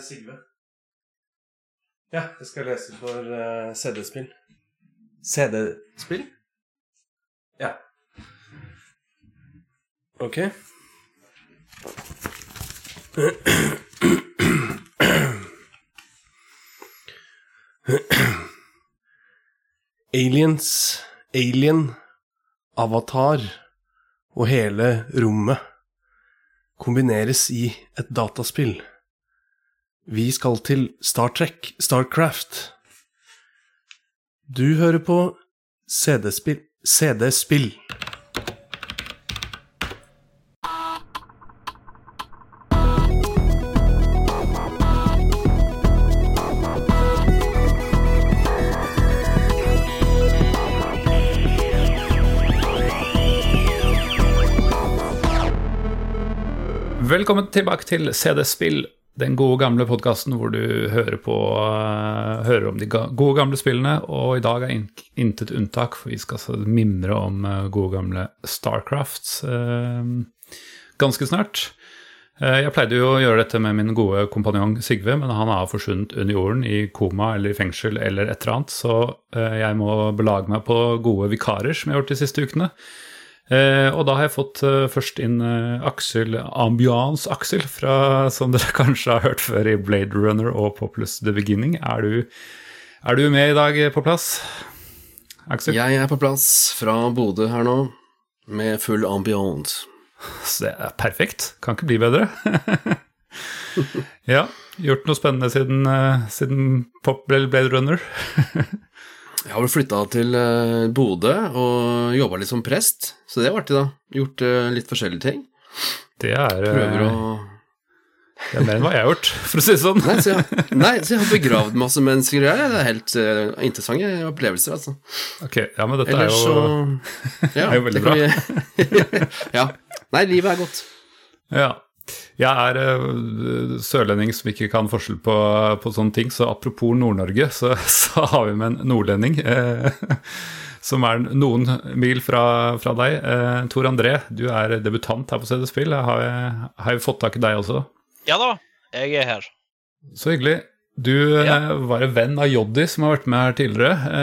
Sigve. Ja, jeg skal lese for uh, CD-spill. CD-spill? Ja. Ok. Aliens, Alien, Avatar og hele rommet kombineres i et dataspill. Vi skal til Star Trek, Starcraft. Du hører på CD-spill CD-spill. Velkommen tilbake til CD-spill, den gode gamle podkasten hvor du hører, på, uh, hører om de gode gamle spillene. Og i dag er in intet unntak, for vi skal altså mimre om uh, gode gamle Starcraft uh, ganske snart. jeg pleide jo å gjøre dette med min gode kompanjong Sigve, men han har forsvunnet under jorden i koma eller i fengsel eller et eller annet, så jeg må belage meg på gode vikarer, som jeg har gjort de siste ukene. Eh, og da har jeg fått eh, først inn eh, Aksel Ambiance-Aksel, som dere kanskje har hørt før i Blade Runner og Populous The Beginning. Er du, er du med i dag på plass, Aksel? Jeg er på plass fra Bodø her nå, med full ambiance. Så det er perfekt. Kan ikke bli bedre. ja. Gjort noe spennende siden, uh, siden Pop Blade Runner? Jeg har vel flytta til uh, Bodø og jobba litt som prest, så det var artig, da. Gjort uh, litt forskjellige ting. Det er uh, Prøver å Det er mer enn hva jeg har gjort, for å si det sånn. Nei, så jeg, nei, så jeg har begravd masse mennesker og Det er helt interessante opplevelser, altså. Ok, ja, men dette Ellers er jo, så ja, er jo veldig bra. Vi, ja. Nei, livet er godt. Ja. Jeg er uh, sørlending som ikke kan forskjell på, på sånne ting, så apropos Nord-Norge, så, så, har vi med en nordlending. Uh, som er noen mil fra, fra deg. Uh, Tor André, du er debutant her på CD Spill. Har jeg, har jeg fått tak i deg også? Ja da, jeg er her. Så hyggelig. Du ja. var en venn av Joddi som har vært med her tidligere.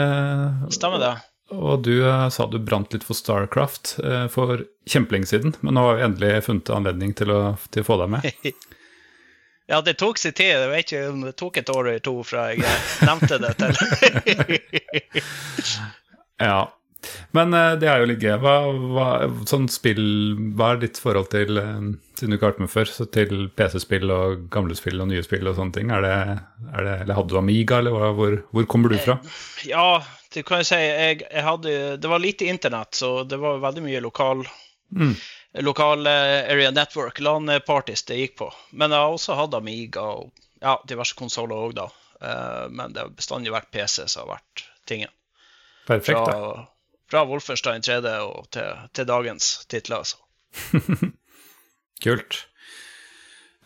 Stemmer det. Og du uh, sa du brant litt for Starcraft uh, for kjempelenge siden, men nå har vi endelig funnet anledning til å, til å få deg med. ja, det tok sin tid. Jeg vet ikke om det tok et år eller to fra jeg nevnte det til. ja. Men det er jo litt gøy. Hva, hva, sånn spill, hva er ditt forhold til, siden du ikke har vært med før, til PC-spill og gamle spill og nye spill og sånne ting? Er det, er det, eller hadde du Amiga, eller hvor, hvor kommer du fra? Ja, det kan jeg si. Jeg, jeg hadde, det var lite internett, så det var veldig mye lokal mm. lokal area network, LAN-parties det gikk på. Men jeg har også hatt Amiga og ja, diverse konsoller òg, da. Uh, men det har bestandig vært PC som har vært tingen. Perfekt, fra. Fra Wolfenstein 3D og til, til dagens titler, altså. Kult.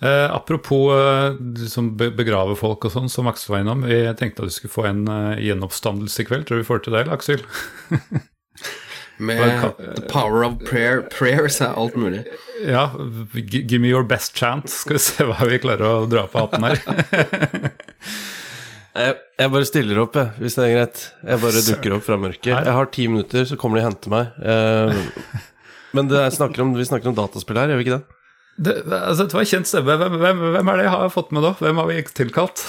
Eh, apropos eh, som begraver folk og sånn, som Aksel var innom. Jeg tenkte at vi skulle få en eh, gjenoppstandelse i kveld. Tror du vi får til det, Aksel? Med the power of prayer. Prayers er alt mulig. Ja. Give me your best chant. Skal vi se hva vi klarer å dra på hatten her. jeg, jeg, bare stiller opp, jeg, hvis det er greit. Jeg bare dukker opp fra mørket. Jeg har ti minutter, så kommer de og henter meg. Eh, men snakker om, vi snakker om dataspill her, gjør vi ikke det? Det, altså, det var en kjent stemme. Hvem, hvem, hvem, er det jeg har fått med da? Hvem har vi tilkalt?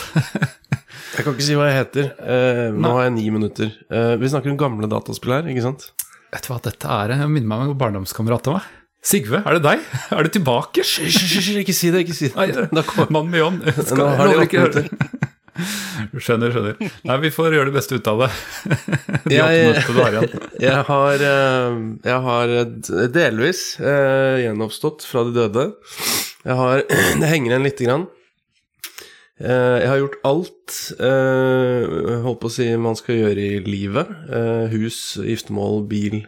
jeg kan ikke si hva jeg heter. Eh, nå har jeg ni minutter. Eh, vi snakker om gamle dataspill her, ikke sant? Vet du hva dette er? Jeg minner meg om en barndomskamerat av meg. Sigve, er det deg? Er du tilbake? Hysj, ikke si det. ikke si det. Mannen med ånd. Nå har de åtte minutter. Skjønner, skjønner. Nei, vi får gjøre det beste ut av det. De jeg, jeg, har, eh, jeg har delvis uh, gjenoppstått fra de døde. Jeg har Det henger igjen lite grann. Uh, jeg har gjort alt uh, holdt på å si man skal gjøre i livet. Uh, hus, giftermål, bil,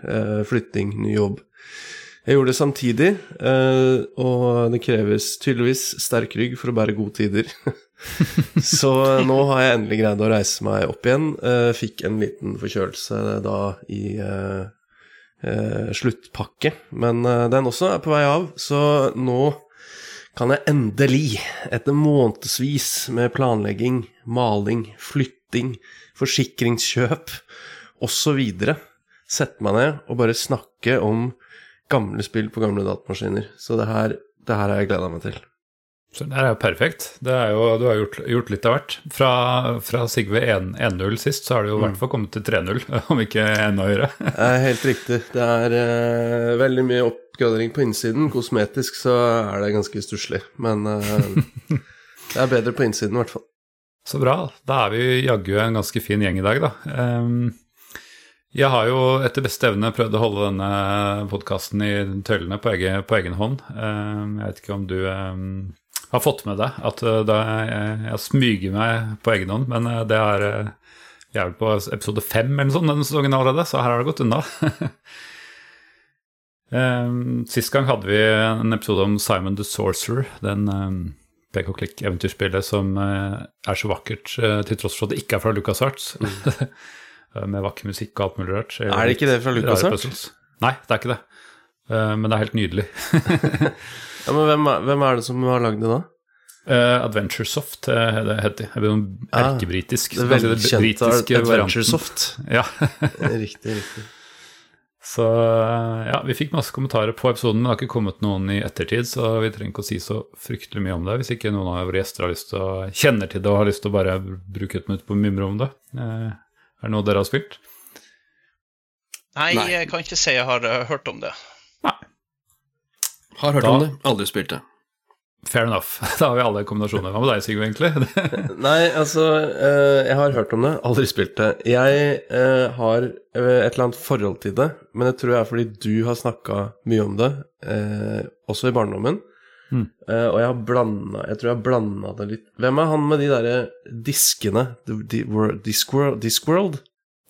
flytting, ny jobb. Jeg gjorde det samtidig, og det kreves tydeligvis sterk rygg for å bære gode tider. så nå har jeg endelig greid å reise meg opp igjen. Uh, fikk en liten forkjølelse da i uh, uh, sluttpakke, men den også er på vei av. Så nå kan jeg endelig, etter månedsvis med planlegging, maling, flytting, forsikringskjøp osv., sette meg ned og bare snakke om gamle spill på gamle datamaskiner. Så det her, det her har jeg gleda meg til. Så det er jo perfekt. Det er jo, du har gjort, gjort litt av hvert. Fra, fra Sigve 1-0 sist, så har det jo i hvert fall kommet til 3-0, om ikke enda høyere. Det er helt riktig. Det er uh, veldig mye oppgradering på innsiden. Kosmetisk så er det ganske stusslig, men uh, det er bedre på innsiden i hvert fall. Så bra. Da er vi jaggu en ganske fin gjeng i dag, da. Um, jeg har jo etter beste evne prøvd å holde denne podkasten i tøylene på egen, på egen hånd. Um, jeg vet ikke om du um, har fått med deg at uh, jeg, smyger meg på egen hånd, men uh, det er Vi er vel på episode fem eller sånt denne sesongen allerede, så her har det gått unna. um, sist gang hadde vi en episode om Simon the Sorcerer, den um, pek og klikk-eventyrspillet som er så vakkert til tross for at det ikke er fra Lucas Arts. Mm. med vakker musikk og alt mulig rart. Er det ikke det fra Lucas Arts? Nei, det er ikke det. Men det er helt nydelig. Ja, men hvem, hvem er det som har lagd det da? Uh, Adventuresoft uh, heter det. Erkebritisk. Ah, det velkjente Adventuresoft. Ja. riktig, riktig. Så uh, ja, vi fikk masse kommentarer på episoden, men det har ikke kommet noen i ettertid, så vi trenger ikke å si så fryktelig mye om det hvis ikke noen av våre gjester har lyst til å kjenner til det og har lyst til å bare bruke et minutt på å mimre om det. Uh, er det noe dere har spilt? Nei, Nei, jeg kan ikke si jeg har hørt om det. Nei. Har hørt da, om det, aldri spilt det. Fair enough. Da har vi alle kombinasjoner. Hva med deg, Sigve, egentlig? Nei, altså uh, Jeg har hørt om det, aldri spilt det. Jeg uh, har et eller annet forhold til det, men det tror jeg er fordi du har snakka mye om det, også i barndommen. Mm. og jeg har blanda Jeg tror jeg har blanda det litt Hvem er han med de derre diskene? Discworld? Discworld?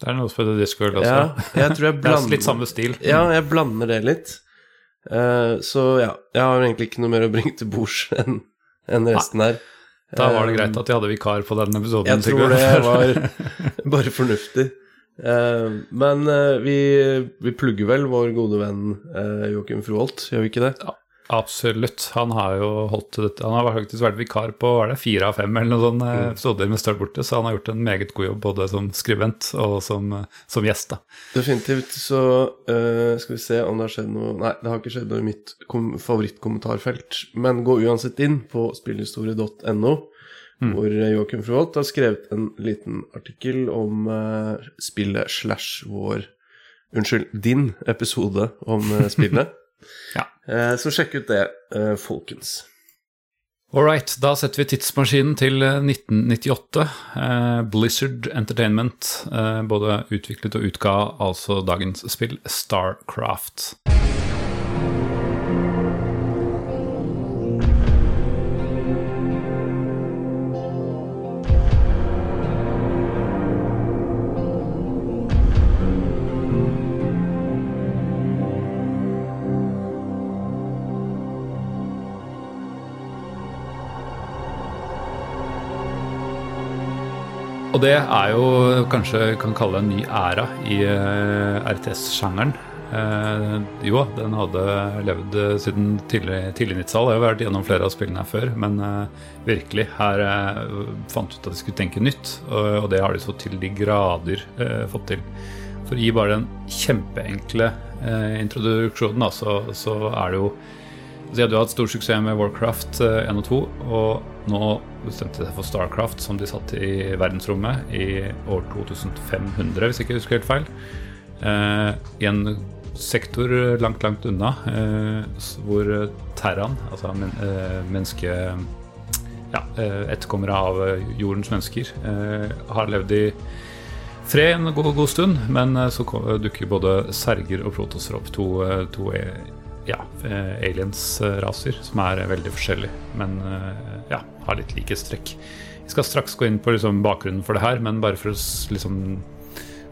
Det er noe som heter Discworld også. Ja, jeg tror jeg blander, det er litt samme stil. Ja, jeg blander det litt. Uh, så ja, jeg har egentlig ikke noe mer å bringe til bords enn en resten her. Da var det greit at de hadde vikar på den episoden. Jeg tror det var bare fornuftig. Uh, men vi, vi, plugger vel vår gode venn Joakim Froholt, gjør vi ikke det? Ja. Absolutt. Han har jo holdt dette. Han har faktisk vært vikar på var det, fire av fem eller noe sånt eh, mm. episoder med Start borte, så han har gjort en meget god jobb både som skribent og som, eh, som gjest. da. Definitivt. Så uh, skal vi se om det har skjedd noe Nei, det har ikke skjedd noe i mitt favorittkommentarfelt. Men gå uansett inn på spillhistorie.no, mm. hvor Joakim Froholt har skrevet en liten artikkel om uh, spillet slash vår Unnskyld, din episode om spillet. ja. Eh, så sjekk ut det, eh, folkens. All right, da setter vi tidsmaskinen til 1998. Eh, Blizzard Entertainment både utviklet og utga altså dagens spill Starcraft. Og det er jo kanskje kan kalle en ny æra i eh, RTS-sjangeren. Uh, jo, den hadde levd siden tidlig, tidlig 90-tall. Jeg har vært gjennom flere av spillene her før. Men uh, virkelig, her fant ut at de skulle tenke nytt. Og, og, det har de så til de grader fått til. For i bare den kjempeenkle introduksjonen, da, så, så er det jo de hadde jo hatt stor suksess med Warcraft 1 og 2, og nå bestemte de seg for Starcraft, som de satt i verdensrommet i år 2500, hvis jeg ikke husker helt feil. Eh, I en sektor langt, langt unna, eh, hvor Terran, altså men, eh, menneske... Ja, eh, etterkommere av jordens mennesker, eh, har levd i fred en god, god stund, men eh, så dukker både serger og protoser opp, to, to ja, aliens-raser som er veldig forskjellige, men ja, har litt like strekk. Vi skal straks gå inn på liksom, bakgrunnen for det her, men bare for å, liksom,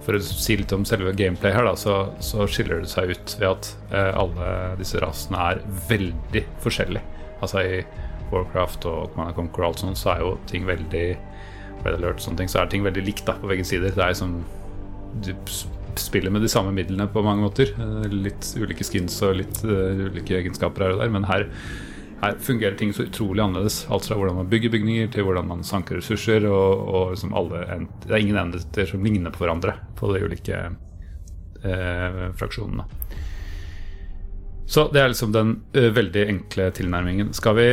for å si litt om selve gameplay her, da, så, så, skiller det seg ut ved at eh, alle disse rasene er veldig forskjellige. Altså i Warcraft og Command Conquer og alt sånt, så er jo ting veldig Red Alert og sånne ting, så er ting veldig likt da, på begge sider. Det er liksom du spiller med de samme midlene på mange måter. Eh, litt ulike skins og litt uh, ulike egenskaper her og der, men her her fungerer ting så utrolig annerledes. Alt fra hvordan man bygger bygninger, til hvordan man sanker ressurser. Og, og liksom alle, det er ingen enheter som ligner på hverandre på de ulike uh, fraksjonene. Så det er liksom den uh, veldig enkle tilnærmingen. Skal vi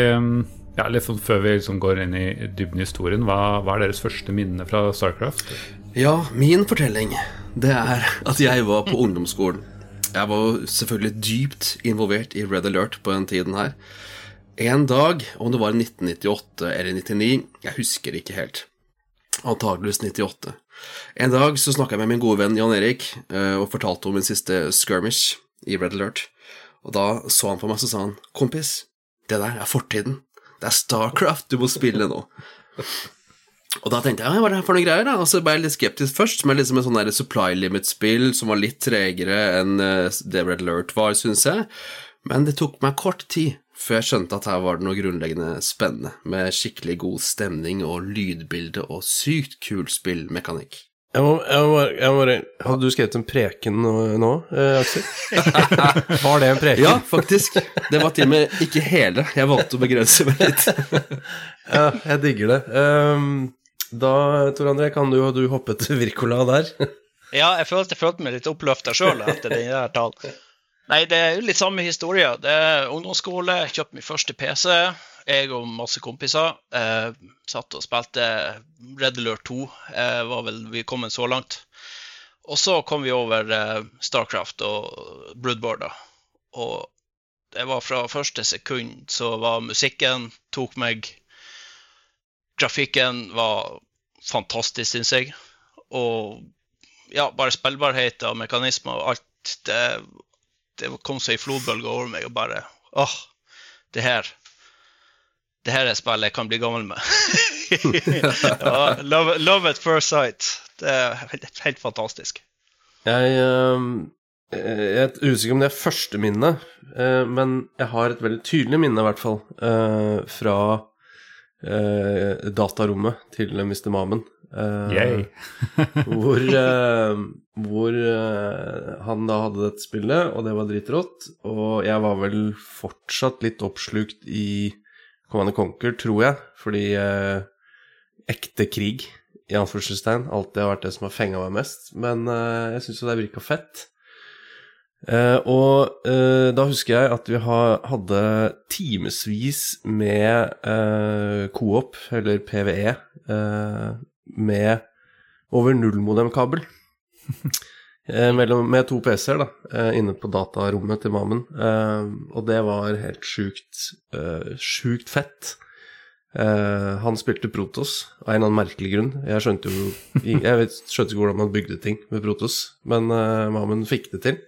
ja, litt sånn Før vi liksom går inn i dybden i historien, hva, hva er deres første minne fra Starcraft? Ja, min fortelling, det er at jeg var på ungdomsskolen. Jeg var selvfølgelig dypt involvert i Red Alert på den tiden her. En dag, om det var 1998 eller 99, jeg husker ikke helt. Antakeligvis 98. En dag så snakka jeg med min gode venn Jan Erik og fortalte om min siste skirmish i Red Alert. Og da så han på meg, så sa han, kompis, det der er fortiden. Det er Starcraft du må spille nå. Og da tenkte jeg hva er det her for noe greier, da? Og så ble jeg litt skeptisk først, med liksom et sånn supply limit-spill som var litt tregere enn det Red Alert var, syns jeg. Men det tok meg kort tid før jeg skjønte at her var det noe grunnleggende spennende, med skikkelig god stemning og lydbilde og sykt kul spillmekanikk. Jeg må, jeg må, jeg må, hadde du skrevet en preken nå eh, Aksel? var det en preken? Ja, faktisk. Det var til og med ikke hele. Jeg valgte å begrense meg litt. ja, jeg digger det. Um, da, Tor André, kan du, du hoppe til Wirkola der? ja, jeg følte, jeg følte meg litt oppløfta sjøl etter den der talen. Nei, det er jo litt samme historie. Det er ungdomsskole, jeg kjøpte min første PC. Jeg og masse kompiser eh, satt og spilte Red Alert 2. Eh, var vel vi kommet så langt. Og så kom vi over eh, Starcraft og Bloodboard. da. Og det var fra første sekund så var musikken tok meg Grafikken var fantastisk, syns jeg. Og ja, bare spillbarhet og mekanismer og alt det, det kom seg i flodbølge over meg og bare åh, det her det her er spill jeg kan bli gammel med. ja, love, love, at first sight. Det er helt, helt fantastisk. Jeg, uh, jeg er usikker om det er første minne, uh, men jeg har et veldig tydelig minne, i hvert fall, uh, fra datarommet til Mr. Mamen. hvor hvor han da hadde dette spillet, og det var dritrått. Og jeg var vel fortsatt litt oppslukt i Command Conquer, tror jeg, fordi eh, ekte krig, i anførselstegn, alltid har vært det som har fenga meg mest. Men uh, jeg syns jo det virka fett. Eh, og eh, da husker jeg at vi ha, hadde timevis med eh, co-op, eller PVE, eh, med over nullmodemkabel. Med to PC-er da, inne på datarommet til Mamen. Og det var helt sjukt, sjukt fett. han spilte Protos av en eller annen merkelig grunn. Jeg skjønte jo Jeg skjønte ikke hvordan man bygde ting med Protos, men Mamen fikk det til.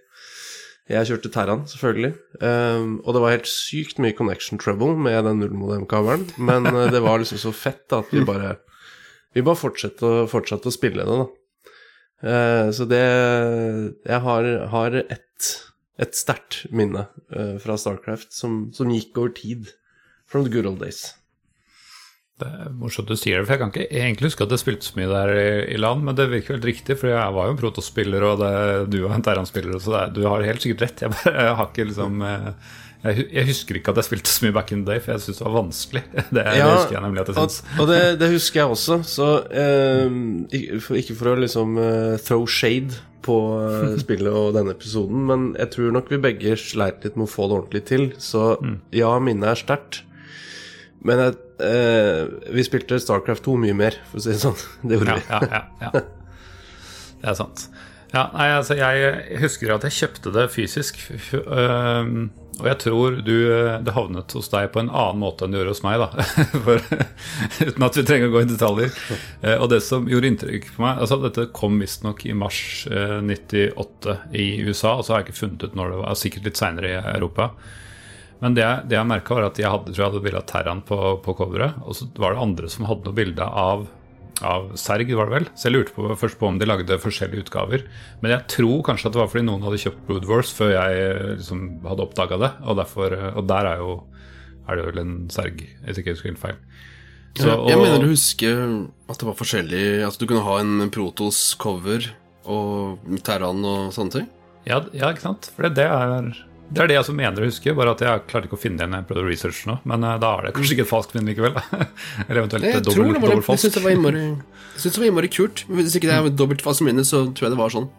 Jeg kjørte Terran, selvfølgelig. Um, og det var helt sykt mye connection trouble med den nullmodem-kabelen. Men uh, det var liksom så fett da, at vi bare Vi bare fortsatte, fortsatte å spille det, da. Uh, så det Jeg har, har et, et sterkt minne uh, fra Starcraft som, som, gikk over tid. From the good old days. Det er morsomt du sier det, for jeg kan ikke egentlig huske at jeg spilte så mye der i, i land, men det virker helt riktig, for jeg var jo en protospiller, og det, du var en Terran-spiller, så det, du har helt sikkert rett. Jeg, bare, jeg har ikke liksom uh, jeg, jeg, husker ikke at jeg spilte så mye back in the day, for jeg syntes det var vanskelig. Det, ja, det, husker jeg nemlig at jeg syns. Og, og det, det, husker jeg også, så eh, ikke for å liksom uh, throw shade på uh, spillet og denne episoden, men jeg tror nok vi begge sleit litt med å få det ordentlig til. Så mm. ja, minnet er sterkt. Men jeg, vi spilte Starcraft 2 mye mer, for å si det sånn. Det gjorde ja, vi. ja, ja, ja. Det er sant. Ja, nei, altså, jeg husker at jeg kjøpte det fysisk. Uh, og jeg tror du, eh, det havnet hos deg på en annen måte enn det gjør hos meg. da For, Uten at vi trenger å gå i detaljer. Uh, og det som gjorde inntrykk på meg altså Dette kom visstnok i mars uh, 98 i USA. Og så har jeg ikke funnet ut når det var, sikkert litt seinere i Europa. Men det, det jeg merka, var at jeg hadde, tror jeg hadde bilde av Terran på, på coveret. Og så var det andre som hadde noe bilde av av Serg, var det vel. Så jeg lurte på, først på om de lagde forskjellige utgaver. Men jeg tror kanskje at det var fordi noen hadde kjøpt Brood Wars før jeg liksom hadde oppdaga det. Og, derfor, og, der er, jo, er det vel en Serg, hvis ikke jeg husker helt feil. Så, og, jeg mener du husker at det var forskjellig At du kunne ha en Protos-cover og Terran og sånne ting? Ja, ja, ikke sant? For det, det er Det er det jeg også mener å huske, bare at jeg klarte ikke å finne det når jeg prøvde å researche nå. Men uh, da er det kanskje ikke et falskt minne likevel. Eller eventuelt jeg dobbelt, det dobbelt falskt. Jeg syns det var innmari, det var innmari kult. Hvis ikke det er dobbelt falskt minne, så tror jeg det var sånn.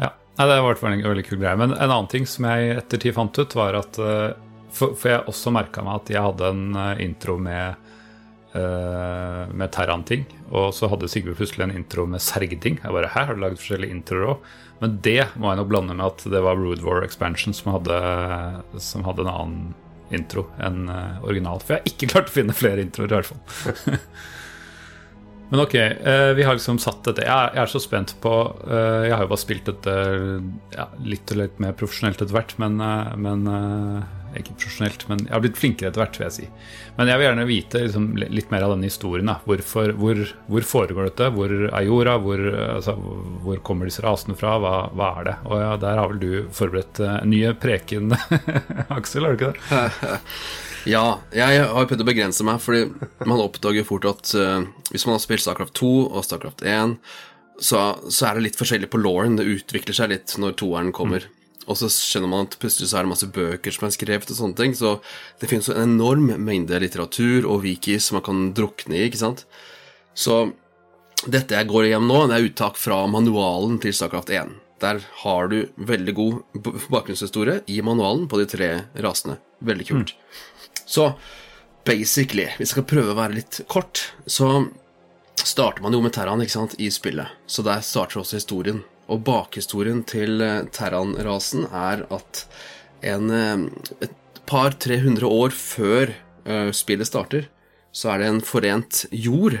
Ja, Nei, det var en veldig kul greie. Men en annen ting som jeg ettertid fant ut, var at uh, for, for, jeg også merka meg at jeg hadde en uh, intro med med Terran-ting. Og så hadde Sigve plutselig en intro med Sergding. Jeg bare, Her har du lagd forskjellige introer òg. Men det må jeg nok blande med at det var Rude War Expansion som hadde, som hadde en annen intro enn uh, originalt. For jeg har ikke klart å finne flere introer, i hvert fall. Men ok, uh, vi har liksom satt dette. Jeg, er så spent på Jeg har jo bare spilt dette ja, litt og litt mer profesjonelt etter hvert, men, men ikke profesjonelt, men jeg har blitt flinkere etter hvert, vil jeg si. Men jeg vil gjerne vite liksom, litt mer av denne historien. Hvorfor, hvor, hvor, foregår dette? Hvor er jorda? Hvor, altså, hvor kommer disse rasene fra? Hva, hva, er det? Og ja, der har vel du forberedt uh, nye preken, Aksel, har du ikke det? ja, jeg har prøvd å begrense meg, fordi man oppdager fort at uh, hvis man har spilt Starcraft 2 og Starcraft 1, så, så, er det litt forskjellig på Lauren. Det utvikler seg litt når toeren kommer. Mm. Og så skjønner man at plutselig så er det masse bøker som er skrevet, og sånne ting. Så det finnes jo en enorm mengde litteratur og wikis som man kan drukne i, ikke sant. Så dette jeg går igjennom nå, det er uttak fra manualen til Starcraft 1. Der har du veldig god bakgrunnshistorie i manualen på de tre rasene. Veldig kult. Mm. Så basically, hvis jeg skal prøve å være litt kort, så starter man jo med Terran ikke sant, i spillet. Så der starter også historien. Og bakhistorien til eh, Terran-rasen er at en, eh, et par-tre hundre år før uh, spillet starter, så er det en forent jord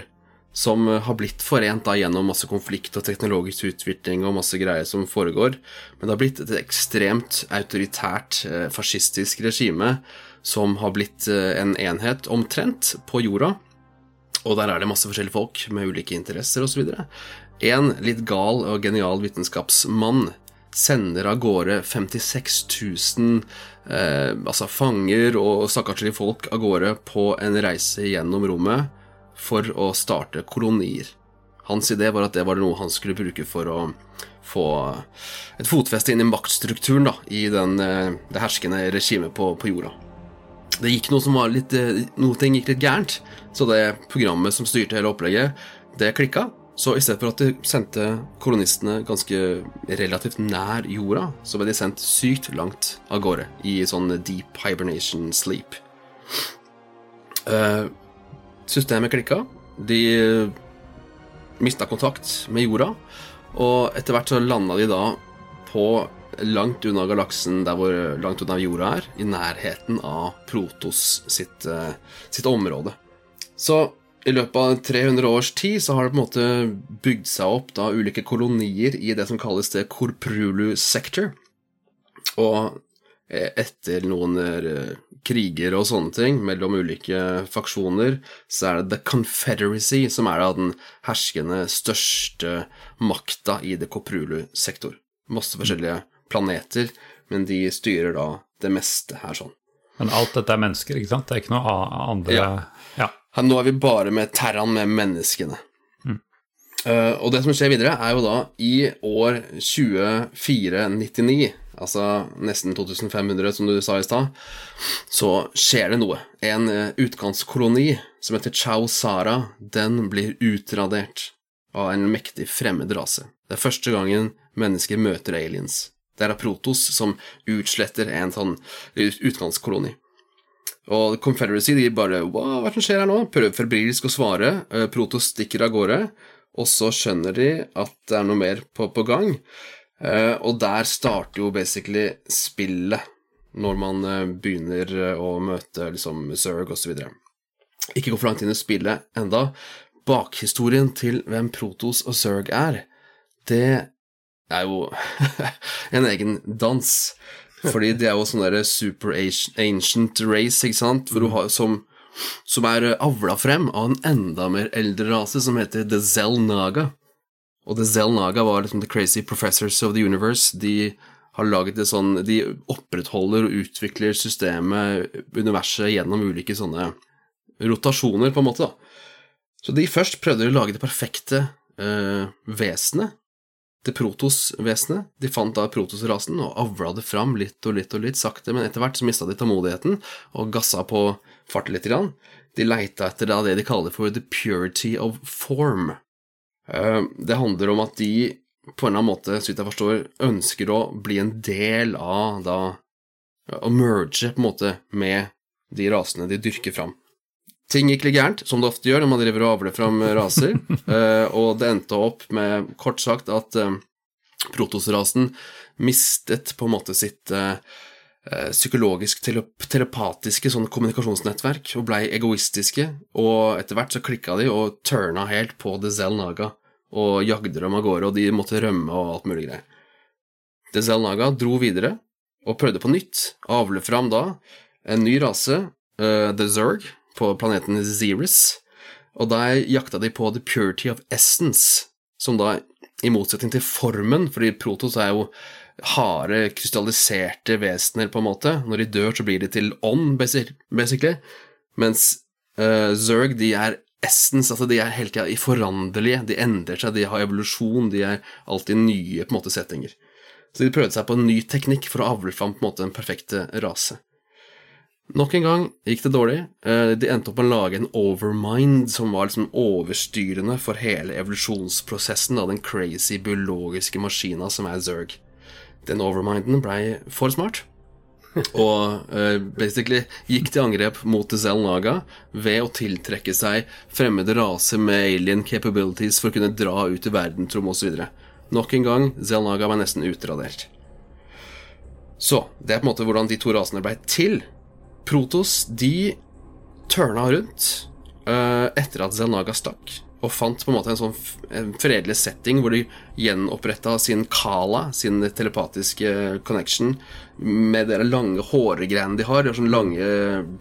som har blitt forent da gjennom masse konflikt og teknologisk utvikling og masse greier som foregår. Men det har blitt et ekstremt autoritært, fascistisk regime som har blitt en enhet omtrent på jorda. Og der er det masse forskjellige folk med ulike interesser osv. En litt gal og genial vitenskapsmann sender av gårde 56 000 eh, altså fanger og stakkarslige folk av gårde på en reise gjennom rommet for å starte kolonier. Hans idé var at det var noe han skulle bruke for å få et fotfeste inn i maktstrukturen da, i den, eh, det herskende regimet på, på, jorda. Det gikk noe som var litt, eh, noe ting gikk litt gærent, så det programmet som styrte hele opplegget, det klikka. Så i stedet for at de sendte kolonistene ganske relativt nær jorda, så ble de sendt sykt langt av gårde i sånn deep hibernation sleep. Uh, systemet klikka. De mista kontakt med jorda, og etter hvert så landa de da på langt unna galaksen der hvor langt unna jorda er, i nærheten av Protos sitt, uh, sitt område. Så i løpet av 300 års tid så har det på en måte bygd seg opp da ulike kolonier i det som kalles det Korprulu sector. Og etter noen eh, kriger og sånne ting mellom ulike faksjoner, så er det The Confederacy som er da den herskende største makta i det Koprulu sektor. Masse forskjellige planeter, men de styrer da det meste her sånn. Men alt dette er mennesker, ikke sant? Det er ikke noe andre ja. Ja. Nå er vi bare med Terran, med menneskene. Mm. Uh, og det som skjer videre, er jo da i år 2499, altså nesten 2500, som du sa i stad, så skjer det noe. En uh, utkantskoloni som heter Chau Sara, den blir utradert av en mektig fremmed rase. Det er første gangen mennesker møter aliens. Det er Protos som utsletter en sånn utgangskoloni. Og Confederacy de bare Hva er som skjer her nå? Prøver febrilsk å svare. Eh, Protos stikker av gårde. Og så skjønner de at det er noe mer på, på gang. Eh, og der starter jo basically spillet, når man eh, begynner å møte liksom Zerg osv. Ikke gå for langt inn i spillet enda. Bakhistorien til hvem Protos og Zerg er, det er jo en egen dans. Fordi det er jo sånn derre super ancient race, ikke sant, har, som, som, er avla frem av en enda mer eldre rase som heter The Zell Naga. Og The Zell Naga var liksom The Crazy Professors of the Universe. De har laget det sånn De opprettholder og utvikler systemet, universet, gjennom ulike sånne rotasjoner, på en måte, da. Så de først prøvde å lage det perfekte uh, vesenet det Protoss-vesenet. De fant da protosrasen og avla det fram litt og litt og litt sakte, men etter hvert så mista de tålmodigheten og gassa på farten litt. Grann. De leita etter da det de kaller for the purity of form. Eh, det handler om at de på en eller annen måte, så vidt jeg forstår, ønsker å bli en del av da Å merge på en måte med de rasene de dyrker fram. Ting gikk litt gærent, som det ofte gjør når man driver og avler fram raser, uh, og det endte opp med, kort sagt, at uh, protosrasen mistet på en måte sitt uh, psykologisk telepatiske sånn kommunikasjonsnettverk og blei egoistiske, og etter hvert så klikka de og turna helt på Dezel Naga og jagde dem av gårde, og de måtte rømme og alt mulig greier. Dezel Naga dro videre og prøvde på nytt, avle fram da en ny rase, The Zerg, på planeten Zeris, og der jakta de på the purity of essence, som da, i motsetning til formen, fordi Protos er jo harde, krystalliserte vesener, på en måte. Når de dør, så blir de til ånd, basically. Mens uh, Zerg, de er essence, altså de er hele tida i de endrer seg, de har evolusjon, de er alltid nye på en måte settinger. Så de prøvde seg på en ny teknikk for å avle fram på en måte den perfekte rase. Nok en gang gikk det dårlig. Eh, de endte opp med å lage en overmind som var liksom overstyrende for hele evolusjonsprosessen av den crazy biologiske maskina som er Zerg. Den overminden blei for smart, og uh, basically gikk til angrep mot Zell Naga ved å tiltrekke seg fremmede raser med alien capabilities for å kunne dra ut i verdensrom osv. Nok en gang, Zell Naga var nesten utradert. Så det er på en måte hvordan de to rasene blei til. Protos de tørna rundt uh, etter at Zelnaga stakk, og fant på en måte en sånn en fredelig setting hvor de gjenoppretta sin Kala, sin telepatiske connection, med de lange håregreiene de har. De har sånne lange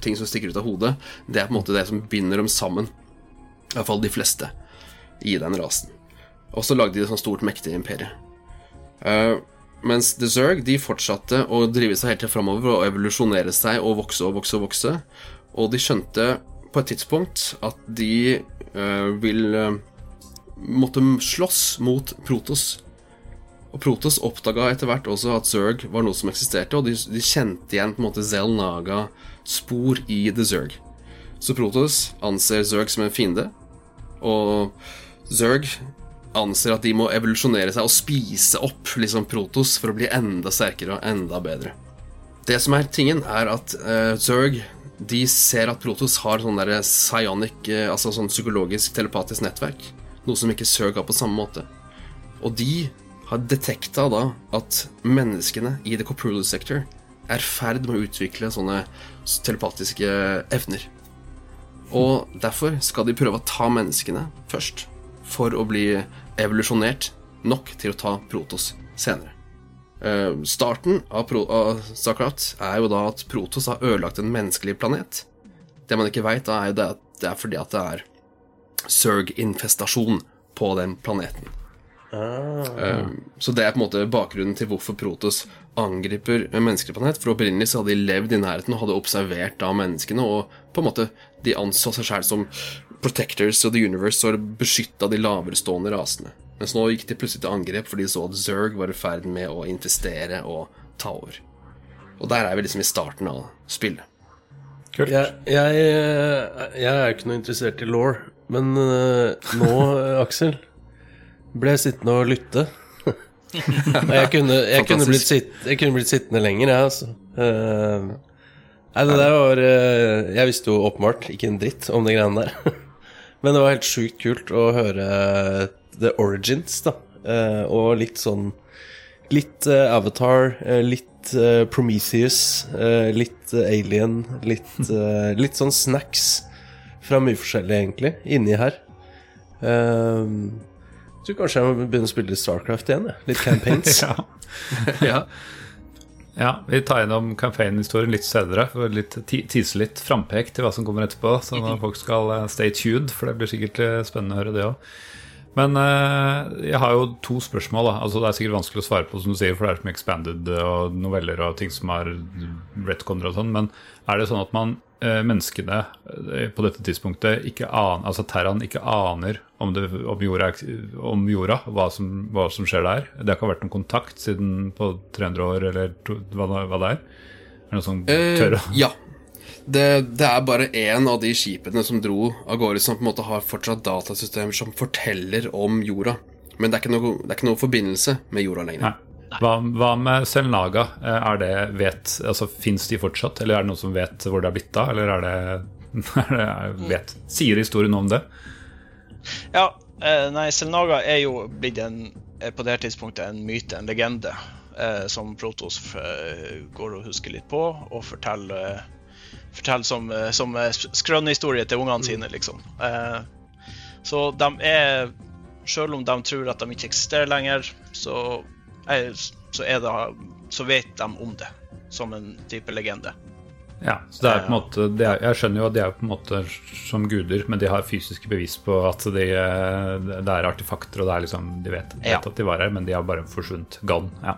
ting som stikker ut av hodet. Det er på en måte det som binder dem sammen. Iallfall de fleste i den rasen. Og så lagde de et sånt stort, mektig imperie. Uh, mens The Zerg de fortsatte å drive seg helt til framover og evolusjonere seg og vokse og vokse og vokse. Og de skjønte på et tidspunkt at de uh, vil uh, måtte slåss mot Protos. Og Protos oppdaga etter hvert også at Zerg var noe som eksisterte, og de, de kjente igjen på en måte Zel Naga-spor i The Zerg. Så Protos anser Zerg som en fiende, og Zerg anser at de må evolusjonere seg og spise opp liksom Protos for å bli enda sterkere og enda bedre. Det som er tingen, er at uh, Zerg de ser at Protos har sånn der psionic, uh, altså sånn psykologisk telepatisk nettverk. Noe som ikke Zerg har på samme måte. Og de har detekta da at menneskene i The Coprulus Sector er i ferd med å utvikle sånne telepatiske evner. Og derfor skal de prøve å ta menneskene først, for å bli evolusjonert nok til å ta Protos senere. Uh, starten av, Pro Starcraft er jo da at Protos har ødelagt en menneskelig planet. Det man ikke veit, er jo det at det er fordi at det er Zerg-infestasjon på den planeten. Ah. Uh, så det er på en måte bakgrunnen til hvorfor Protos angriper mennesker på nett. For opprinnelig så hadde de levd i nærheten og hadde observert da menneskene, og på en måte de anså seg sjøl som Protectors of the Universe og beskytta de laverestående rasene. Mens nå gikk de plutselig til angrep fordi de så at Zerg var i ferd med å infestere og ta over. Og der er vi liksom i starten av spillet. Kult. Jeg, jeg, jeg er jo ikke noe interessert i law, men uh, nå, Aksel, ble jeg sittende og lytte. jeg, kunne, jeg, kunne sitt, jeg kunne blitt sittende lenger, jeg, altså. Uh, nei, det der var uh, Jeg visste jo åpenbart ikke en dritt om de greiene der. Men det var helt sjukt kult å høre The Origins, da. Uh, og litt sånn Litt Avatar, litt Prometheus, litt Alien, litt, litt sånn snacks fra mye forskjellig, egentlig, inni her. Jeg tror kanskje jeg må begynne å spille litt Starcraft igjen. Litt campaigns. ja. ja. Ja, vi tar gjennom campaign-historien litt senere. For litt, Tise litt frampek til hva som kommer etterpå. Så folk skal eh, stay tuned, for det blir sikkert eh, spennende å høre det òg. Men uh, jeg har jo to spørsmål. da Altså Det er sikkert vanskelig å svare på, som du sier, for det er så mye expanded og noveller og ting som er retconer og sånn. Men er det sånn at man, uh, menneskene uh, på dette tidspunktet, ikke aner, altså Terran ikke aner om, det, om, jorda, om jorda hva, som, hva, som, skjer der? Det har ikke vært noen kontakt siden på 300 år, eller hva, det er? Er det noe som tør å Ja, det, det, er bare én av de skipene som dro av gårde, som på en måte har fortsatt datasystemer som forteller om jorda. Men det er ikke noe, er ikke noe forbindelse med jorda lenger. Hva, hva, med Selnaga? Er det vet, altså Fins de fortsatt, eller er det noen som vet hvor det er blitt av? Eller er det, er det vet, Sier historien om det? Ja, eh, nei, Selnaga er jo blitt en, på det tidspunktet en myte, en legende, eh, som Protos eh, går og husker litt på, og forteller fortelle som, eh, som eh, skrønehistorie til ungene sine, liksom. Eh, så de er Selv om de tror at de ikke eksisterer lenger, så, er, så, er det, så vet de om det som en type legende. Ja, så det er på en måte er, Jeg skjønner jo at de er på en måte som guder, men de har fysiske bevis på at de, det er artefakter, og det er liksom, de vet, vet ja. at de var her, men de har bare forsvunnet. Gone. Ja.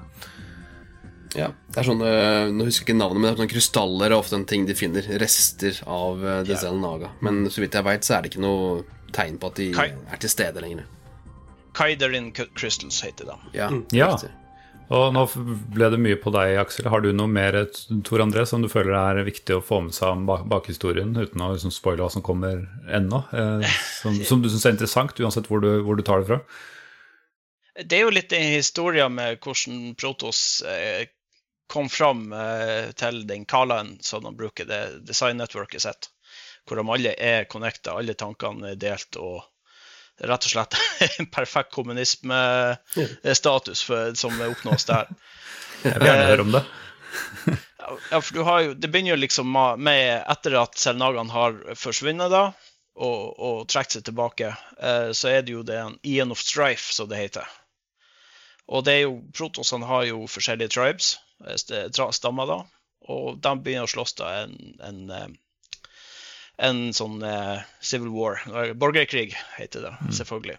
Ja, det er sånne, Nå husker jeg ikke navnet, men det er sånne krystaller er ofte en ting de finner. Rester av uh, eh, Dezel Naga. Men så vidt jeg veit, så er det ikke noe tegn på at de Kai er til stede lenger. Kaiderin Crystals heter de. Ja, mm. ja. Og nå ble det mye på deg, Aksel. Har du noe mer Tor André, som du føler er viktig å få med seg om bakhistorien, uten å liksom spoile hva som kommer ennå? Eh, som, som, du syns er interessant, uansett hvor du, hvor du, tar det fra? Det er jo litt en historie med hvordan Protos eh, kom fram eh, til den Kalaen som de bruker, det design-networket sitt. Hvor de alle er connecta, alle tankene er delt. og rett og slett en perfekt kommunismestatus som oppnås der. Jeg vil gjerne høre om det. ja, for du har jo, Det begynner jo liksom med etter at Selnagan har forsvunnet da, og, og trukket seg tilbake, eh, så er det jo det Ian of Strife, som det heter. Og det er jo, Protosene har jo forskjellige tribes. Eh, stammer, da. Og de begynner å slåss da en, en, eh, en sånn uh, civil war. Borgerkrig heter det, mm. selvfølgelig.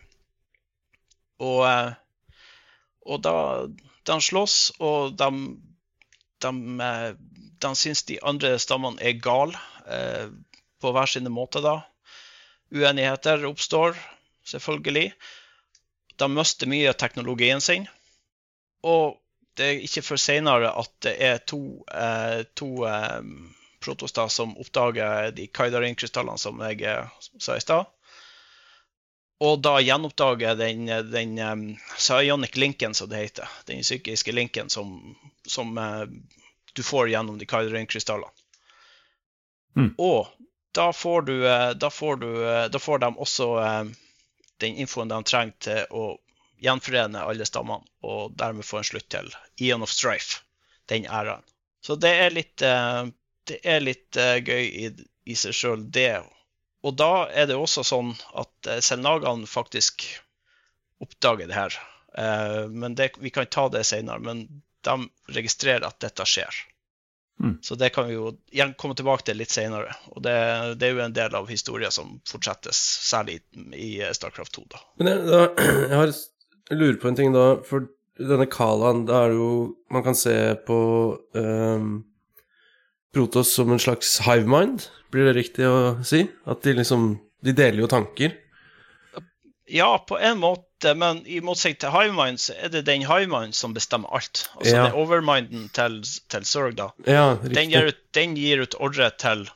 Og, og da de slåss, og de, de, de syns de andre stammene er gale uh, på hver sine måter, da. Uenigheter oppstår, selvfølgelig. De mister mye av teknologien sin. Og det er ikke før senere at det er to, eh, to eh, protostar som oppdager de Kaidarin-krystallene som jeg eh, sa i stad. Og da gjenoppdager den, den um, psionic linken, som det heter. Den psykiske linken som, som uh, du får gjennom de Kaidarin-krystallene. Mm. Og da får, du, da, får du, da får de også den infoen de trenger til å gjenforene alle stammene og dermed få en slutt til Eon of Strife, den æraen. Så det er litt, eh, det er litt eh, gøy i, i seg sjøl, det. Og da er det også sånn at eh, faktisk oppdager det her. Men det, vi kan ta det senere. Men de registrerer at dette skjer. Mm. Så det kan vi jo igjen komme tilbake til litt senere. Og det, det, er jo en del av historien som fortsettes, særlig i Starcraft 2. Da. Men jeg, da, jeg har jeg lurer på en ting da, for denne Kalaen, da er det jo Man kan se på um, Protos som en slags hive mind, blir det riktig å si? At de liksom De deler jo tanker? Ja, på en måte, men i motsetning til hivemind, så er det den hivemind som bestemmer alt. Altså ja. er overminden til, til Zerg, da. Ja, den, gir ut, den gir ut ordre til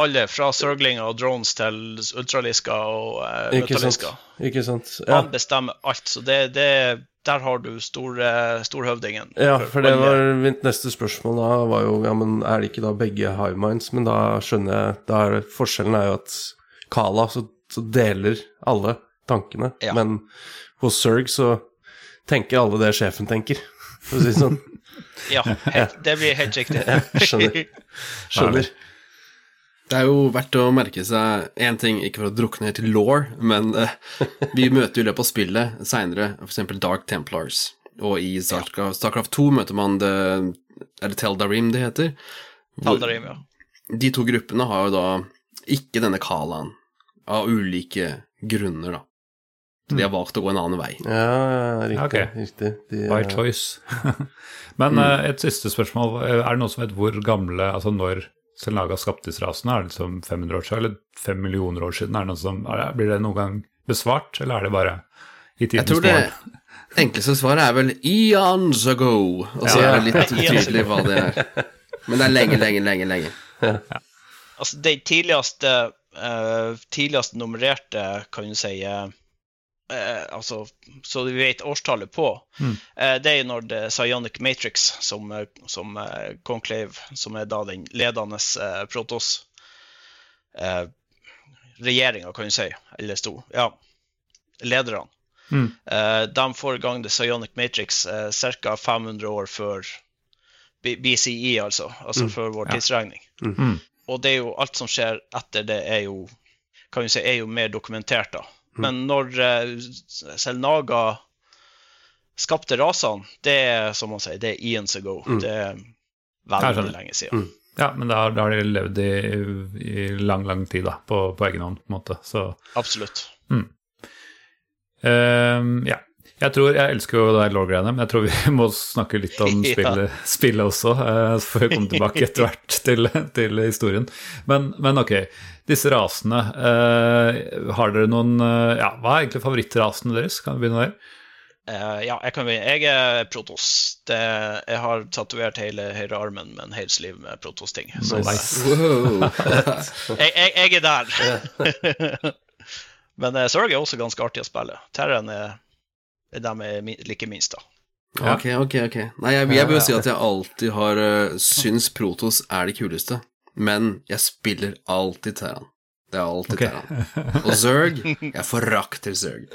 alle, fra sørglinger og drones til ultralisker og uh, Ikke sant. Ikke sant. Ja. Han bestemmer alt. Så det, det, der har du stor, storhøvdingen. Ja, for, det var mitt neste spørsmål da, var jo ja, men er det ikke da begge hive minds? Men da skjønner jeg da er, Forskjellen er jo at Kala så, så deler alle tankene, ja. men hos Zerg så tenker alle det sjefen tenker, for å si det sånn. ja, helt, det blir helt riktig. skjønner. skjønner. Det er jo verdt å merke seg én ting, ikke for å drukne helt i law, men uh, vi møter jo i løpet av spillet seinere f.eks. Dark Templars. Og i Starcraft, Starcraft 2 møter man det Er det Teldarim det heter? Teldarim, ja. De to gruppene har jo da ikke denne kalaen, av ulike grunner, da. Så de har valgt å gå en annen vei. Ja, riktig. Okay. riktig. De, By eh, choice. Men mm. et siste spørsmål. Er det noen som vet hvor gamle Altså når Disse rasene? Er det liksom 500 år siden, eller 5 millioner år siden? Er det noe som, er det, blir det noen gang besvart, eller er det bare i Jeg tidens tror det enkleste svaret er vel eons ago, og så er det litt utydelig hva det er. Men det er lenge, lenge, lenge, lenge. Altså, de tidligste, uh, tidligste nummererte, kan du si eh, eh, altså, Så vi vet årstallet på, eh, det er jo når det Psionic Matrix, som, eh, som eh, Conclave, som er da den ledende eh, Protos eh, regjeringa, kan du si, eller stor, ja, lederne. Mm. Eh, de får i gang The Psionic Matrix eh, ca. 500 år før BCE, altså, altså før vår Ja. tidsregning. Mm. Og det er jo alt som skjer etter det, er jo kan vi si, er jo mer dokumentert. da. Men når eh, Selnaga skapte rasene, det er som man sier, det er eons ago. Det er veldig lenge siden. Ja, men da, da har de levd i, i lang, lang tid da, på, på egen hånd, på en måte. Så Absolutt. Ehm, ja. Jeg tror, jeg elsker jo det law-greiene, men jeg tror vi må snakke litt om Ja. spillet, spillet også. eh, Så får vi komme tilbake etter hvert til, til historien. Men, men ok, disse rasene. Uh, har dere noen uh, Ja, hva er egentlig favorittrasene deres? Kan vi begynne der? Uh, ja, jeg kan begynne. Jeg er Protos. Det, jeg har tatovert hele høyre armen med en hel sliv med Protos-ting. Så Nice. Wow. jeg, jeg, jeg er der. Men uh, Zerg er også ganske artig å spille. Terren er, er like minst, da. Ja. Ok, ok, ok. Nei, jeg, jeg vil jo si at jeg alltid har uh, syns Protos er det kuleste, men jeg spiller alltid Terran. Det er alltid okay. Terran. Og Zerg Jeg forakter Zerg.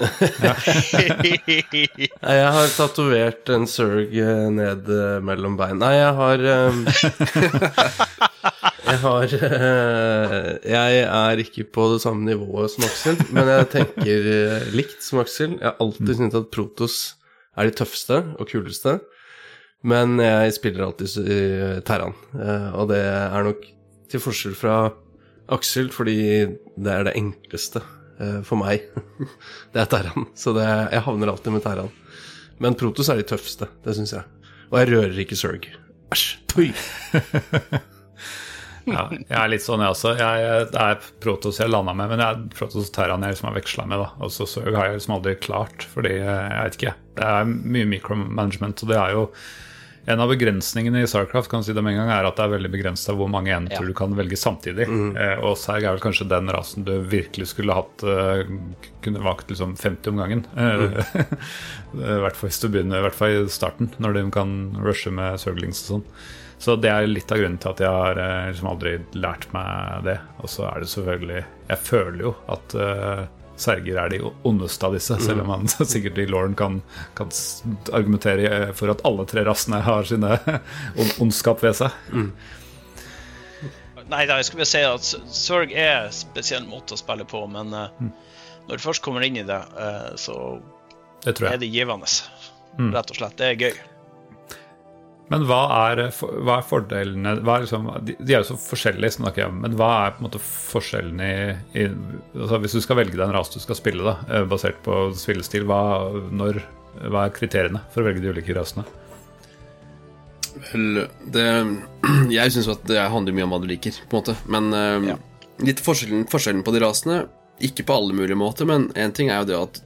Nei, jeg har tatovert en Zerg eh, ned eh, mellom bein. Nei, jeg har eh, Jeg har eh, Jeg er ikke på det samme nivået som Aksel, men jeg tenker eh, likt som Aksel. Jeg har alltid syntes at Protos er de tøffeste og kuleste, men jeg spiller alltid i Terran. Eh, og det er nok til forskjell fra Aksel, fordi det er det enkleste for meg. det er Terran. Så det, jeg havner alltid med Terran. Men Protos er de tøffeste, det syns jeg. Og jeg rører ikke Zerg. Æsj. Pui. Ja, jeg er litt sånn, jeg også. Jeg, jeg- det er Protos jeg landa med, men det er Protos Terran jeg liksom har veksla med. da. Og så Zerg har jeg liksom aldri klart, fordi eh, jeg vet ikke. Det er mye micromanagement, og det er jo en av begrensningene i Starcraft kan si det med en gang, er at det er veldig begrensa hvor mange enheter Ja. du kan velge samtidig. Eh, og Serg er vel kanskje den rasen du virkelig skulle hatt uh, kunne valgt liksom 50 om gangen. Mm. I hvert fall hvis du begynner, i hvert fall i starten, når du kan rushe med Zerglings og sånn. Så det er litt av grunnen til at jeg har eh, liksom aldri lært meg det. Og så er det selvfølgelig Jeg føler jo at uh, serger er de ondeste av disse, selv om man sikkert i Lauren kan, kan argumentere for at alle tre rassene har sine ondskap ved seg. Nei, da, jeg skulle bare si at Sørg er en spesiell måte å spille på, men mm. når du først kommer inn i det, eh, så Det er det givende. Mm. Rett og slett. Det er gøy. Men hva er, hva er fordelene hva er liksom, de, de er jo så forskjellige, snakker jeg om, men hva er på en måte forskjellen i, i altså Hvis du skal velge deg en ras du skal spille, da, eh, basert på spillestil, hva, når, hva er kriteriene for å velge de ulike rasene? Vel, det Jeg syns at det handler mye om hva du liker, på en måte. Men eh, Ja. litt forskjellen, forskjellen på de rasene Ikke på alle mulige måter, men én ting er jo det at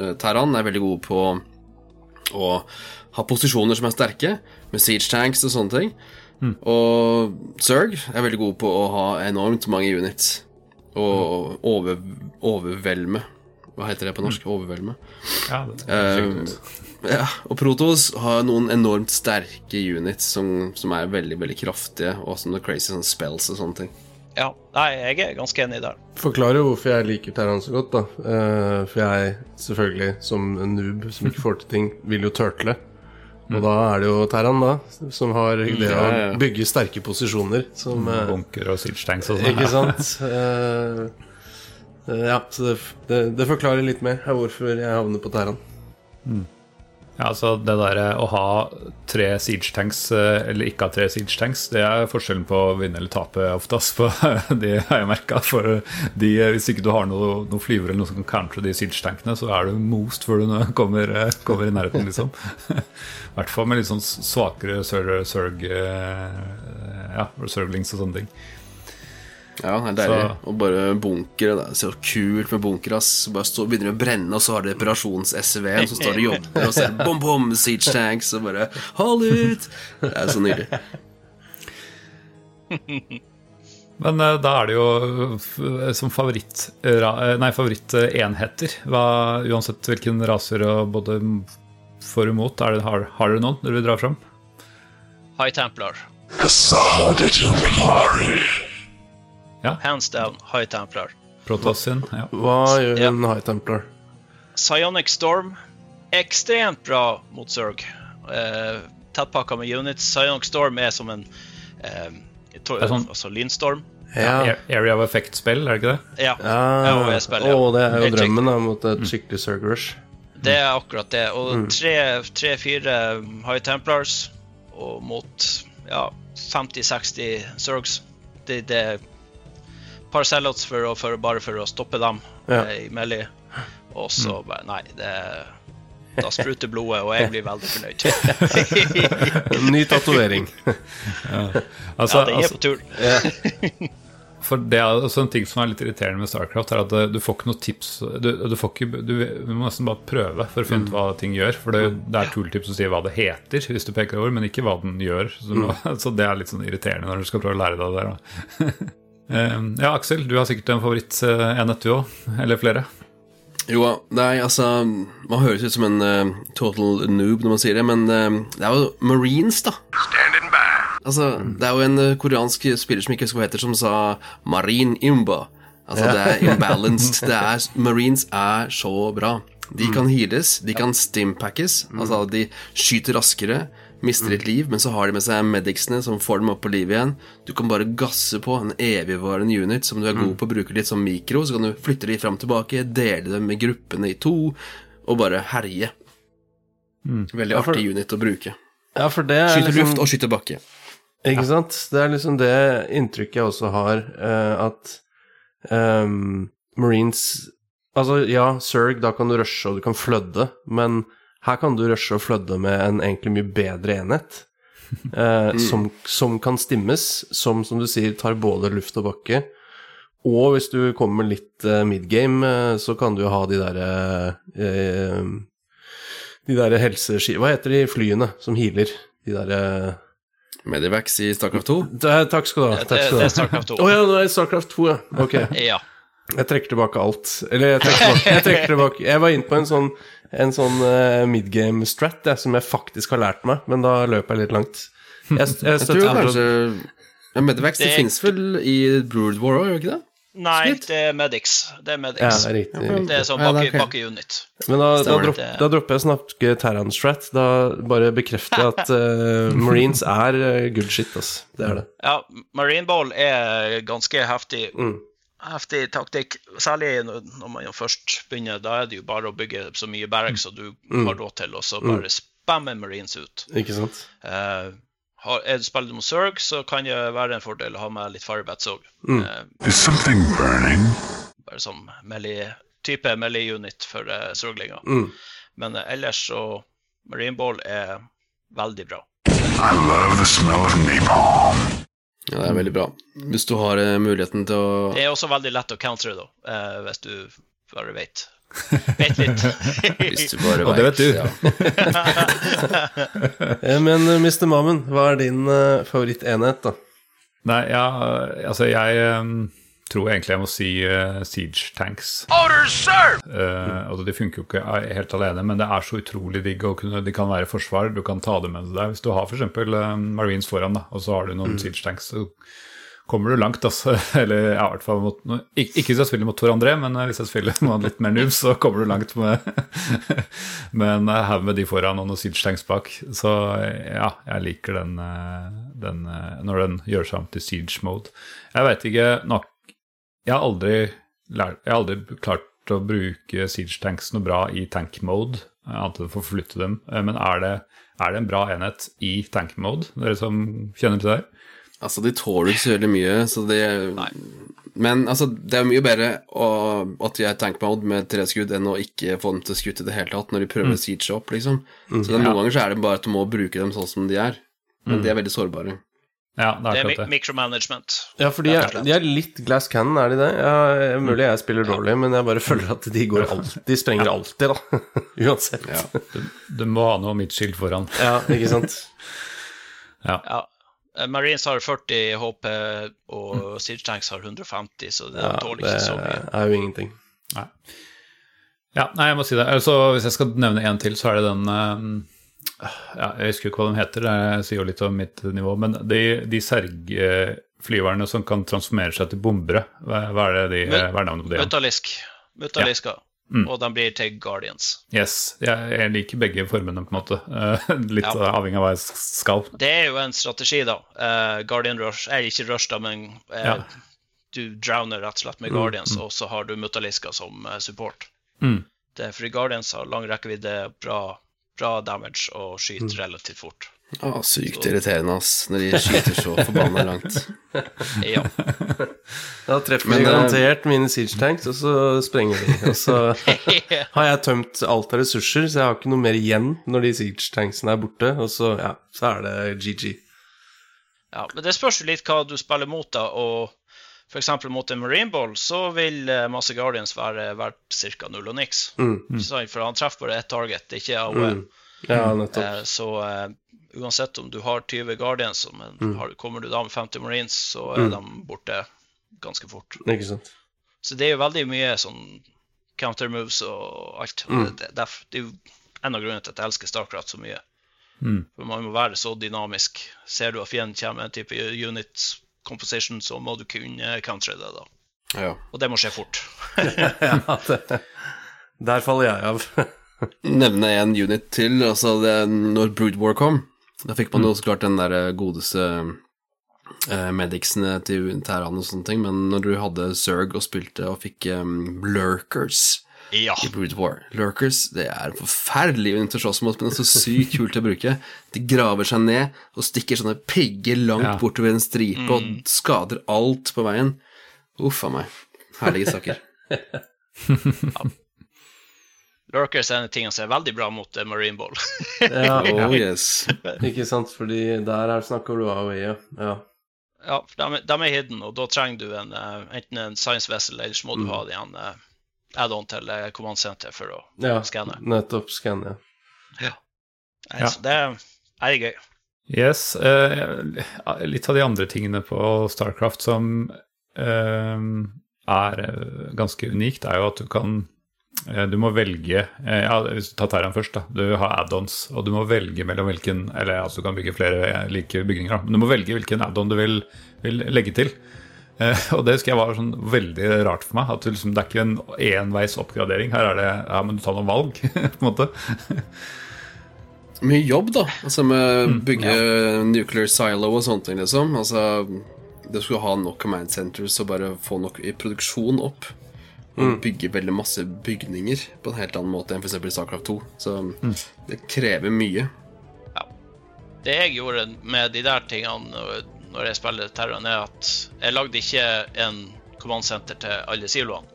uh, Terran er veldig god på å ha posisjoner som er sterke, med siege tanks og sånne ting. Og Zerg er veldig god på å ha enormt mange units. Og over, overvelme. Hva heter det på norsk? Overvelme. Ja, det, Eh, ja, og Protos har noen enormt sterke units som, som er veldig veldig kraftige, og også noen crazy sånn spells og sånne ting. Ja, nei, jeg er ganske enig der. Forklarer jo hvorfor jeg liker Terran så godt, da. Uh, for jeg, selvfølgelig, som en noob som ikke får til ting, vil jo turtle. Og da er det jo Terran, da, som har det å ja, ja. bygge sterke posisjoner. Som eh, bunker og siege og sånn. Ikke sant? Eh, eh, ja, så det, det, det forklarer litt mer hvorfor jeg havner på Terran. Ja, altså det der Å ha tre siege tanks eh, eller ikke ha tre siege tanks, det er forskjellen på å vinne eller tape oftest. På, det har jeg merka. For hvis ikke du har noen noe flyver eller noe som kan countre de siege tankene, så er du most før du kommer, eh, kommer i nærheten, liksom. I hvert fall med litt sånn svakere surg, eh, ja, surglings og sånne ting. Ja, det er deilig. Så. Og bare bunkere. Det er så kult med bunker. ass Bare stå, Begynner å brenne, og så har de operasjons-SV-en som står og jobber, og ser bom, bom, siege tanks, og bare Hold ut! Det er så nydelig. Men uh, da er det jo uh, som favoritt uh, Nei, favorittenheter. uansett hvilken raser og både for og imot, det, har, har dere noen dere vil dra fram? High Templar. Templari. Ja. Hands down, High Templar. Protosin, ja. Hva gjør ja. en High Templar? Psionic Storm. Ekstremt bra mot Zerg. Eh, Tettpakka med units. Psionic Storm er som en uh, sånn, altså Lindstorm. Ja. Area of Effect-spill, er det ikke det? Ja. ja. Spill, ja. Oh, det er jo Helt drømmen da, mot et mm. skikkelig Zerg Rush. Det er akkurat det. Og tre-fire tre, High Templars og mot ja, 50-60 Zergs. Det, det par sellouts for, for, bare for å stoppe dem ja. Eh, i Melly. Og så mm. bare Nei, det da spruter blodet, og jeg blir veldig fornøyd. Ny tatovering. ja. Altså, ja, det er altså, på tur. Ja. For det er også en ting som er litt irriterende med Starcraft, er at du får ikke noe tips. Du, du, ikke, du, du må nesten bare prøve for å finne ut hva ting gjør. For det, det er tooltips som sier hva det heter, hvis du peker over, men ikke hva den gjør. Så, må, så det er litt sånn irriterende når du skal prøve å lære deg det der. Ehm, ja, Aksel, du har sikkert en favorittenhet, du òg? Eller flere? Jo, nei, altså Man høres ut som en uh, total noob når man sier det, men uh, det er jo Marines, da. Altså, Det er jo en uh, koreansk spiller som ikke husker hva heter, som sa Marine Imba. Altså, det er imbalanced. Det er, Marines er så bra. De kan heales, de kan stimpackes, altså de skyter raskere mister ditt liv, men så har de med seg medicsene som får dem opp på livet igjen. Du kan bare gasse på en evigvarende unit som du er god på å bruke litt som mikro. Så kan du flytte de fram og tilbake, dele dem med gruppene i to, og bare herje. Mm. Veldig ja, for, artig unit å bruke. Ja, er Skyter liksom, luft og skyter bakke. Ikke ja. sant? Det er liksom det inntrykket jeg også har, uh, at um, Marines Altså, ja, Zerg, da kan du rushe og du kan flødde, men her kan du rushe og flødde med en egentlig mye bedre enhet. Eh, mm. som, som, kan stimmes, som som du sier tar både luft og bakke. Og hvis du kommer litt eh, midgame, eh, så kan du ha de derre eh, De derre helseski... Hva heter de flyene som healer? De derre Medivax i Starcraft 2? Det, takk skal du ha. Det, det, er Starcraft 2. Å oh, ja, det er Starcraft 2, ja. Ok. ja. Jeg trekker tilbake alt. Eller jeg trekker tilbake Jeg, trekker tilbake. jeg var inne på en sånn en sånn uh, midgame strat jeg, som jeg faktisk har lært meg, men da løper jeg litt langt. Jeg, jeg, jeg tror kanskje ja, Medivax det, det fins vel i Brood War òg, gjør det ikke det? Nei, det er Medics. Det er Medics. Ja, det, er riktig, riktig. det er sånn bakke-unit. Men da, da, dropp, da, dropper jeg å snakke Terran Strat. Da bare bekrefter jeg at uh, Marines er uh, good shit, altså. Det er det. Ja, Marine Ball er ganske heftig. Mm heftig taktikk. Særlig når man jo først begynner. Da er det jo bare å bygge så mye barracks som du mm. har råd til, og så bare mm. spamme Marines ut. Ikke sant? Uh, er du spiller mot Zerg, så kan det være en fordel å ha med litt firebats òg. Mm. Uh, bare som melee, type melee-unit for uh, Zerglinger. Mm. Men uh, ellers så Marine Ball er veldig bra. I love the smell of napalm. Ja, det er veldig bra. Hvis du har uh, muligheten til å Det er også veldig lett å countere, da, uh, hvis du bare vet. Vet litt. hvis du bare vet. Og det vet du. Ja. Eh, men Mr. Mammen, hva er din favorittenhet, da? Nei, ja, altså jeg um jeg egentlig jeg må si uh, Siege Tanks. Orders, sir! Uh, altså, de funker jo ikke helt alene, men det er så utrolig digg å kunne De kan være forsvar, du kan ta det med deg. Hvis du har f.eks. Uh, Marines foran, da, og så har du noen mm. Siege Tanks, så kommer du langt, altså. Eller ja, i hvert fall mot ikke, ikke, hvis jeg spiller mot Tor André, men hvis jeg spiller med litt mer noobs, så kommer du langt med, med en haug med de foran og noen Siege Tanks bak. Så ja, jeg liker den, den når den gjør seg om til Siege mode. Jeg veit ikke nok jeg har aldri, lært, jeg har aldri klart å bruke siege tanks noe bra i tank mode, annet enn å forflytte dem. Men er det, er det en bra enhet i tank mode, dere som kjenner til det? Altså, de tåler ikke så veldig mye, så det Men altså, det er mye bedre å, at de er tank mode med tre skudd enn å ikke få dem til å skutte i det hele tatt når de prøver å siege opp, liksom. Så det, noen ganger så er det bare at du må bruke dem sånn som de er. Men de er veldig sårbare. Ja, det Det er er det. micromanagement. Ja, for de er, de er litt glass cannon, er de det? Ja, mulig jeg spiller dårlig, men jeg bare føler at de går alltid De sprenger alltid, da. Uansett. Ja. Du må ha noe midtskilt foran. Ja, ikke sant? Ja. ja. Marines har 40 HP, og Siege Tanks har 150, så det Ja, det ikke så mye. er jo ingenting. Nei. Ja, nei, jeg må si det. Altså, hvis jeg skal nevne en til, så er det den eh, ja, Jeg husker ikke hva de heter, det sier jo litt om mitt nivå. Men de, de sergflyverne som kan transformere seg til bombere, hva, hva er det de, hva er navnet på det? Mutalisk. Mutaliska. Mm. Og de blir til Guardians. Yes, jeg, liker begge formene, på en måte. Eh, litt Ja. avhengig av hva jeg skal. Det er jo en strategi, da. Uh, Guardian Rush er ikke Rush, da, men uh, Ja. du drowner rett og slett med Guardians, og så har du Mutaliska som eh, support. Mm. Det fordi Guardians har lang rekkevidde, bra, bra damage og skyter Mm. relativt fort. Ah, sykt irriterende, ass, når de skyter så forbanna langt. Ja. Da treffer Men, de eh, garantert mine siege tanks, og så sprenger de. Og så har jeg tømt alt av ressurser, så jeg har ikke noe mer igjen når de siege tanksene er borte, og så, ja, så er det GG. ja. Men det spørs jo litt hva du spiller mot, da. Og f.eks. mot en Marine Ball så vil eh, masse Guardians være verdt ca. null og niks. Mm. Ikke? For han treffer bare ett target, det er ikke AOE. Mm. Ja, nettopp. Eh, Så uh, uansett om du har 20 Guardians, men Mm. har, kommer du da med 50 Marines, så er de borte ganske fort. Ikke sant. Så det er jo veldig mye sånn counter-moves og alt. Mm. Det, det, det er jo en av grunnene til at jeg elsker Starcraft så mye. Mm. For man må være så dynamisk. Ser du at fienden kommer med en type unit composition, så må du kunne countre det, da. Ja. Og det må skje fort. Ja, det, der faller jeg av. Nevne en unit til, altså det, når Brood War kom, da fikk man jo så klart den der eh, godeste eh, medicsene til Terran og sånne ting, men når du hadde Zerg og spilte og fikk um, lurkers Ja. i Brood War Lurkers, det er en forferdelig å slåss mot, men det er så sykt kult å bruke. De graver seg ned og stikker sånne pigger langt Ja. bortover en stripe og skader alt på veien. Uff a meg. Herlige saker. Lurkers er en ting som er veldig bra mot eh, Marine Ball. Ja, Oh yes. ikke sant, fordi der er snakker du av ja. ja. Ja, de, er- de er hidden, og da trenger du en, eh, enten en science vessel, eller så må du ha en uh, add-on til uh, command center for å Ja, skanne. nettopp skanne. Nei, Ja. Så det er gøy. Yes. eh, litt av de andre tingene på Starcraft som eh, er eh, ganske unikt, er jo at du kan eh, Du må velge eh, ja, Hvis du tar Terran først, da. Du har add-ons, og du må velge mellom hvilken Eller altså, du kan bygge flere eh, like bygninger, da. Men du må velge hvilken add-on du vil, vil legge til. Eh, og det husker jeg var sånn veldig rart for meg. At du liksom, det er ikke en enveis oppgradering. Her er det Ja, men du tar noen valg, på en måte. Mye jobb, da. Altså med bygge nuclear silo og sånne ting, liksom. Altså Det skulle ha nok command centers og bare få nok i produksjon opp. Og bygge veldig masse bygninger på en helt annen måte enn f.eks. i Starcraft 2. Så det krever mye. Ja. Det jeg gjorde med de der tingene når- jeg spiller Terran, er at jeg lagde ikke en kommandsenter til alle siloene,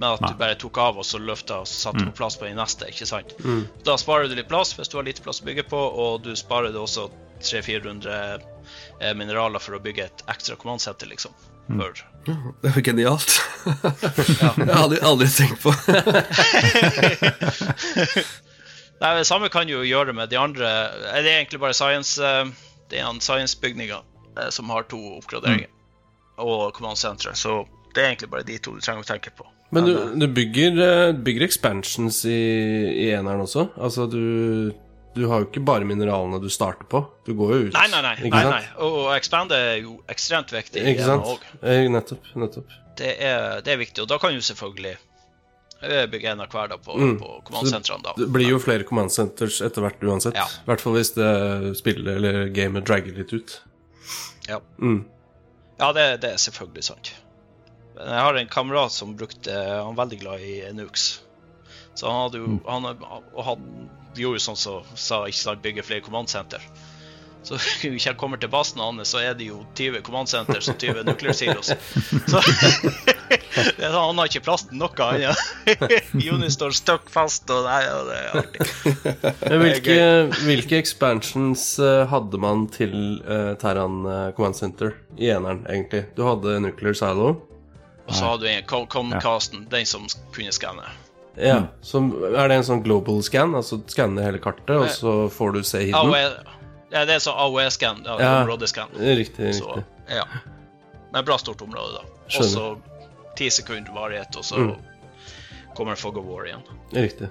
men at Nei. du bare tok av og så løfta og satte på plass på de neste. ikke sant? Da sparer du litt plass hvis du har lite plass å bygge på, og du sparer det også 300-400 eh, mineraler for å bygge et ekstra kommandsenter, liksom. For Det er jo genialt. Jeg hadde aldri tenkt på Nei, Det samme kan du jo gjøre med de andre eh, Det er egentlig bare science bygninger. Det eh, som har to oppgraderinger. Og command center. Så det er egentlig bare de to du trenger å tenke på. Men du, du bygger, eh, bygger expansions i, i eneren også? Altså, du, du har jo ikke bare mineralene du starter på. Du går jo ut. Nei, nei, nei. Nei, nei. Og expand er jo ekstremt viktig. Ikke sant? Eh, Nettopp. Nettopp. Det er, det er viktig. Og da kan du selvfølgelig eh, bygge en av hver da på, Mm. på command-sentrene. Det blir jo flere command centers etter hvert uansett. Ja. I hvert fall hvis det spillet eller gamet dragger litt ut. Ja, Mm. ja det, det er selvfølgelig sant. Jeg har en kamerat som brukte Han er veldig glad i Nukes. Så han hadde jo han, Og han gjorde jo sånn som så, sa, ikke sant, bygge flere command-senter. Så hvis jeg kommer til basen hans, så er det jo 20 command centers og 20 nuclear silos. Så sånn, han har ikke plass til noe annet. Juni står støkk fast, og nei, ja, det er artig. Hvilke, hvilke, expansions eh, hadde man til uh, Terran uh, Command Center i eneren, egentlig? Du hadde Nuclear Silo. Og så hadde du Comcasten, den som kunne skanne. Ja, så Er det en sånn global scan? Altså skanne hele kartet, og så får du se hidden? Ja, det er sånn AOE-scan. Ja, ja, områdescan. Riktig, så. Ja. Men bra stort område, da. Skjønner så ti sekunder varighet, og så mm. kommer Fog of War igjen. Riktig.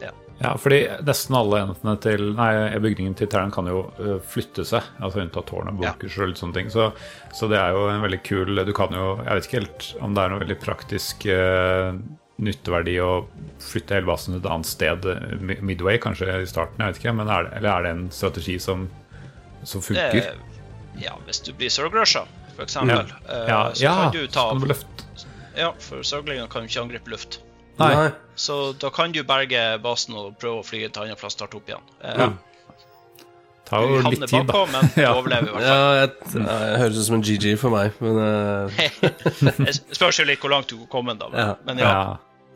Ja. ja, fordi nesten alle enhetene til Nei, bygningen til Terran kan jo uh, flytte seg, altså unntatt tårn og bunkers ja. og litt sånne ting. Så, så, det er jo en veldig kul Du kan jo Jeg vet ikke helt om det er noe veldig praktisk uh, nytteverdi å flytte hele basen til et annet sted midway, kanskje i starten, jeg vet ikke, men er det, eller er det en strategi som, som funker? Det, ja, hvis du blir surgrusha, f.eks., ja. Ja, så ja, kan du ta Ja, for surglingene kan jo ikke angripe luft. Nei. Så da kan du berge basen og prøve å fly til en annen plass og starte opp igjen. Uh, ja. Ta jo litt tid, bakpå, da. Men ja. overlever i hvert fall. Ja, jeg, det høres ut som en GG for meg, men uh... Spørs jo litt hvor langt du kommer, da. Men ja. Men ja.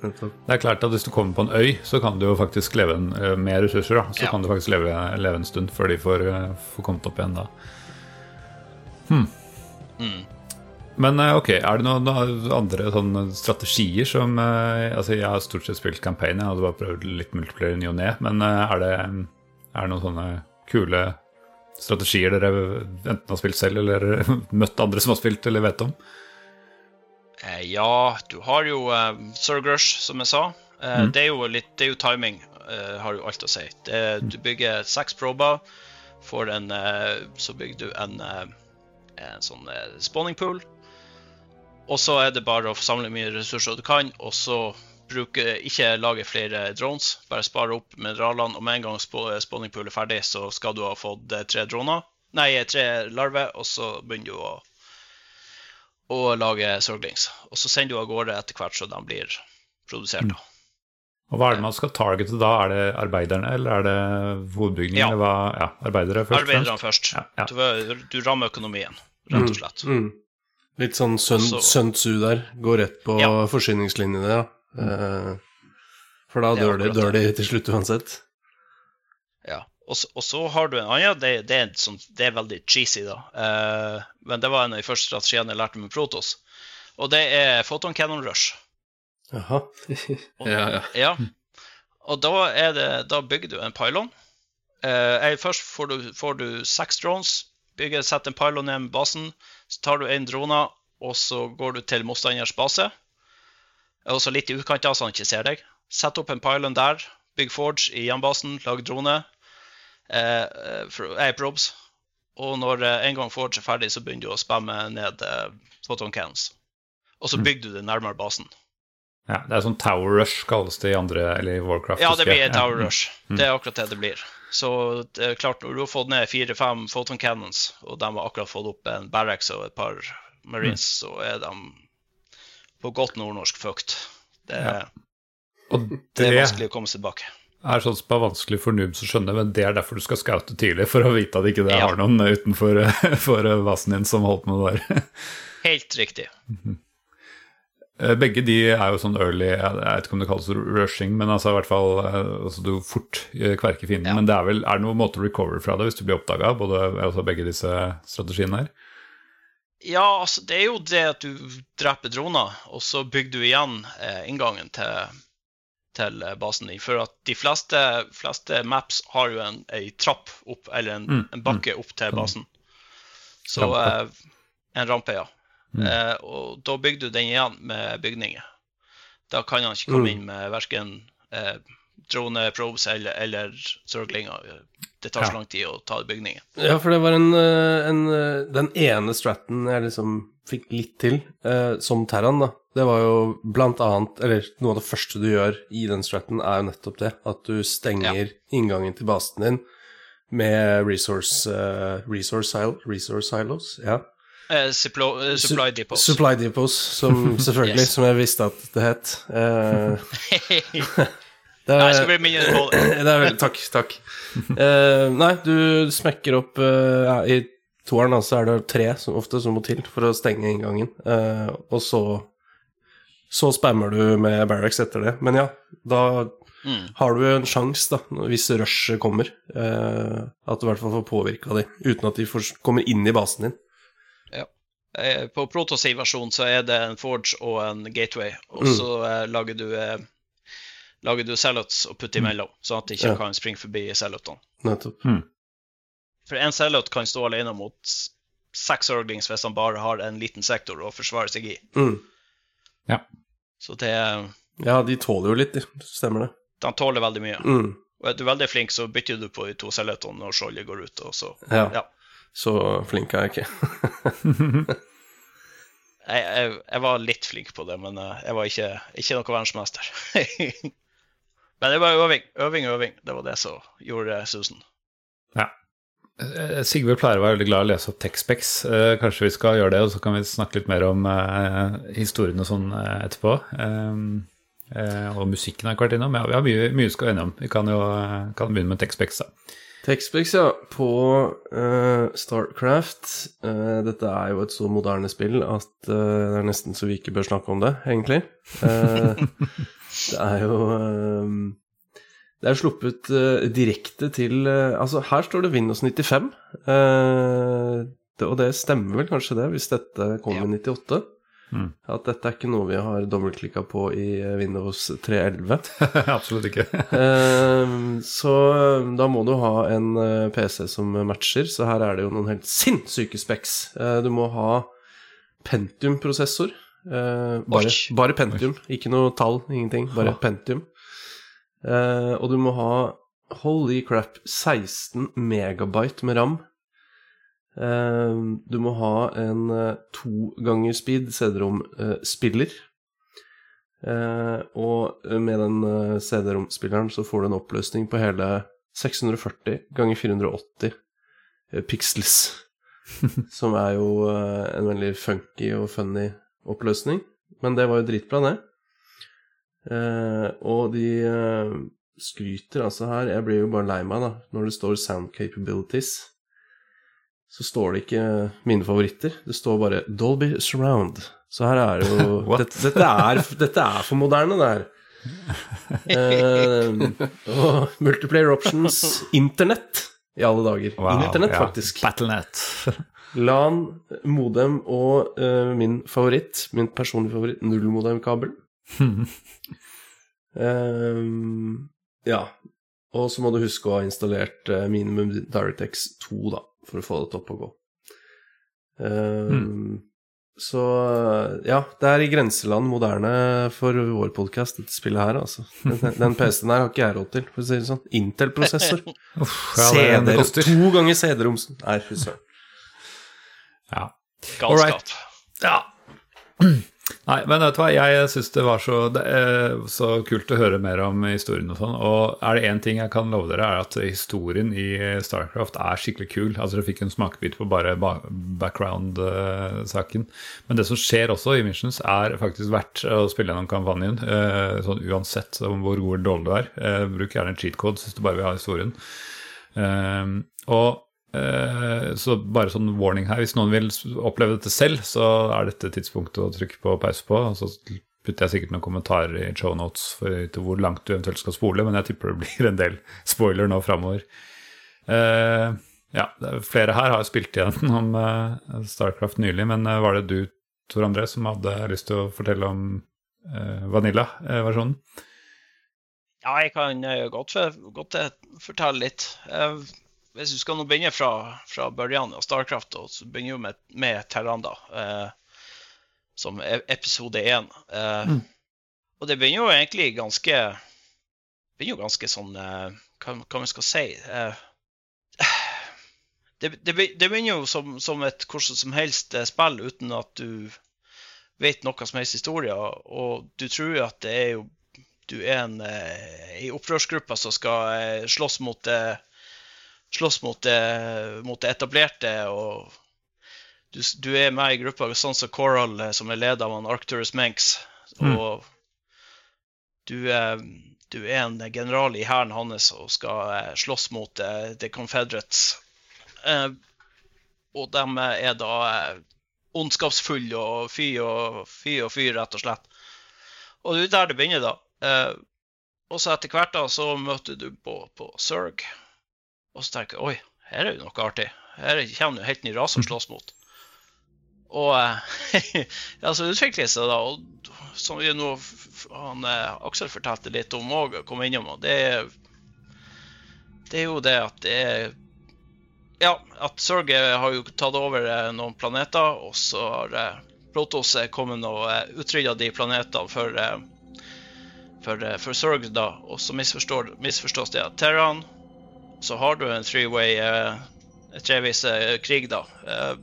Det er klart at Hvis du kommer på en øy, så kan du jo faktisk leve en, uh, med ressurser. da Så kan du faktisk leve, leve, en stund før de får, får kommet opp igjen da. Hmm. Mm. Men ok, er det noen andre sånne strategier som Altså, jeg har stort sett spilt campaign, jeg hadde bare prøvd litt multiplayer ny og ne, men er det, er det noen sånne kule strategier dere enten har spilt selv eller møtt andre som har spilt eller vet om? Eh, ja, du har jo uh, Surgrush, som jeg sa. Uh, mm. det, er litt, det er jo timing, uh, har jo alt å si. Det, du bygger seks prober. En, uh, så bygger du en, en sånn spawning pool. Og så er det bare å samle mye ressurser du kan, og så bruke, ikke lage flere drones. Bare spare opp mineralene, og med en gang spawningpool er ferdig, så skal du ha fått eh, tre droner. Nei, tre larver, og så begynner du å, å lage sorglings. Og så sender du av gårde etter hvert så de blir produsert. Mm. Og Hva er det man skal targete da? Er det arbeiderne, eller er det hovedbygningen? Ja. ja arbeidere først? Arbeiderne først. Ja, ja. Du, du, rammer økonomien, rett og slett. Mm. Mm. Litt sånn Sun Tzu der. Går rett på forsyningslinjene, ja. Mm. for da dør de, dør de, til slutt uansett. Ja. Og så, har du en annen. Det, det, er, sånn, det er veldig cheesy, da. Uh, men det var en av de første strategiene jeg lærte med Protos. Og det er Photon Cannon Rush. Jaha. ja, ja. ja. Og da, er det, da bygger du en pylon. Uh, først får du, får du seks drones. Bygger, setter en pylon ned med basen. Så tar du én drone, og så går du til motstanders base også litt i utkant så han ikke ser deg. Sett opp en pylon der. Bygg Forge i hjembasen. Lag drone. Eh, eh, probes. Og når eh, en gang Forge er ferdig, så begynner du å spamme ned eh, photon cans. Og så mm. bygger du det nærmere basen. Ja, Det er sånn Tower Rush kalles det i andre, eller i Warcraft. Ja, det blir Tower Rush. Mm. Det er akkurat det det blir. Så det er klart, når du har fått ned fire-fem photon cannons, og de har akkurat fått opp en barracks og et par marines, mm. så er de på godt nordnorsk fucked. Det, ja. det, det, er vanskelig å komme seg tilbake. Det er sånn som er vanskelig for noobs å skjønne, men det er derfor du skal scoute tidlig. For å vite at ikke det ja. har noen utenfor for basen din som holdt med det der. Helt riktig. Begge de er jo sånn early Jeg vet ikke om det kalles rushing, men altså i hvert fall eh, altså du fort eh, kverker fienden. Ja. Men det er vel er det noen måte å recover fra det hvis du blir oppdaga, altså begge disse strategiene her? Ja, altså det er jo det at du dreper droner, og så bygger du igjen eh, inngangen til, til, eh, basen din. For at de fleste, fleste maps har jo en, en trapp opp, eller en, mm. en bakke opp til basen. Så rampe. Eh, En rampe, ja. Mm. Eh, og da bygger du den igjen med bygninger. Da kan han ikke komme mm. inn med verken eh, droneprobes eller, eller surglinger det tar så lang tid å ta bygningen. Ja, for det var en, eh, en, eh, Den ene stratten jeg liksom fikk litt til, eh, som Terran, da. Det var jo blant annet Eller noe av det første du gjør i den stratten, er jo nettopp det. At du stenger ja. inngangen til basen din med resource, uh, resource, resource silos. Ja. Eh, supply, supply Depots. Supply Depots, som selvfølgelig, yes. som jeg visste at det het. Uh, det er, jeg skal bli på det. er vel, takk, takk. Uh, nei, du smekker opp uh, I toeren altså, er det tre som ofte som må til for å stenge inngangen. og så så spammer du med Barracks etter det. Men ja, da mm. har du en sjanse, da, hvis rushet kommer, at du i hvert fall får påvirka dem, uten at de får, kommer inn i basen din. Eh, på Protosave-versjonen så er det en Forge og en Gateway, og mm. så eh, lager du eh, lager du Zealots og putter mm. imellom, sånn at de ikke ja. kan springe forbi cellotene. Nettopp. Mm. For en cellot kan stå alene mot seks Orglings hvis han bare har en liten sektor å forsvare seg i. Mm. Ja. Så det Ja, de tåler jo litt, stemmer det. De tåler veldig mye. Mm. Og er du veldig flink, så bytter du på de to cellotene når skjoldet går ut, og så ja. ja så flink er jeg ikke. jeg, jeg, jeg, var litt flink på det, men eh, jeg var ikke, ikke noe verdensmester. men det var øving, øving, øving. Det var det som gjorde susen. Ja. Eh, Sigve pleier å være veldig glad i å lese opp TechSpecs. Eh, kanskje vi skal gjøre det, og så kan vi snakke litt mer om Historiene historien og sånn eh, etterpå. Og musikken har ikke vært innom. Ja, vi har mye, mye skal innom. Vi kan jo kan begynne med TechSpecs. da. Textbix, ja. På uh, Starcraft uh, Dette er jo et så moderne spill at uh, det er nesten så vi ikke bør snakke om det, egentlig. det er jo Det er sluppet direkte til Altså, her står det Windows 95. Det, og det stemmer vel kanskje det, hvis dette kom ja. i 98? Mm. At dette er ikke noe vi har dobbeltklikka på i eh, Windows 3.11. Absolutt ikke. Ehm, så eh, da må du ha en eh, PC som matcher, så her er det jo noen helt sinnssyke specs. Du må ha Pentium-prosessor. Bare, bare, Pentium, ikke noe tall, ingenting. Bare Pentium. Og du må ha holy crap 16 megabyte med ram. Ehm, du må ha en uh, to ganger speed CD-rom-spiller. Uh, og med den CD-rom-spilleren så får du en oppløsning på hele 640 ganger 480 pixels. som er jo en veldig funky og funny oppløsning. Men det var jo dritbra, det. og de skryter altså her Jeg blir jo bare lei meg, da, når det står sound capabilities så står det ikke mine favoritter. Det står bare Dolby Surround. Så her er det jo dette, dette, er, dette, er, for moderne, det her. Uh, og multiplayer options Internett, i alle dager. Wow, Internett, ja. faktisk. Battlenet. LAN, modem og uh, min favoritt, min personlige favoritt, nullmodemkabel. uh, ja. Og så må du huske å ha installert uh, minimum DirectX 2, da for å få det opp og gå. Uh, mm. Så ja, det er i grenseland moderne for vår podkast, dette spillet her, altså. Den, den PC-en her har ikke jeg råd til, for å si det sånn. Intel-prosessor. ja, to ganger CD-romsen. Nei, fy søren. Ja. Galskap. Ja. Nei, men vet du hva, jeg syns det var så, det så, kult å høre mer om historien og sånn. Og er det én ting jeg kan love dere, er at historien i Starcraft er skikkelig kul. Altså Dere fikk en smakebit på bare background-saken. Men det som skjer også i Missions, er faktisk verdt å spille gjennom kampanjen. Eh, sånn uansett hvor god eller dårlig du er. Eh, bruk gjerne cheat code hvis du bare vil ha historien. Eh, og Eh, så bare sånn warning her, hvis noen vil oppleve dette selv, så er dette tidspunktet å trykke på pause på. så putter jeg sikkert noen kommentarer i show notes for hvor langt du eventuelt skal spole, men jeg tipper det blir en del spoiler nå framover. Uh, ja, flere her har spilt igjen om uh, Starcraft nylig, men var det du, Tor André, som hadde lyst til å fortelle om Vanilla-versjonen? Ja, jeg kan godt, godt fortelle litt hvis du skal nå begynne fra, fra børjan av Starcraft, så begynner vi med, med Terranda eh, som e, episode én. Eh, mm. Og det begynner jo egentlig ganske begynner jo ganske sånn eh, hva, hva man skal si eh, det, det, det, begynner jo som, som et hvordan som helst eh, spill uten at du vet noe som helst historie, og du tror at det er jo du er en eh, i opprørsgruppa som skal slåss mot eh, slåss mot det, mot det etablerte. og du, du, er med i gruppa sånn som Coral, som er leda av Arcturus Menks. Mm. Og du, du, er en general i hæren hans og skal slåss mot The Confederates. Og de er da ondskapsfulle og fy og fy og fy, rett og slett. Og det er der det begynner, da. Og så etter hvert da, så møter du på, på Zerg, og så tenker jeg oi, her er jo noe artig. Her kommer en helt ny rase å slåss mot. Og eh, ja, så utvikler seg da, og som vi nå han, eh, Aksel fortalte litt om òg, kom innom, og det, det er jo det at det er Ja, at Zerg har jo tatt over eh, noen planeter, og så har Protos kommet og utrydda de planetene for for, for Zerg, da, og så misforstås det at Terran Så har du en three-way, uh, trevis uh, krig, da. Uh,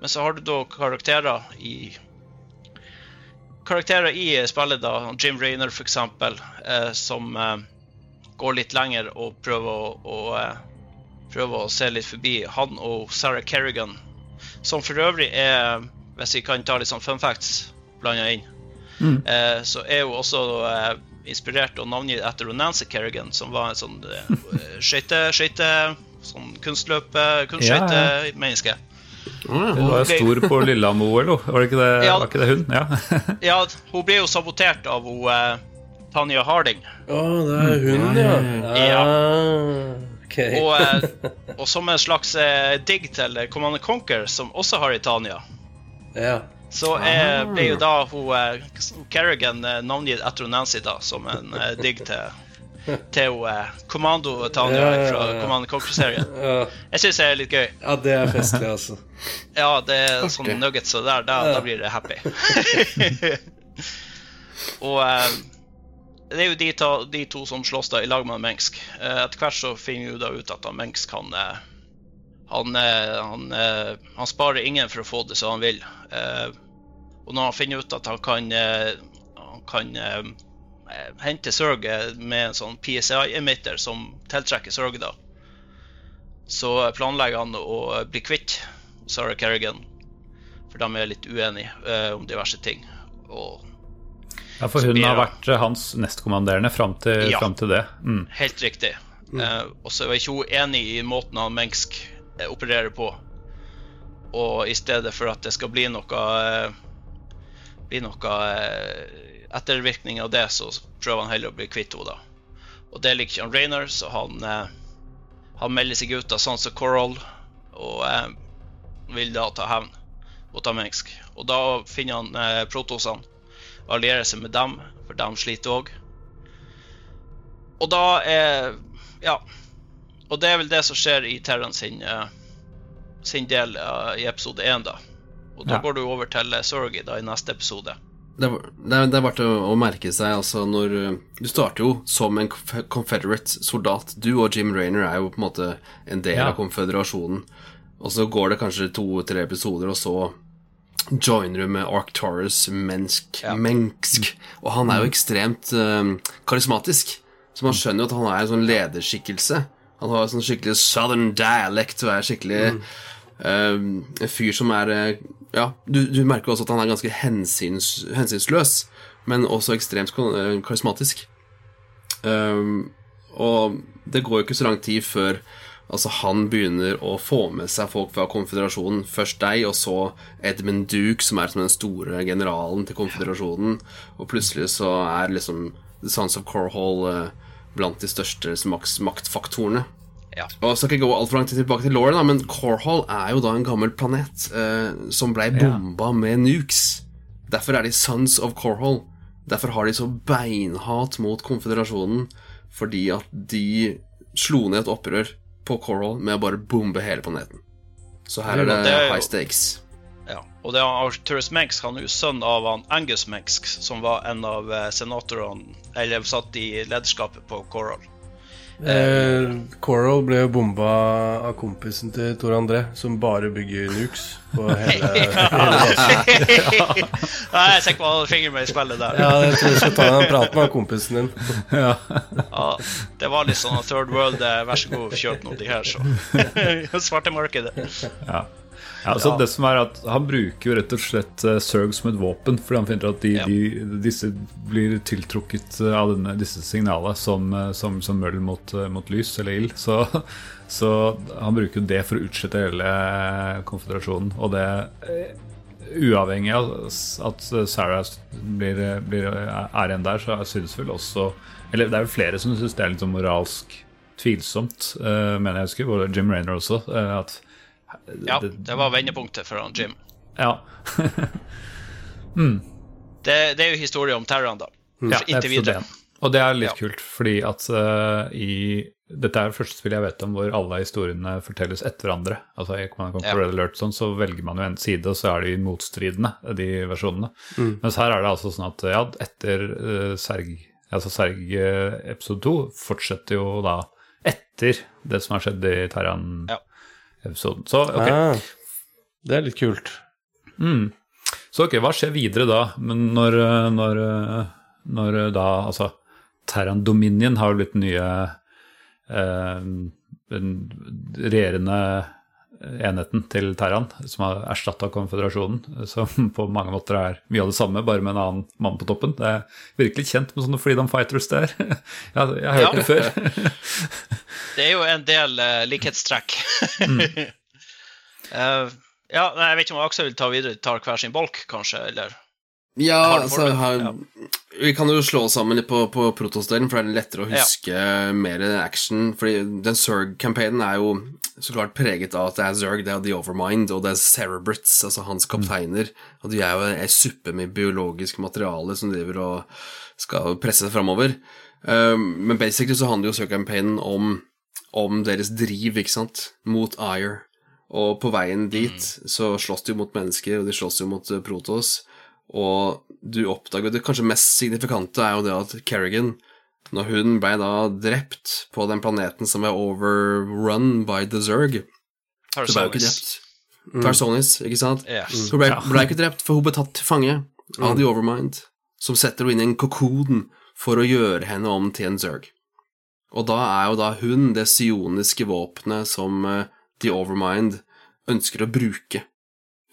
men så har du da karakterer i Karakterer i spillet, da. Jim Raynor, f.eks., uh, som går litt lenger og prøver å, å prøver å se litt forbi han og Sarah Kerrigan, som for øvrig er, hvis vi kan ta litt sånn fun facts blanda inn Mm. Eh, så er hun også eh, inspirert og navngitt etter Nancy Kerrigan, som var en sånn uh, skøyte... Sånn kunstløpe, kunstskøytemenneske. Mm. Hun var jo stor på Lillehammer, var det ikke det, ja, var ikke det hun? Ja. ja, hun ble jo sabotert av hun, uh, Tanja Harding. Å, oh, det er hun, ja. ja. Okay. og, uh, og, som en slags uh, digg til Command Conquer, som også har i Tanja. Ja. Så eh, ble jo da hun eh, Kerrigan eh, navngitt etter Nancy da, som en eh, digg til, til eh, Kommando Tanja ja, ja, fra Kommando Conquer-serien. Jeg syns det er litt gøy. Ja, det er festlig, altså. ja, det er okay. sånn nuggets og der, da, da blir det happy. og eh, det er jo de to, de to, som slåss da i lag med Mengsk. etter hvert så finner vi da ut at Mengsk kan han, han, han, sparer ingen for å få det som han vil. Eh, og når han finner ut at han kan, eh, han kan eh, hente Zerg med en sånn PSI-emitter som tiltrekker Zerg, da, så planlegger han å bli kvitt Sarah Kerrigan. For de er litt uenige om diverse ting. Og ja, For hun har vært hans nestkommanderende fram til, ja, frem til det? Mm. Helt riktig. Mm. Og så er ikke hun enig i måten han Mengsk opererer på. Og i stedet for at det skal bli noe eh, bli noe eh, ettervirkning av det, så prøver han heller å bli kvitt henne. Og det liker ikke han Rainer, så han, eh, han melder seg ut av Sansa Coral og eh, vil da ta hevn mot Amensk. Og da finner han eh, protosene og allierer seg med dem, for de sliter òg. Og da er Ja. Og det er vel det som skjer i Terran sin eh, sin del uh, i episode én, da. Og da ja. går du over til Sorgi da i neste episode. Det, det, det er verdt å, å, merke seg, altså, når Du starter jo som en confederate soldat. Du og Jim Rayner er jo på en måte en del ja. av konføderasjonen. Og så går det kanskje to-tre episoder, og så joiner du med Arcturus Mensk, ja. Mensk. Og han er jo ekstremt um, karismatisk. Så man skjønner jo at han er en sånn lederskikkelse. Han har sånn skikkelig southern dialect og er skikkelig mm. uh, En fyr som er uh, Ja, du, du, merker også at han er ganske hensyns, hensynsløs, men også ekstremt karismatisk. karismatisk. og det går jo ikke så lang tid før Altså Han begynner å få med seg folk fra konføderasjonen. Først deg, og så Edmund Duke, som er som den store generalen til konføderasjonen. Og plutselig så er liksom The Sons of Corhall uh, blant de største maktfaktorene. Ja. Og så skal ikke gå altfor langt tilbake til Lauren, men Corhall er jo da en gammel planet eh, som ble bomba ja. med nukes. Derfor er de Sons of Corhall. Derfor har de så beinhat mot konfederasjonen fordi at de slo ned et opprør på Corhall med å bare bombe hele planeten. Så her er det, high stakes. Og det er Arturus Menks, han er jo sønn av han Angus Menks, som var en av eh, senatorene Eller satt i lederskapet på Coral. Eh, Coral ble jo bomba av kompisen til Tor André, som bare bygger nukes på hele, hele ja. Nei, jeg ser ikke hva fingeren min i spillet der. Ja, jeg tror du skal ta en prat med kompisen din. ja. ja. Det var litt sånn Third World, eh, vær så god, kjøp noe de her, så. Svartemarkedet. Ja. Ja, altså det som er at Han bruker jo rett og slett uh, som et våpen, fordi han finner at de, de, disse blir tiltrukket av denne, disse signalene som, som, som møll mot, mot, lys eller ild. Så, så, han bruker det for å utslette hele konfederasjonen. Og det uavhengig av at Sarah blir, blir, er igjen der, så synes vel også Eller det er jo flere som syns det er litt sånn moralsk tvilsomt, uh, mener jeg husker. Både Jim Rainer også. Uh, at ja, det var vendepunktet for han Jim. Ja. mm. det, det, er jo historie om Terran, da. Ja, inntil videre. Og det er litt ja. kult, fordi at uh, i Dette er det første spillet jeg vet om hvor alle historiene fortelles etter hverandre. Altså I Command ja. Red Alert sånn, så velger man jo en side, og så er de motstridende, de versjonene. Mm. Mens her er det altså sånn at ja, etter uh, Serg, altså Serg uh, episode 2 fortsetter jo da etter det som har skjedd i Terran-episoden. Så ok. Ah, det er litt kult. Mm. Så ok, hva skjer videre da? Men når, når, når da altså Terran Dominion har jo blitt den nye eh, regjerende enheten til Terran, som har erstatta konføderasjonen, som på mange måter er mye av det samme, bare med en annen mann på toppen. Det er virkelig kjent med sånne Freedom Fighters der. jeg, jeg har hørt ja. det før. det er jo en del uh, likhetstrekk. mm. uh, ja, jeg vet ikke om Aksel vil ta videre, tar hver sin bolk, kanskje, eller ja, altså her, ja. Vi kan jo slå sammen litt på, på Protoss-delen, for det er lettere å huske ja. mer action. Fordi den Zerg-campaignen er jo så klart preget av at det er Zerg, det er The Overmind, og det er Cerebrits, altså hans mm. kapteiner. Og de er jo ei suppe med biologisk materiale som driver og skal presse seg framover. Um, men basically så handler jo Zerg-campaignen om, om, deres driv, ikke sant, mot Ire. Og på veien dit mm. så slåss de jo mot mennesker, og de slåss jo mot uh, Protoss. Og du oppdager Det kanskje mest signifikante er jo det at Kerrigan, når hun ble da drept på den planeten som er overrun by the Zerg Hun ble jo ikke drept. Mm. Tarsonis, ikke sant? Yes. Hun ble, ble, ikke drept, for hun ble tatt til fange mm. av The Overmind, som setter henne inn i en kokon for å gjøre henne om til en Zerg. Og da er jo da hun det sioniske våpenet som uh, The Overmind ønsker å bruke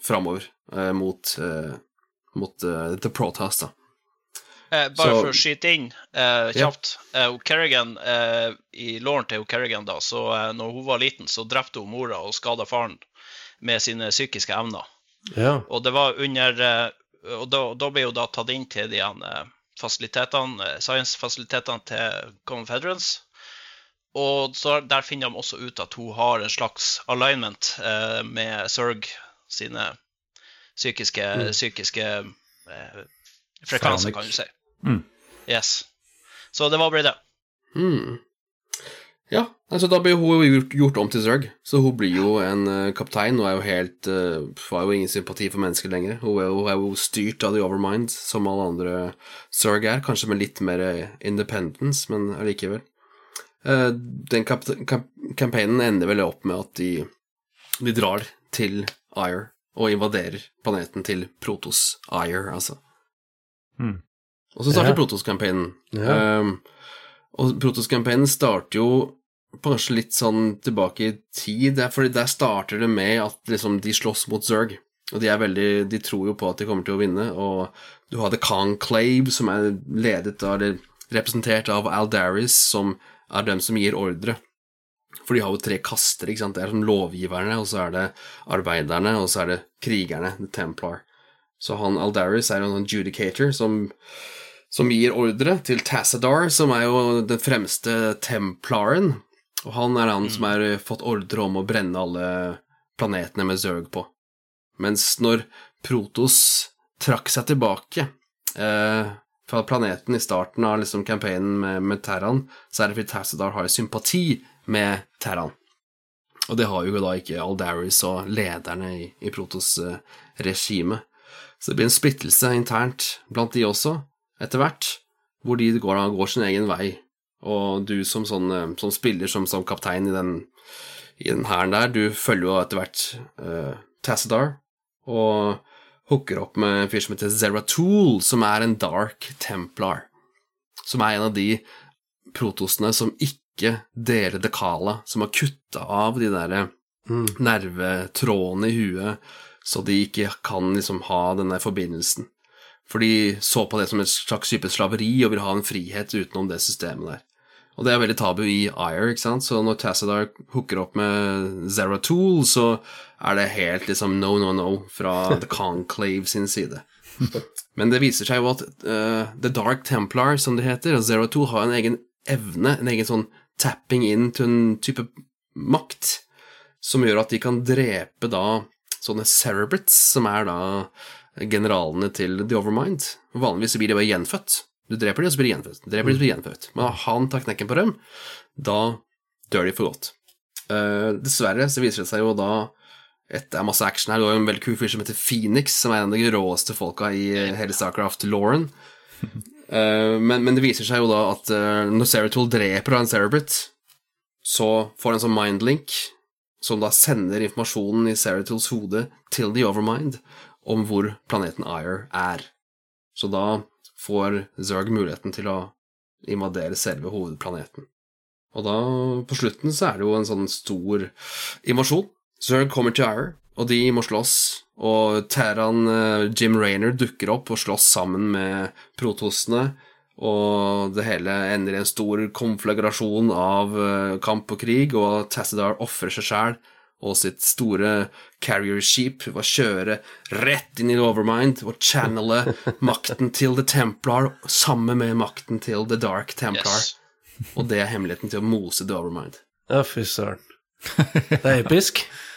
framover uh, mot uh, mot uh, The Protest. Eh, bare så, for å skyte inn eh, kjapt. Ja. Eh, Kerrigan, eh, I låren til Kerrigan, da, så eh, når hun var liten, så drepte hun mora og skada faren med sine psykiske evner. Ja. Og det var under Og da, da ble hun da tatt inn til de fasilitetene, science-fasilitetene til Confederates. Og så der finner de også ut at hun har en slags alignment med Zerg sine psykiske, mm. psykiske eh, frekvenser, kan du si. Mm. Yes. Så det var bare det. Mm. Ja, altså da blir hun gjort, gjort, om til Zerg, så hun blir jo en uh, kaptein og er jo helt uh, Har jo ingen sympati for mennesker lenger. Hun er, hun er, jo styrt av The Overmind, som alle andre Zerg er, kanskje med litt mer independence, men allikevel. Uh, den campaignen ender vel opp med at de, de drar til Ire og invaderer planeten til Protos Ire, altså. Mm. Og så starter ja. Protos-campaignen. Ja. Um, og Protos-campaignen starter jo kanskje litt sånn tilbake i tid, fordi der starter det med at liksom, de slåss mot Zerg. Og de er veldig De tror jo på at de kommer til å vinne, og du har The Conclave, som er ledet av, eller representert av Aldaris, som er dem som gir ordre. For de har jo tre kaster. ikke sant? Det er som lovgiverne, og så er det arbeiderne, og så er det krigerne, The Templar. Så han Aldaris er jo en judicator som, som gir ordre til Tassadar, som er jo den fremste templaren. Og han er han mm. som har fått ordre om å brenne alle planetene med Zerg på. Mens når Protos trakk seg tilbake eh, fra planeten i starten av liksom campaignen med, med Terran, så er det fordi Tassadar har sympati med Terran. Og det har jo da ikke Aldaris og lederne i, i Protos-regimet. Så det blir en splittelse internt blant de også, etter hvert, hvor de går, går sin egen vei. Og du som, sånn, eh, som spiller, som, som, kaptein i den i den hæren der, du følger jo etter hvert uh, Tassadar, og hooker opp med en fyr som heter Zeratul, som er en dark templar. Som er en av de protosene som ikke ikke dele dekala, som har kutta av de der mm. nervetrådene i huet, så de ikke kan liksom ha denne forbindelsen. For de så på det som et slags type slaveri og vil ha en frihet utenom det systemet der. Og det er veldig tabu i Ire, ikke sant, så når Tassadar hooker opp med Zeratul, så er det helt liksom no, no, no fra The Conclave sin side. Men det viser seg jo at uh, The Dark Templar, som det heter, og Zeratul har en egen evne, en egen sånn tapping in til en type makt, som gjør at de kan drepe da sånne cerebrits, som er da generalene til The Overmind. Vanligvis blir de bare gjenfødt. Du dreper de, og så blir de gjenfødt. Dreper de, så blir de gjenfødt. Men har han tar knekken på dem, da dør de for godt. Uh, dessverre så viser det seg jo da det er masse action her, det var en veldig kul fyr som heter Phoenix, som er en av de råeste folka i hele Starcraft Lauren. Uh, men, men, det viser seg jo da at uh, når Seratol dreper en Cerebrit, så får han en sånn mindlink som da sender informasjonen i Seratols hode til The Overmind om hvor planeten Ire er. Så da får Zerg muligheten til å invadere selve hovedplaneten. Og da, på slutten, så er det jo en sånn stor invasjon. Zerg kommer til Ire, og de må slåss. Og Terran uh, Jim Raynor dukker opp og slåss sammen med protossene. Og det hele ender i en stor konflagrasjon av uh, kamp og krig, og Tassadar ofrer seg sjæl og sitt store carrier sheep var kjøre rett inn i Overmind og channele makten til The Templar sammen med makten til The Dark Templar. Yes. Og det er hemmeligheten til å mose The Overmind. Ja, fy søren. Det er episk.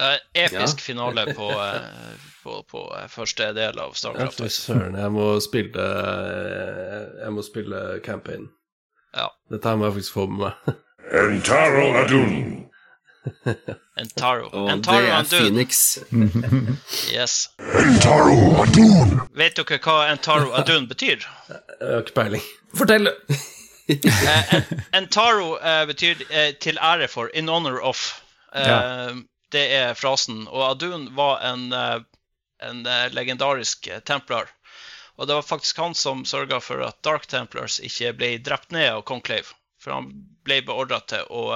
Uh, episk ja. finale på, uh, på, på, uh, første del av Starcraft. Ja, fy søren. Jeg må spille Jeg må spille campaign. Ja. Dette må jeg faktisk få med meg. Entaro Adun. Entaro. Og Entaro det er. Phoenix. Yes. Entaro Adun. Vet dere hva Entaro Adun betyr? Jeg har ikke peiling. Fortell! Eh, Entaro eh, betyr eh, til ære for, in honor of. Eh, Ja. Det er frasen. Og Adun var en, eh, en eh, legendarisk eh, templar. Og det var faktisk han som sørga for at Dark Templars ikke ble drept ned av Conclave. For han ble beordra til å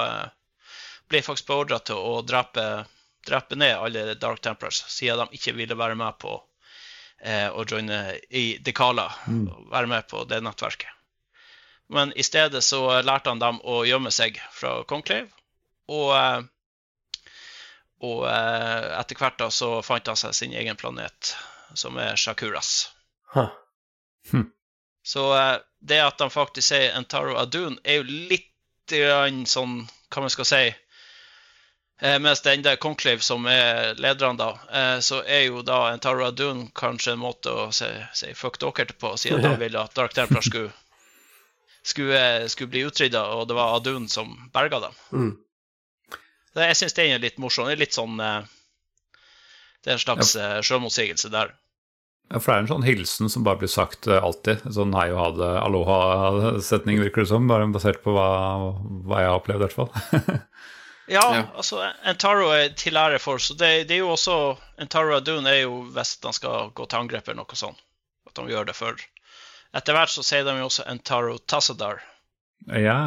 ble faktisk beordra til å drepe, drepe ned alle Dark Templars, siden de ikke ville være med på eh, å joine i Dekala, Mm. være med på det nettverket. Men i stedet så lærte han dem å gjemme seg fra Conclave, og, eh, og eh, etter hvert da så fant han seg sin egen planet, som er Shakuras. Huh. Så eh, det at de faktisk sier Entaro Adun, er jo litt grann sånn, hva man skal si Eh, mens den der Conclave som er lederne, da, eh, så er jo da en Taro Adun kanskje en måte å si, si fuck dere på, siden de ville at Dark Templar skulle, skulle, skulle bli utrydda, og det var Adun som berga dem. Mm. Jeg syns den er litt morsom. Det er litt sånn eh, Det er en slags ja. sjølmotsigelse der. Ja, for det er en sånn hilsen som bare blir sagt eh, alltid. Sånn hei og ha det, aloha-setning, virker det som. Bare basert på hva, hva jeg har opplevd, i hvert fall. Ja, Ja. altså Entaro er til ære for, så det, det er jo også Entaro Adun er jo hvis de skal gå til angrep eller noe sånt. At de gjør det for Etter hvert så sier de jo også Entaro Tassadar. ja.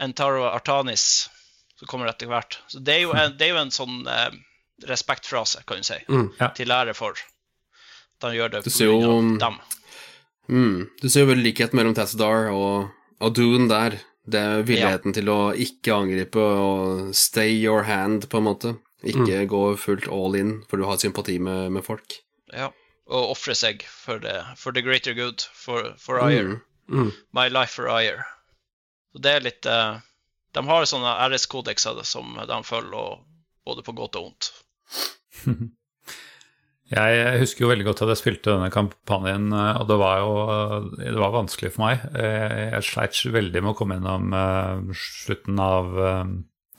Entaro Artanis, som kommer det etter hvert. Så det er jo en, det er jo en sånn eh, respektfrase, kan du si. Mm. Ja. Til ære for. At de gjør det Du ser jo- dem. Mm. Du ser jo vel likhet mellom Tassadar og Adun der. Det er villigheten til å ikke angripe og stay your hand, på en måte. Ikke gå fullt all in, for du har sympati med, med folk. Ja. Og ofre seg for the, for the greater good, for, for Ayer. Mm. Mm. My life for Ayer. Så det er litt eh, De har sånne RS-kodekser som de følger, både på godt og vondt. Jeg husker jo veldig godt at jeg spilte denne kampanjen, eh, og det var jo det var vanskelig for meg. Eh, Jeg sleit veldig med å komme gjennom eh, slutten av eh,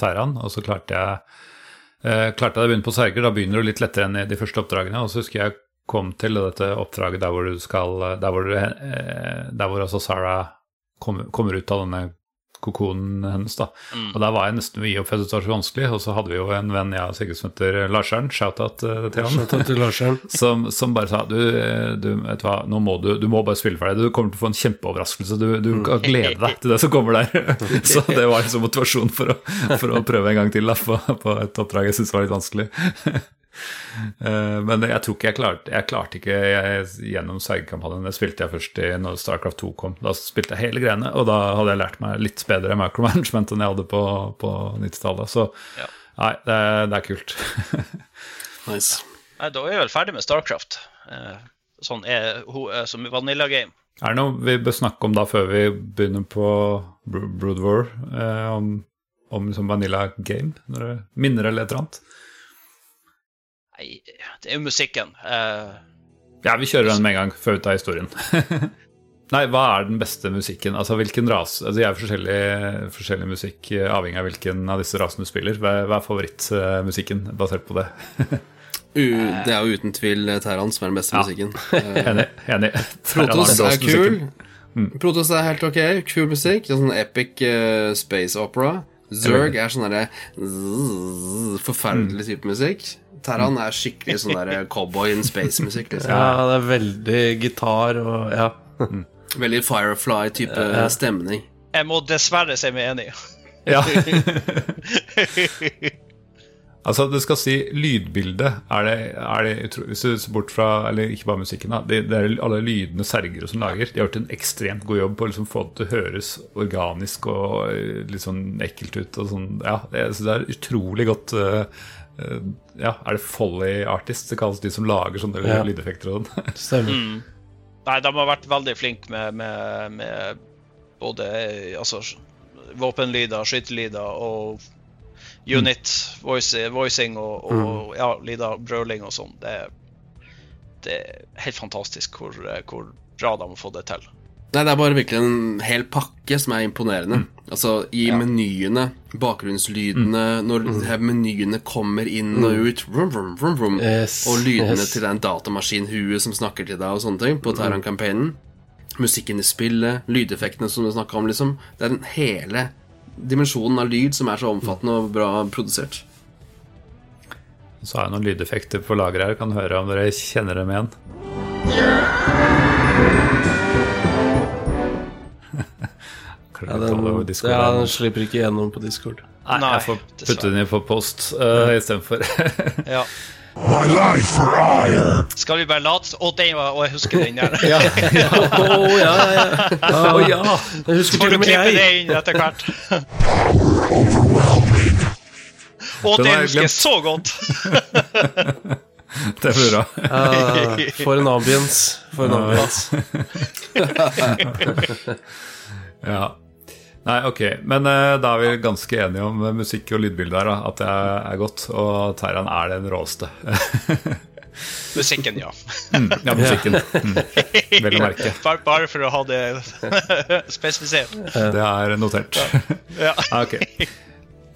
Terran, og så klarte jeg eh, klarte jeg å begynne på Serger. Da begynner du litt lettere enn i de første oppdragene. Og så husker jeg kom til dette oppdraget der hvor du skal Der hvor, du, eh, der hvor altså Sarah kommer, kommer ut av denne kokonen hennes. da. Og der var jeg nesten å gi opp, for det var så vanskelig. Og så hadde vi jo en venn jeg og Sigurd som heter Larseren, shout-out eh, til han, til som, som bare sa du, eh, du vet du hva, nå må du, du må bare spille ferdig. Du kommer til å få en kjempeoverraskelse. Du, du kan glede deg til det som kommer der. Så det var liksom motivasjon for å, for å prøve en gang til da, på, på et oppdrag jeg syntes var litt vanskelig. Eh, Men jeg tror ikke jeg klarte Jeg klarte ikke jeg, gjennom Svergekampanjen. Det spilte jeg først i når Starcraft 2 kom. Da spilte jeg hele greiene, og da hadde jeg lært meg litt bedre micromanagement enn jeg hadde på, på 90-tallet. Så Ja. nei, det, det er kult. Nice. Nei, da er jeg vel ferdig med Starcraft. Eh, Sånn er ho- eh, som Vanilla Game. er det noe vi bør snakke om da før vi begynner på Brood War? Eh, om om liksom Vanilla Game? Når det minner eller et eller annet? Det er jo musikken. Uh, Ja, vi kjører den med en gang før vi tar historien. Nei, hva er den beste musikken? Altså, hvilken ras? Altså, jeg er forskjellig, forskjellig musikk eh, avhengig av hvilken av disse rasene du spiller. Hva er, favorittmusikken basert på det? U det er jo uten tvil Terran som er den beste Ja. musikken. Eh, Enig. enig. Protos er kul. Mm. Protos er helt ok. Kul musikk. Det er sånn epic uh, space opera. Zerg er sånn derre Forferdelig type musikk. Terran er skikkelig sånn der cowboy in space-musikk. Liksom. Ja, det er veldig gitar og Ja. Veldig Firefly-type stemning. jeg må dessverre si meg enig. Ja. altså, det skal si lydbildet er det, er det utro- Hvis du ser bort fra Eller ikke bare musikken, da. Det, det er alle lydene Sergere som lager. De har gjort en ekstremt god jobb på å liksom få det til å høres organisk og eh, litt sånn ekkelt ut. Og sånn, ja, jeg synes det er utrolig godt eh, eh, Ja, er det Folly Artist det kalles de som lager sånne Ja. lydeffekter og sånn? Stemmer. Nei, de har vært veldig flinke med, med, med både eh, altså, våpenlyder, skytelyder og unit voice, voicing og, og ja, lyder, brøling og sånn. Det, det er helt fantastisk hvor, eh, hvor bra de har fått det til. Nei, det er bare virkelig en hel pakke som er imponerende. Altså, i menyene, bakgrunnslydene, når mm. her menyene kommer inn og ut, vrum, vrum, vrum, vrum, Yes, og lydene yes. til den datamaskinhuet som snakker til deg og sånne ting, på Terran-campaignen. Musikken i spillet, lydeffektene som du snakka om, liksom. Det er den hele dimensjonen av lyd som er så omfattende og bra produsert. Så har jeg noen lydeffekter på lageret her. Kan høre om dere kjenner dem igjen. Ja, den, Discord, ja, den slipper ikke gjennom på Discord. Nei, Nei, jeg får putte dessverre. den inn på post uh, istedenfor. Ja. My life for ire. Skal vi bare late Å, den var Og jeg husker den der. ja. ja. ja, ja, ja. Oh, ja. Jeg husker Får til og med klippe det inn etter hvert? Å, Den det husker jeg så godt! Det er bra. Uh, for en ambience. For en ambience. Ja. Nei, ok. Men uh, da er vi ganske enige om eh, musikk og lydbilde her, da. At det er godt. Og Terran er den råeste. Musikken, ja. ja, musikken. Mm. Vel å merke. Bare, bare for å ha det spesifisert. Det er notert. Ja. ja. ok.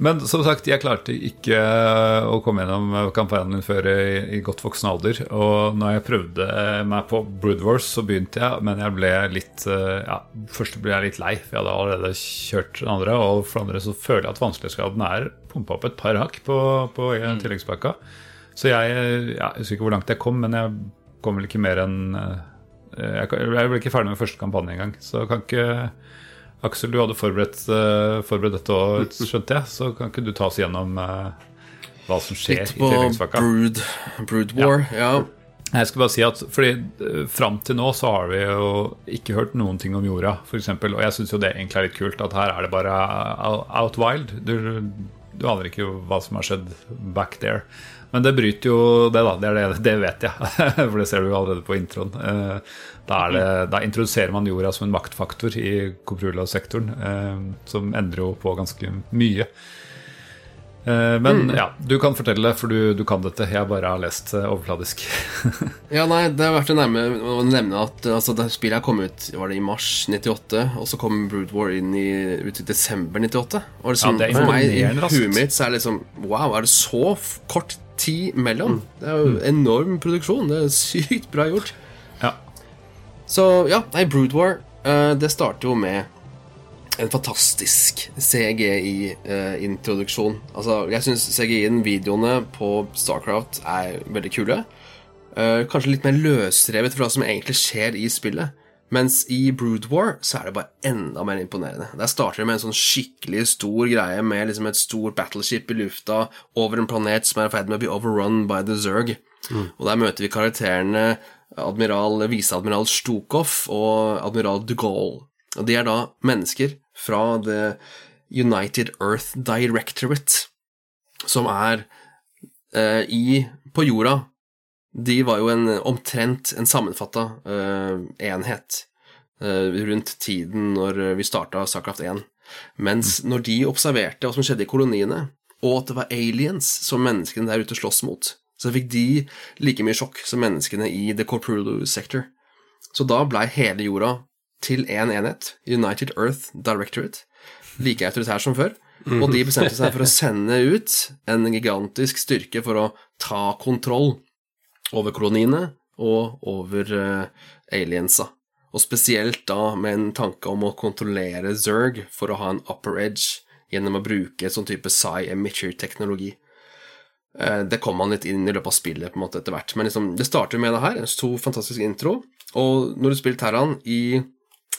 Men som sagt, jeg klarte ikke eh, å komme gjennom kampanjen min før i, i godt voksen alder. Og når jeg prøvde meg på Brood Wars, så begynte jeg, men jeg ble litt eh, Ja, først ble jeg litt lei, for jeg hadde allerede kjørt den andre. Og for det andre så føler jeg at vanskelighetsgraden er pumpa opp et par hakk på, på mm. tilleggspakka. Så jeg, ja, jeg husker ikke hvor langt jeg kom, men jeg kom vel ikke mer enn eh, jeg, jeg ble ikke ferdig med første kampanje engang, så kan ikke Aksel, du hadde forberedt, eh, forberedt dette òg, skjønte jeg. Så kan ikke du ta oss gjennom eh, hva som skjer Litt i på? Brood, Brood War. Ja. Jeg skal bare si at fordi eh, Fram til nå så har vi jo ikke hørt noen ting om jorda, f.eks. Og jeg syns jo det egentlig er litt kult at her er det bare out wild. Du, du aner ikke hva som har skjedd back there. Men det bryter jo det, da. Det, det, det vet jeg, for det ser du jo allerede på introen. Eh, Da, det, da introduserer man jorda som en maktfaktor i Coprula-sektoren, eh, som endrer jo på ganske mye. Men Men ja, du kan fortelle, for du, du kan dette. Jeg bare har lest eh, overfladisk. Ja, nei, det er verdt å å nevne at altså, det spillet her kom ut Var det i mars 98, og så kom Brood War inn i, ut i desember 98. Og liksom, Ja, det er for meg, i huet mitt, så er det liksom Wow, er det så kort tid mellom? Det er jo enorm produksjon. Det er sykt bra gjort. Ja. Så ja, nei, Brood War, eh, det starter jo med en fantastisk CGI-introduksjon. altså, jeg syns CGI-en, videoene på Starcraft, er veldig kule. Eh, kanskje litt mer løsrevet fra hva som egentlig skjer i spillet. Mens i Brood War så er det bare enda mer imponerende. Der starter det med en sånn skikkelig stor greie med liksom et stort battleship i lufta over en planet som er i ferd med å bli overrun by the Zerg. Mm. Og der møter vi karakterene admiral, viseadmiral Stukov og admiral de Gaulle. Og de er da mennesker fra The United Earth Directorate, som er eh, i På jorda De var jo en, omtrent en sammenfatta uh, enhet uh, rundt tiden når vi starta Starcraft 1. Mens mm. når de observerte hva som skjedde i koloniene, og at det var aliens som menneskene der ute sloss mot, så fikk de like mye sjokk som menneskene i The Corporal Sector. Så da blei hele jorda til én en enhet, United Earth Directorate, like autoritær som før. Og de bestemte seg for å sende ut en gigantisk styrke for å ta kontroll over koloniene og over uh, aliensa. Og spesielt da med en tanke om å kontrollere Zerg for å ha en upper edge gjennom å bruke sånn type Psy-emitter-teknologi. Uh, det kom han litt inn i løpet av spillet på en måte etter hvert. Men liksom, det starter med det her, en stor, fantastisk intro. Og når du spiller Terran i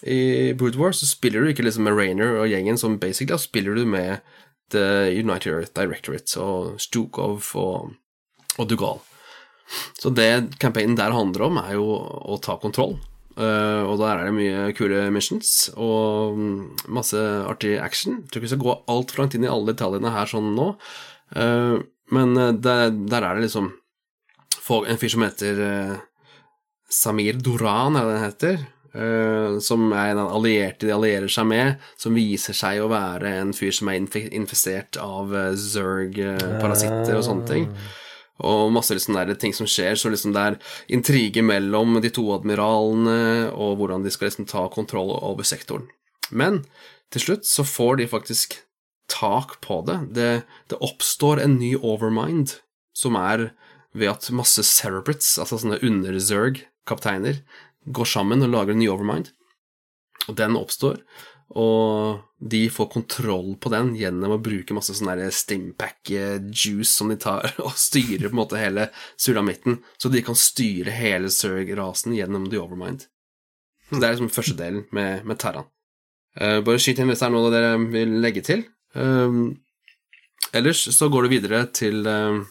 i Brood War så spiller du ikke liksom med Rainer og gjengen, som basically da spiller du med The United Earth Directorate og Stukov og, og Dugal. Så det campaignen der handler om, er jo å ta kontroll. Uh, og der er det mye kule missions og masse artig action. Jeg tror ikke vi skal gå altfor langt inn i alle detaljene her sånn nå, uh, men uh, der, der, er det liksom en fyr som heter Samir Duran, er det den heter. Som er en allierte de allierer seg med, som viser seg å være en fyr som er infisert av Zerg-parasitter og sånne ting. Og masse liksom der ting som skjer, så liksom det er intriger mellom de to admiralene, og hvordan de skal liksom ta kontroll over sektoren. Men til slutt så får de faktisk tak på det. Det, det oppstår en ny overmind, som er ved at masse cerebrates, altså sånne under-Zerg-kapteiner, går sammen og lager en ny Overmind. Og den oppstår, og de får kontroll på den gjennom å bruke masse sånn Stimpack-juice som de tar, og styrer på en måte hele sulamitten, så de kan styre hele Zerg-rasen gjennom The Overmind. Så det er liksom første delen med, med Terran. Uh, bare skyt inn hvis det er noe dere vil legge til. Uh, ellers så går du videre til uh,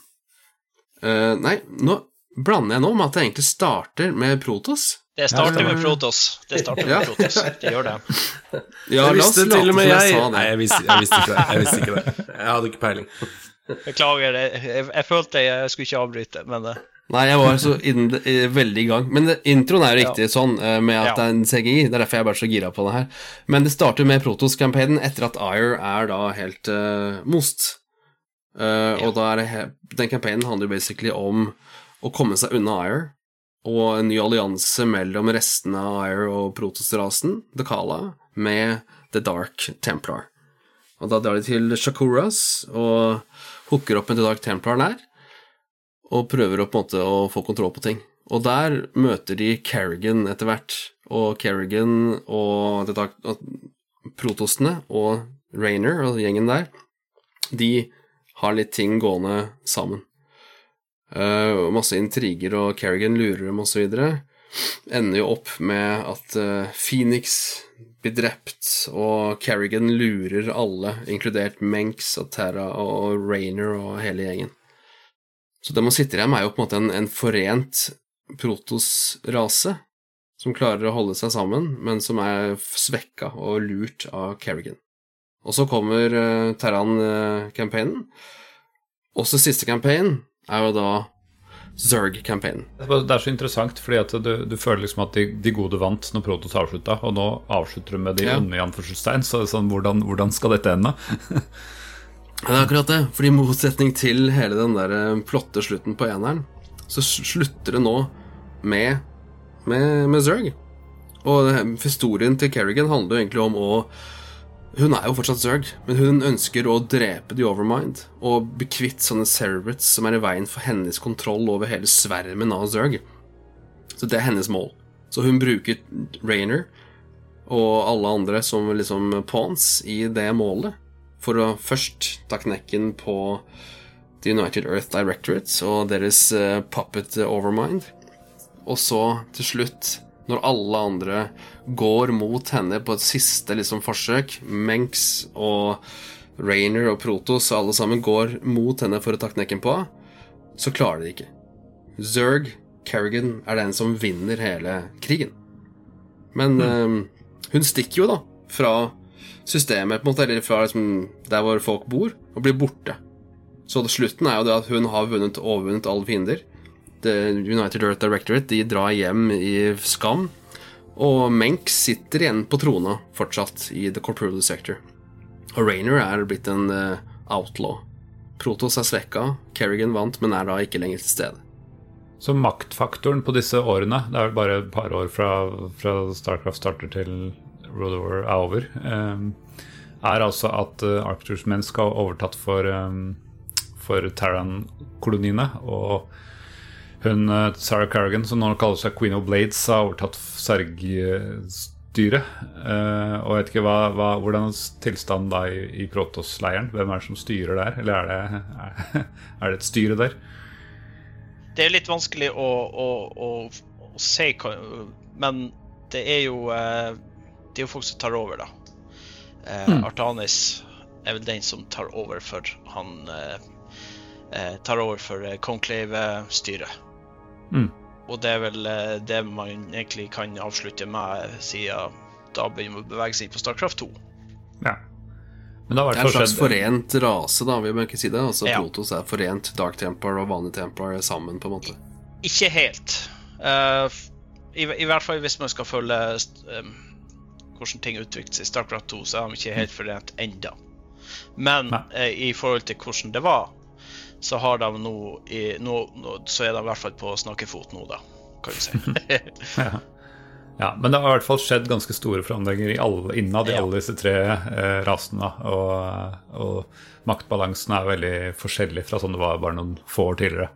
Nei, nå blander jeg nå med at det egentlig starter med Protos. Det starter med Protos. Det starter med Protos. Det gjør det. Ja, jeg visste til og med jeg Nei, jeg visste, jeg visste, ikke det. Jeg visste ikke det. Jeg hadde ikke peiling. Beklager, jeg, jeg, følte jeg skulle ikke avbryte, men det. Nei, jeg var så inn, veldig i gang. Men introen er jo riktig ja. sånn, eh, med at ja. det er en CGI. Det er derfor jeg er bare så gira på det her. Men det starter med Protos-campaignen etter at Ire er da helt uh, most. Uh, ja. Og da er det, den campaignen handler jo basically om å komme seg unna Ire og en ny allianse mellom restene av Ire og Protoss-rasen, Dakala, med The Dark Templar. Og da drar de til Shakuras og hooker opp med The Dark Templar der, og prøver å, måte, å få kontroll på ting. Og der møter de Kerrigan etter hvert, og Kerrigan og The Dark Protostene og Rainer og gjengen der, de har litt ting gående sammen. Uh, masse intriger, og Kerrigan lurer dem osv. Ender jo opp med at uh, Phoenix blir drept, og Kerrigan lurer alle, inkludert Menks og Terra og Rainer og hele gjengen. Så det man sitter igjen med, er jo på en måte en, en forent Protos-rase som klarer å holde seg sammen, men som er svekka og lurt av Kerrigan. Og så kommer uh, Terran-campaignen. Også siste campaign er jo da Zerg-campaignen. Det er så interessant, fordi at du, du føler liksom at de, de, gode vant når Protos avslutta, og nå avslutter du med de ja. onde i anførselstegn. Så sånn, hvordan, hvordan, skal dette ende? det er akkurat det. For i motsetning til hele den der flotte plotte slutten på eneren, så slutter det nå med, med, med Zerg. Og historien til Kerrigan handler jo egentlig om å hun er jo fortsatt Zerg, men hun ønsker å drepe The Overmind og bli kvitt sånne cerebrates som er i veien for hennes kontroll over hele svermen av Zerg. Så det er hennes mål. Så hun bruker Rainer og alle andre som liksom pawns i det målet, for å først ta knekken på The United Earth Directorate og deres uh, puppet Overmind, og så til slutt når alle andre går mot henne på et siste liksom, forsøk, Menks og Rainer og Protos og alle sammen går mot henne for å ta knekken på, så klarer de ikke. Zerg Kerrigan er den som vinner hele krigen. Men mm. um, hun stikker jo, da, fra systemet, på en måte, eller fra liksom, der hvor folk bor, og blir borte. Så slutten er jo det at hun har vunnet, overvunnet alle fiender. The United Earth Directorate de drar hjem i skam. Og Menk sitter igjen på trona fortsatt i The Corporal Sector. Og Rainer er blitt en uh, outlaw. Protos er svekka, Kerrigan vant, men er da ikke lenger til stede. Så maktfaktoren på disse årene, det er vel bare et par år fra, fra Starcraft starter til Road War er over, um, er altså at uh, Arcturs menn skal ha overtatt for, um, for Terran-koloniene. Og hun uh, Sarah Carrigan, som nå kaller seg Queen of Blades, har overtatt Serg-styret. Uh, og jeg vet ikke hva, hva, hvordan er tilstanden da i, i Protos-leiren? Hvem er det som styrer der? Eller er det, er, det et styre der? det er litt vanskelig å, å, å, å si, men det er jo eh, Det er jo folk som tar over, da. Mm. Artanis er vel den som tar over for han eh, Tar over for Conclave-styret. Mm. Og det er vel det man egentlig kan avslutte med, siden da begynner man å bevege seg inn på Starcraft 2. Ja. Men det, det er en slags forent rase, da, vil man ikke si det? Altså ja. Protos er forent Dark Templar og vanlig Templar sammen, på en måte? Ikke helt. Uh, i, i, hvert fall hvis man skal følge um, hvordan ting utvikler seg i Starcraft 2, så er de ikke helt forent enda. Men uh, i forhold til hvordan det var, så har de nå, i, nå, nå Så er de i hvert fall på snakkefot nå, da, kan vi si. ja. Ja, Men det har i hvert fall skjedd ganske store forandringer i alle, innad i ja. alle disse tre eh, rasene. Og, og, maktbalansen er veldig forskjellig fra sånn det var bare noen få år tidligere.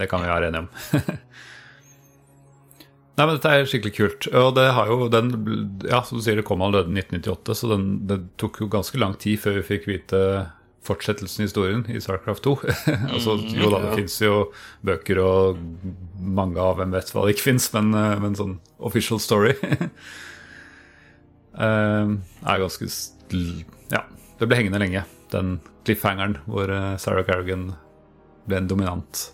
Det kan vi være enige om. Nei, men Dette er skikkelig kult. Og det har jo den Ja, som du sier, det kom allerede i 1998, så den, det tok jo ganske lang tid før vi fikk vite fortsettelsen i historien i Starcraft 2. altså, mm, jo da, det ja. fins jo bøker og mange av hvem vet hva det ikke fins, men, eh, men, sånn official story uh, er ganske Ja, det ble hengende lenge, den cliffhangeren hvor uh, Sarah Carrigan ble en dominant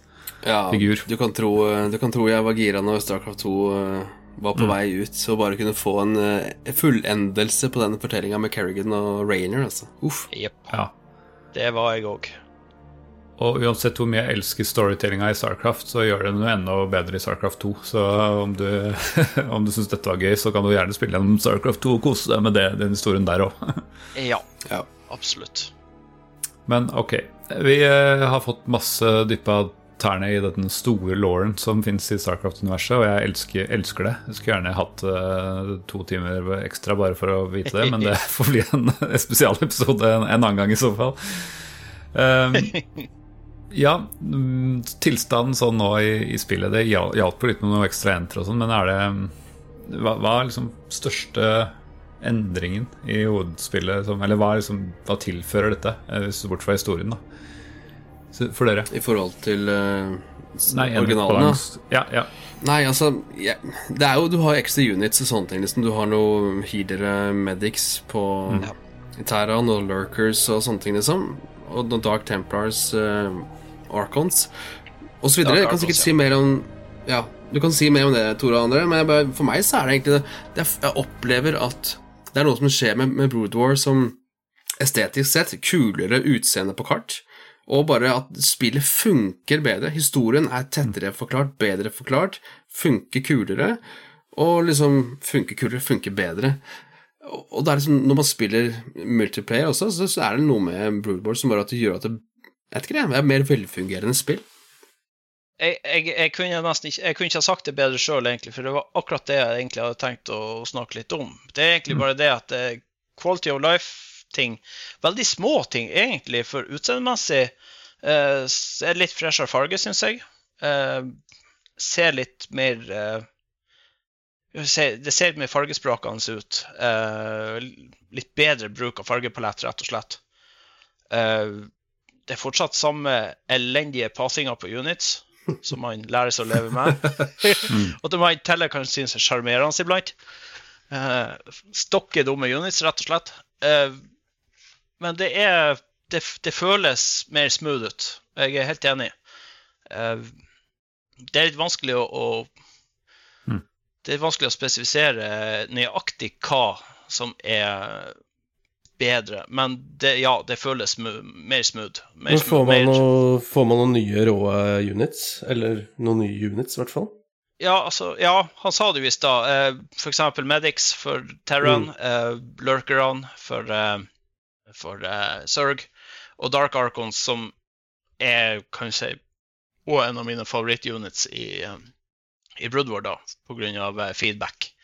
ja, figur. Du kan, tro, du kan tro jeg var gira når Starcraft 2 uh, var på mm. vei ut, så bare kunne få en fullendelse på den fortellinga med Carrigan og Rainer. Altså. Uff. Yep. Ja. Det var jeg òg. Og uansett hvor mye jeg elsker storytellinga i Starcraft, så gjør det noe enda bedre i Starcraft 2. Så om du, om du syns dette var gøy, så kan du gjerne spille gjennom Starcraft 2 og kose deg med det, den historien der òg. ja, ja, absolutt. Men ok, vi eh, har fått masse dyppa tærne i den store lauren som fins i Starcraft-universet, og jeg elsker, elsker, det. Jeg skulle gjerne hatt uh, to timer ekstra bare for å vite det, men det får bli en, en spesialepisode en, en annen gang i så fall. Um, ja, mm, tilstanden sånn nå i, i spillet Det hjalp på litt med noe ekstra enter og sånn, men er det Hva, hva er liksom største endringen i hovedspillet? Som, eller hva, liksom, hva tilfører dette, eh, hvis du bort fra historien, da? For dere? I forhold til uh, originalene? Ja, ja. Nei, altså ja, Det er jo Du har ekstra units og sånne ting. Liksom. Du har noe healere, medics på mm. Terran og lurkers og sånne ting, liksom. Og noen Dark Templars, uh, Archons og så videre. Jeg kan sikkert si mer om Ja, du kan si mer om det, Tore og andre, men bare, for meg så er det egentlig det, det Jeg opplever at det er noe som skjer med, med Brood War som estetisk sett kulere utseende på kart og bare at spillet funker bedre. Historien er tettere forklart, bedre forklart, funker kulere, og liksom funker kulere, funker bedre. Og det er liksom, når man spiller multiplayer også, så, er det noe med Broodboard som bare at det gjør at det jeg vet ikke det, er mer velfungerende spill. Jeg, jeg, jeg, kunne nesten ikke, jeg kunne ikke ha sagt det bedre sjøl, egentlig, for det var akkurat det jeg egentlig hadde tenkt å snakke litt om. Det er egentlig mm. bare det at eh, quality of life ting. Veldig små ting, egentlig, for utseendemessig eh, er litt freshere farge, syns jeg. Eh, ser litt mer eh, Det ser mer fargesprakende ut. Uh, litt bedre bruk av fargepalett, rett og slett. Uh, det er fortsatt samme elendige passinger på units, som man lærer seg å leve med. og det man teller kan synes er sjarmerende iblant. Uh, stokke dumme units, rett og slett. Men det er det, det, føles mer smooth ut. Jeg er helt enig. det er litt vanskelig å, å det er vanskelig å spesifisere nøyaktig hva som er bedre. Men det, ja, det føles mer smooth. Mer Men får man, noe, får man, noen nye rå units? Eller noen nye units, i hvert fall? Ja, altså, ja, han sa det jo i stad. Eh, F.eks. Medics for Terran, mm. eh, Lurkeron for, eh, for uh, Zerg, og Dark Archons, som er kanskje og en av mine favorittunits i, um, i Broodward da, pga. Eh, feedback.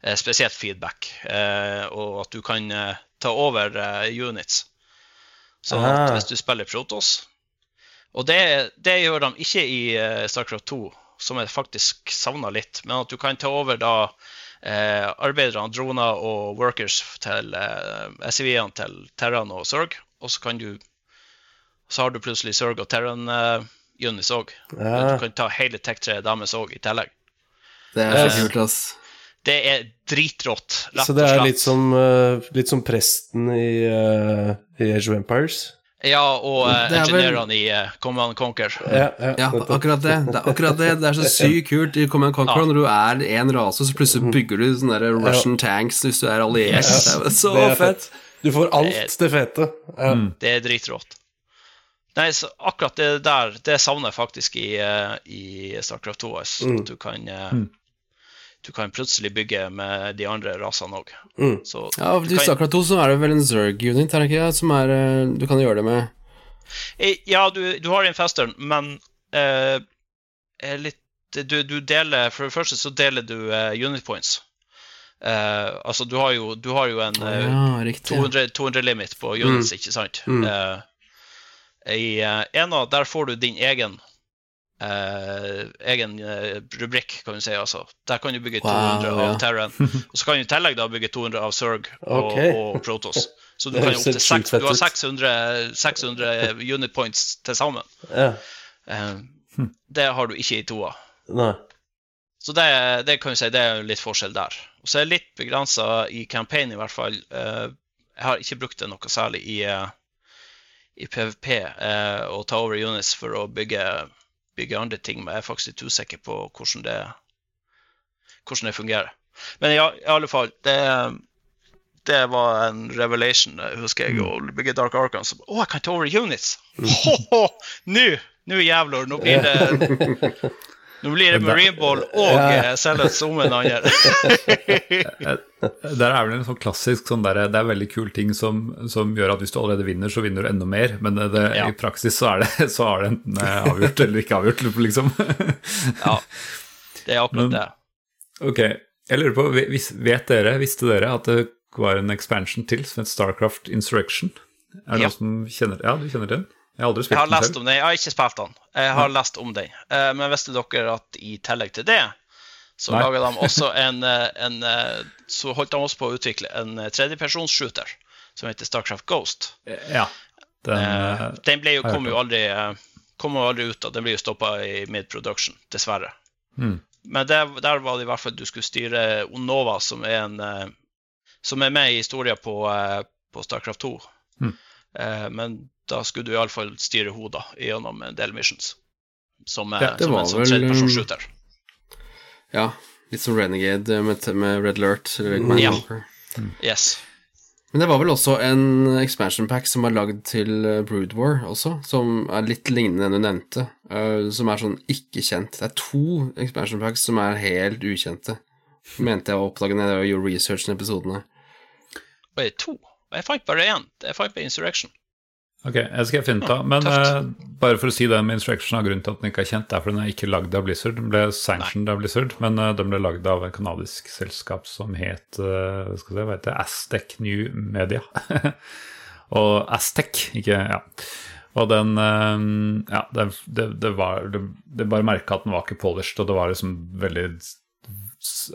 Eh, spesielt feedback. Eh, og at du kan ta over units. Så at hvis du spiller Protos Og det, det, gjør de ikke i Starcraft 2, som jeg faktisk savna litt. Men at du kan ta over da eh, arbeiderne, droner og workers til eh, SIV-ene til Terran og Sorg. Og så kan du så har du plutselig Sorg og Terran eh, Unis òg. Ja. Du kan ta hele tech-treet deres òg i tillegg. Det er så kult, ass. Det er dritrått, rett og slett. Så det er litt som, uh, litt som presten i, uh, i Age of Empires? Ja, og uh, ingeniørene vel... i uh, Command Conquer. Ja, ja, ja akkurat det. Det er akkurat det. Det er så sykt kult i Command Conquer ja. når du er én rase, så plutselig mhm. bygger du sånne der Russian tanks hvis du er alliert. Yes. Det er så det er fett. Du får alt det, er, det fete. Mm. Det er dritrått. Nei, så akkurat det der, det savner jeg faktisk i, i Starcraft 2. Altså, mm. At du kan mm du kan plutselig bygge med de andre rasene òg. Mm. Ja, du sa akkurat to, så er det vel en Zerg-unit, er det ikke som er eh, Du kan gjøre det med eh, Ja, du, du har infesteren, men eh, litt du, du, deler For det første så deler du eh, unit points. Eh, altså, du har jo, du har jo en uh, ja, riktig, 200, 200, limit på units, mm. ikke sant? Mm. I ena der får du din egen Uh, egen uh, rubrikk, kan du si. altså. Der kan du bygge 200 wow, av ja. Terran. Og så kan du i tillegg da bygge 200 av Zerg og, okay. og Protos. Så du, kan opp til 6, du har 600, 600 unit points til sammen. Ja. Eh, det har du ikke i toa. Nei. Så det, det, kan du si, det er litt forskjell der. Og så er det litt begrensa i campaign, i hvert fall. jeg har ikke brukt det noe særlig i, i PVP å ta over units for å bygge bygge andre ting, men jeg er faktisk litt usikker på hvordan det, hvordan det fungerer. Men ja, i alle fall, det, det var en revelation, husker jeg, å bygge Dark Arkham. Å, oh, jeg kan ta over units! Nå! Nå, jævlor! Nå blir det Nå blir det Marineball og ja. Sellets om hverandre. der er vel en sånn klassisk sånn der, Det er veldig kul ting som, som, gjør at hvis du allerede vinner, så vinner du enda mer. Men det, ja. i praksis så er det, så er det enten eh, avgjort eller ikke avgjort, liksom. ja, det er akkurat det. Ok, jeg lurer på, vet dere, Visste dere at det var en expansion til som het Starcraft Insurrection? Er det ja. noen som kjenner Ja, du kjenner den? Jeg har aldri spilt jeg har lest om den. Jeg har ikke spilt den. Jeg har ja. lest om den. Uh, men visste dere at i tillegg til det, så Nei. laga de også en, eh, en, eh, Så holdt de også på å utvikle en tredjepersons-shooter som heter Starcraft Ghost. Ja. Den, den ble jo, kom, jo aldri, kom jo aldri ut. av. Den ble jo stoppa i mid-production, dessverre. Mm. Men det, der var det i hvert fall du skulle styre Onova, som er, en, som er med i historien på, på Starcraft 2. Mm. Men da skulle du iallfall styre hodet gjennom en del missions. Som, ja, som en sånn tredjepersonsshooter. Ja, litt som Renegade med, med Red Alert. ja. Mm. Yes. Men det var vel også en expansion pack som var lagd til eh, Brood War også, som er litt lignende den du nevnte, som er sånn ikke kjent. Det er to expansion packs som er helt ukjente, mente jeg å oppdage når jeg gjorde researchen i episodene. Oi, to? Jeg fant bare én. Jeg fant på Insurrection. Ok, jeg skal finne av. Men uh, bare for å si det med Instruction grunnen til at den ikke er kjent, er fordi den er ikke lagd av Blizzard. Den ble sanctioned av Blizzard, men uh, den ble lagd av et kanadisk selskap som het uh, skal jeg si, hva heter det, Aztec New Media. og Aztec, ikke Ja. Og den Ja, det, det, det var det, det bare merka at den var ikke polished, og det var liksom veldig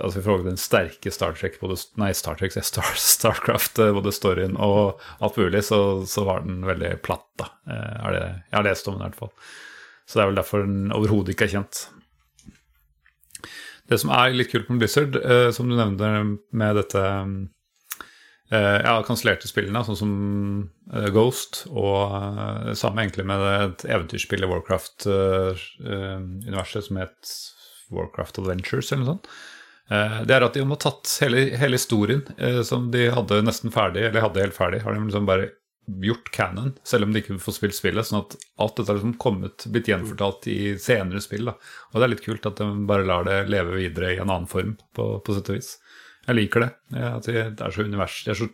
altså i forhold til den sterke Star Trek, både, nei, Star Trek, Star, Starcraft, eh, både storyen og alt mulig, så, så var den veldig platt, da. Eh, er det, jeg har lest om den i hvert fall. Så det er vel derfor den overhodet ikke er kjent. Det som er litt kult med Blizzard, eh, som du nevnte med dette eh, ja, kansellerte spillene, sånn som eh, Ghost, og eh, samme egentlig med et eventyrspill i Warcraft-universet som het Warcraft Adventures, eller noe sånt. Eh, det er at de har tatt hele, hele historien eh, som de hadde nesten ferdig, eller hadde helt ferdig, har de liksom bare gjort canon, selv om de ikke får spilt spillet. Sånn at alt dette har liksom kommet, blitt gjenfortalt i senere spill. da. Og det er litt kult at de bare lar det leve videre i en annen form, på, på sett og vis. Jeg liker det. Ja, at det er så univers, det er så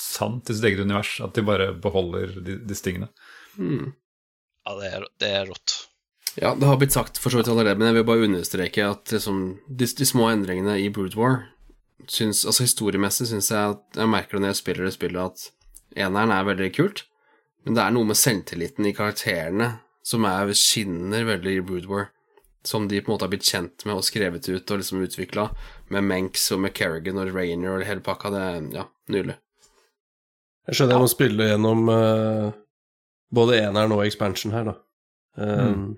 sant i sitt eget univers at de bare beholder disse tingene. Mm. Ja, det er, det er rått. Ja, det har blitt sagt for så vidt allerede, men jeg vil bare understreke at liksom, de, de, små endringene i Brood War syns, Altså historiemessig syns jeg at jeg merker det når jeg spiller det spillet, at eneren er veldig kult, men det er noe med selvtilliten i karakterene som er skinner veldig i Brood War. Som de på en måte har blitt kjent med og skrevet ut og liksom utvikla, med Menks og med Kerrigan og Rainer og hele pakka. Det er ja, nydelig. Jeg skjønner jeg må spille gjennom uh, både eneren og expansion her, da. Um, mm.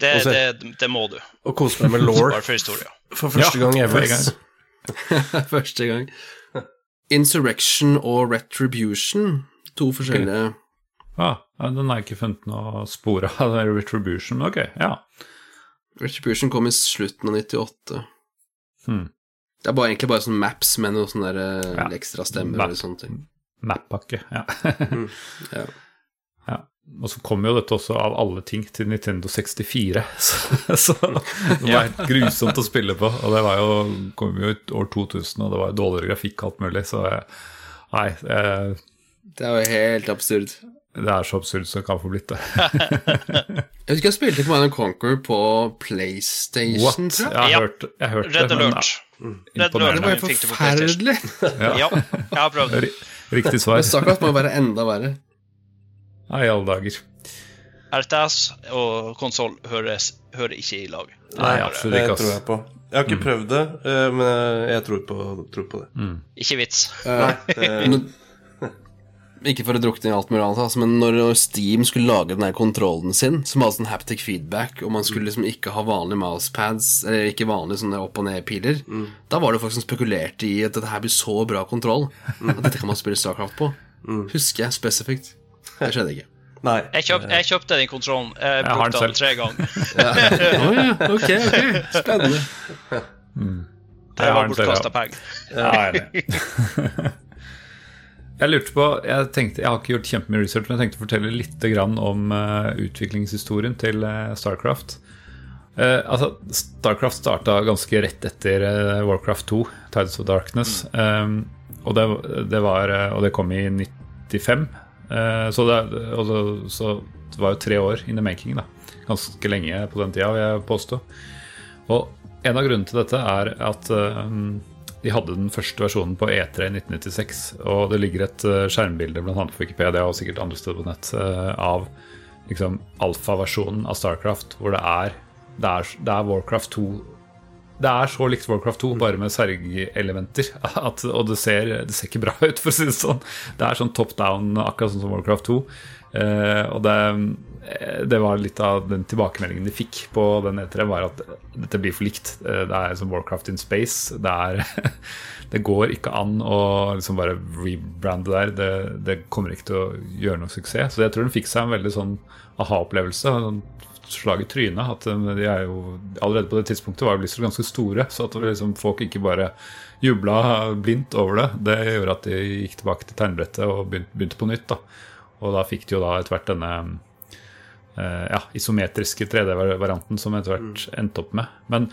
Det, det, det, må du. Og kose meg med law. for, for første ja, gang ever. første gang. Insurrection og Retribution, to forskjellige ah, Den har jeg ikke funnet noe spor av. Det er Retribution, ok, ja. Retribution kom i slutten av 98. Hmm. Det er bare, egentlig bare sånn maps med noen sånne der eh, ja. ekstra stemmer Map, eller sånne ting. Map-pakke, ja. mm, ja. ja. Og så kom jo dette også av alle ting til Nintendo 64, så, så det var helt grusomt å spille på. Og det var jo, kom jo ut år 2000, og det var jo dårligere grafikk og alt mulig, så jeg, nei jeg, Det er jo helt absurd. Det er så absurd som det kan få blitt det. jeg husker jeg spilte Command Conquer på PlayStation. What? Jeg har hørt, jeg har hørt Red det. Alert. Men, Red Alert. Det var jo forferdelig. ja. ja, jeg har prøvd. Riktig svar. Stakkars må være enda verre. Nei, i alle dager. RTS og konsoll hører ikke i lag. Nei, absolutt ikke. Det tror jeg på. Jeg har ikke mm. prøvd det, eh, men jeg tror på, tror på det. Mm. Ikke vits. Nei, det... Ikke for å drukne i alt mulig annet, altså, men når Steam skulle lage den der kontrollen sin, som hadde sånn haptic feedback, og man skulle liksom ikke ha vanlige mousepads, eller ikke vanlige sånne opp- og ned-piler, mm. da var det folk som spekulerte i at dette her blir så bra kontroll at dette kan man spille Starcraft på. Mm. Husker jeg spesifikt. Det skjedde ikke. Nei. Jeg, kjøpt, jeg kjøpte den kontrollen. Jeg, jeg brukte den tre ganger. ja. oh, ja. Ok, ok. Spennende. Mm. Det var bortkasta penger. Ja, Jeg lurte på, jeg tenkte, jeg har ikke gjort kjempemye research, men jeg tenkte å fortelle litt om uh, utviklingshistorien til uh, Starcraft. Uh, altså, Starcraft starta ganske rett etter Warcraft 2, Tides of Darkness. Um, og, det, det var, og, det, kom i 95. Så det, så, så, det, var jo tre år in the making. da Ganske lenge på den tida, vil jeg påstå. Og en av grunnene til dette er at um, de hadde den første versjonen på E3 i 1996, og det ligger et uh, skjermbilde annet på Wikipedia og sikkert andre steder på nett av liksom, alfaversjonen av Starcraft, hvor det er, det er, det er Warcraft 2 det er så likt Warcraft 2, bare med sergelementer. Og det ser, det ser, ikke bra ut, for å si det sånn. Det er sånn top down, akkurat sånn som Warcraft 2. Eh, og det, det, var litt av den tilbakemeldingen de fikk på den E3, var at dette blir for likt. Uh, det er som Warcraft in space. Det, er, det går ikke an å liksom bare rebrande der. Det, det, kommer ikke til å gjøre noe suksess. Så jeg tror den fikk seg en veldig sånn aha-opplevelse. Sånn slag i trynet. At de er jo, allerede på det tidspunktet var Blizzard ganske store, så at liksom folk ikke bare jubla blindt over det, det gjorde at de gikk tilbake til tegnebrettet og begynte, begynte på nytt. da og da fikk de jo da etter hvert denne uh, ja, isometriske 3D-varianten som etter hvert mm. endte opp med. Men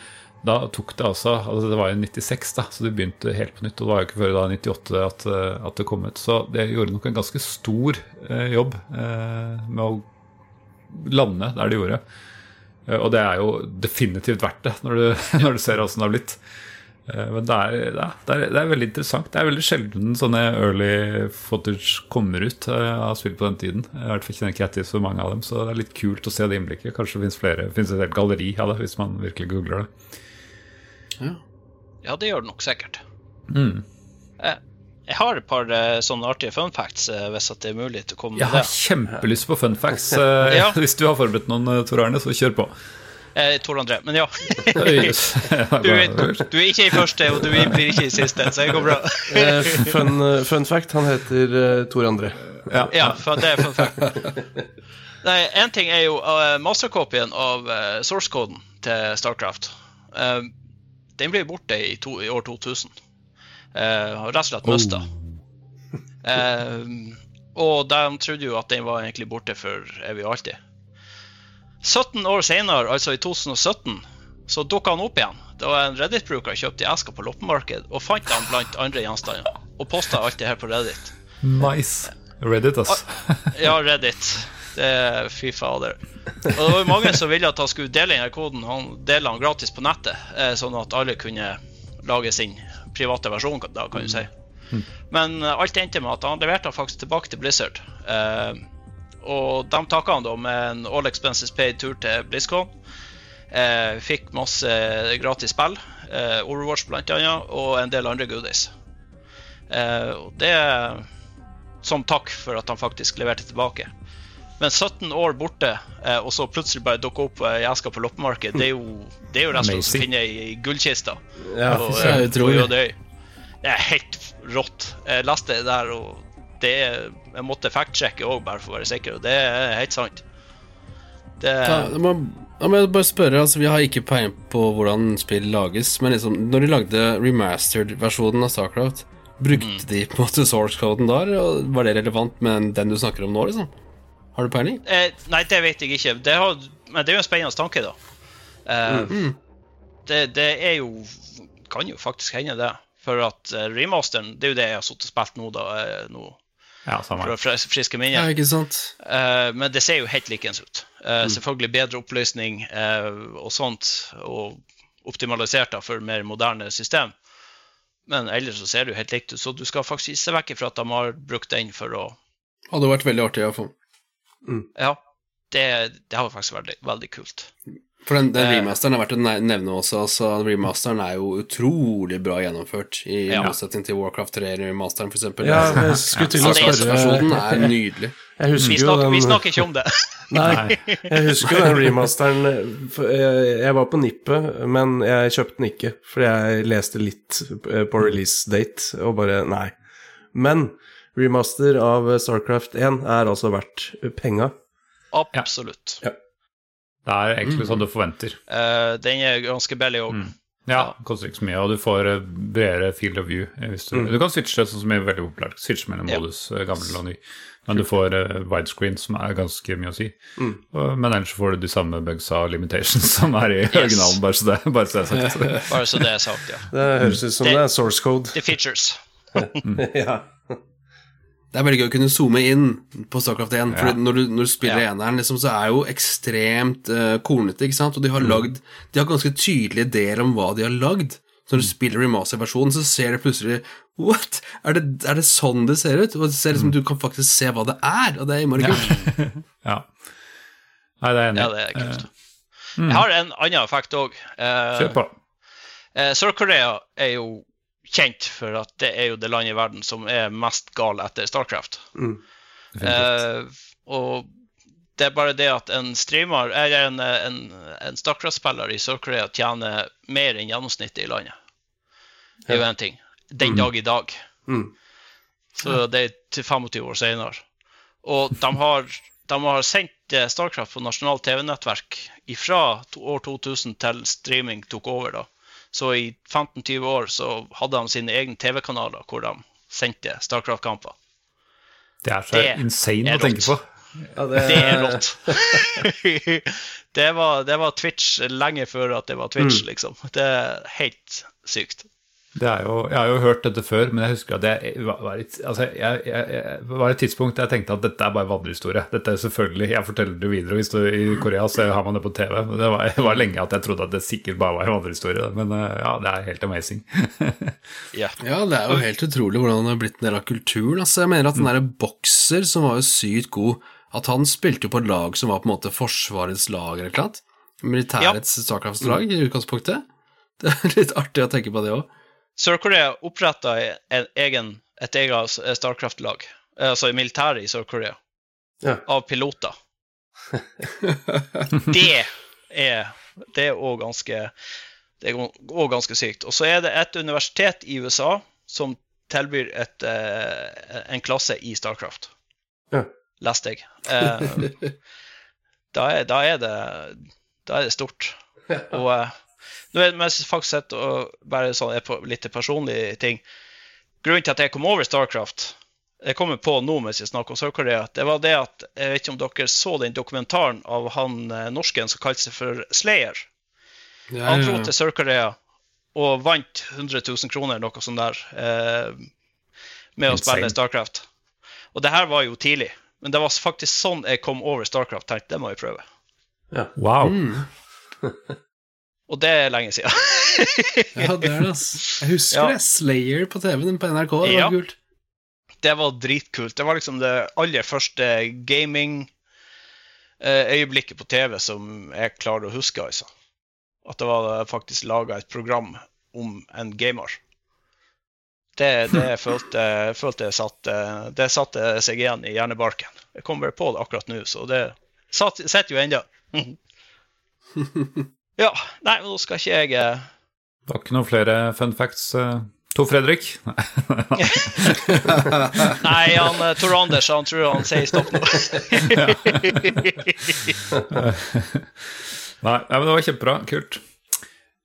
da tok det altså, altså Det var jo 96, da, så det begynte helt på nytt. Og det var jo ikke før da 98 at, eh, at det kom ut. Så det gjorde nok en ganske stor eh, jobb eh, med å lande der de gjorde. og det er jo definitivt verdt det, når du, når du ser åssen det har blitt. Eh, men det er, det, er, det er, veldig interessant. Det er veldig sjelden sånne early footage kommer ut eh, av spill på den tiden. I hvert fall kjenner ikke jeg til så mange av dem, så det er litt kult å se det innblikket. Kanskje det finnes flere, finnes et helt galleri av det hvis man virkelig googler det. Ja. Ja, det gjør det nok sikkert. Mm. Jeg, har et par uh, sånne artige fun facts, uh, hvis at det er mulig til å komme jeg med det. Jeg har kjempelyst på fun facts. Uh, ja. Hvis du har forberedt noen, Tor Arne, så kjør på. Eh, Tor André, men ja. du, er, du, er ikke i første, og du blir ikke i siste, så det går bra. fun, fun, fact, han heter Tor André. Ja, ja det er fun fact. Nei, Én ting er jo uh, mastercopyen av uh, source-koden til Starcraft. Uh, den ble borte i, to, i år 2000. Uh, rett og slett mista. Uh, og de trodde jo at den var egentlig borte for evig og alltid. 17 år senere, altså i 2017, så dukka han opp igjen. Det var en Reddit-bruker kjøpte i eska på loppemarked og fant han blant andre gjenstander. Og posta alt det her på Reddit. Nice. Reddit, altså. ja, Reddit. Det er fy fader. Og det var jo mange som ville at han skulle dele denne koden. Han deler den gratis på nettet, eh, sånn at alle kunne lage sin private versjon, da, kan du si. Men eh, alt endte med at han leverte han faktisk tilbake til Blizzard. Eh, og de takka han da med en all expenses paid tur til BlizzCon. Eh, fikk masse gratis spill, eh, Overwatch annet, og en del andre goodies. Eh, og det er som takk for at han faktisk leverte tilbake. Men 17 år borte, eh, og så plutselig bare dukke opp jeg skal på loppemarked, det er jo, det er jo resten som finner i gullkista. Ja, og, det, er utrolig. Det er helt rått. Jeg leste det der, og det er, jeg måtte fact-sjekke òg, bare for å være sikker, og det er helt sant. Det ja, må, ja, men bare spørre, altså, Vi har ikke peiling på hvordan spill lages, men liksom, når de lagde remastered-versjonen av Starcraft, brukte mm. de på en måte source-coden da, og var det relevant med den du snakker om nå? liksom? Har du peiling? Eh, nei, det vet jeg ikke. Det har, men det er jo en spennende tanke, da. Eh, mm. det, det, er jo Kan jo faktisk hende, det. For at uh, remasteren, det er jo det jeg har sittet og spilt nå, da. Eh, nå ja, for å friske minner. Ja, ikke sant? Eh, men det ser jo helt likens ut. Uh, mm. Selvfølgelig bedre oppløsning og sånt, og optimalisert da for mer moderne system. Men ellers så ser det jo helt likt ut, så du skal faktisk ikke se vekk ifra at de har brukt den for å Hadde vært veldig artig, iallfall. Mm. Ja, det, det har faktisk vært veldig, veldig kult. For den, den eh, remasteren er verdt å nevne også. Altså, remasteren er jo utrolig bra gjennomført, i ja. motsetning til Warcraft 3-remasteren, f.eks. Ja, jeg skulle til å spørre er nydelig. vi, snakker, den, vi snakker ikke om det. Nei, jeg husker den remasteren Jeg var på nippet, men jeg kjøpte den ikke, fordi jeg leste litt eh, på release date, og bare Nei. Men remaster av Starcraft 1 er altså verdt penga. Absolutt. Ja. Det er egentlig mm. sånn du forventer. Uh, den er ganske billig òg. Mm. Ja, det koster ikke så mye, og du får eh, bredere field of view. Eh, du, mm. du, kan switche sånn som er veldig populært. Switche mellom ja. modus, gammel og ny. Men du får uh, widescreen, som er ganske mye å si. Mm. Og, men ellers får du de samme bugs og limitations som er i yes. originalen, bare så det, bare så det er sagt. bare så det er sagt, ja. Det høres ut som det, det er source code. The features. ja. Det er veldig gøy å kunne zoome inn på Starcraft 1. For ja. når, du, når, du, spiller ja. eneren, liksom, så er jo ekstremt uh, kornete, ikke sant? Og de har, mm. lagd, de har ganske tydelige ideer om hva de har lagd. Så når du mm. spiller remaster-versjonen, så ser du plutselig What? Er det, er det, sånn det ser ut? Og det ser liksom, mm. Du kan faktisk se hva det er, og det er innmari kult. ja. Nei, det er enig. Ja, det er kult. Uh, Jeg har en annen effekt òg. Uh, Kjør på. Uh, Sør-Korea er jo kjent for at det er jo det landet i verden som er mest gal etter Starcraft. Mm. Eh, og det er bare det at en streamer, eller en, en, en Starcraft-spiller i Sør-Korea tjener mer enn gjennomsnittet i landet. Det er jo én ting. Den mm. dag i dag. Mm. Så det er til 25 år senere. Og de har, de har sendt eh, Starcraft på nasjonalt TV-nettverk fra år 2000 til streaming tok over. da. Så i 15-20 år så hadde de sine egne TV-kanaler hvor de sendte Starcraft-kamper. Det er så det insane er å tenke på. Ja, det... det... er rått. det, var, det, var, Twitch lenge før at det var Twitch, mm. liksom. Det er helt sykt. Det er jo, jeg har jo hørt dette før, men jeg husker at det var, et, altså jeg, jeg, jeg, var et tidspunkt jeg tenkte at dette er bare vandrehistorie. Dette er selvfølgelig, Jeg forteller det videre. Hvis du I Korea så har man det på TV. Men det var, var lenge at jeg trodde at det sikkert bare var en vandrehistorie. Men eh, ja, det er helt amazing. yeah. Ja, det er jo helt utrolig hvordan det har blitt en del av kulturen. Altså, jeg mener at den derre bokser som var jo sykt god, at han spilte jo på et lag som var på en måte Forsvarets lag eller noe. Militærets ja. Starcraft-lag i utgangspunktet. Det er litt artig å tenke på det òg. Sør-Korea oppretta et eget Starcraft-lag, altså militæret i Sør-Korea, Ja. av piloter. det er det er òg ganske er ganske sykt. Og så er det et universitet i USA som tilbyr et, eh, en klasse i Starcraft. Ja. Leste jeg. Eh, da, er, da, er det, da er det stort. Og eh, nå er det faktisk sett og bare sånn er på litt personlige ting. Grunnen til at jeg kom over Starcraft, jeg kommer på nå mens jeg snakker om Sør-Korea, det var det at jeg vet ikke om dere så den dokumentaren av han eh, norsken som kalte seg for Slayer. Ja, Han dro til Sør-Korea og vant 100 000 kroner, noe sånt der, eh, med å Insane. spille Starcraft. Og det her var jo tidlig, men det var faktisk sånn jeg kom over Starcraft. Tenkte det må jeg prøve. Ja. Wow. Mm. Og det er lenge siden. Ja, det er det, ass. Jeg husker Ja. det. Slayer på TV-en på NRK. Det var Ja. kult. det var dritkult. Det var liksom det aller første gaming-øyeblikket på TV som jeg klarer å huske, altså. At det var faktisk laga et program om en gamer. Det, det følte, følte jeg satt, det satte seg igjen i hjernebarken. Jeg kom bare på det akkurat nå, så det sitter jo ennå. ja. Nei, men nå skal ikke jeg eh, Det var ikke noen flere fun facts. eh, Tor Fredrik? Nei, han eh, Tor Anders han tror han sier stopp nå. Nei, ja, men det var kjempebra. Kult.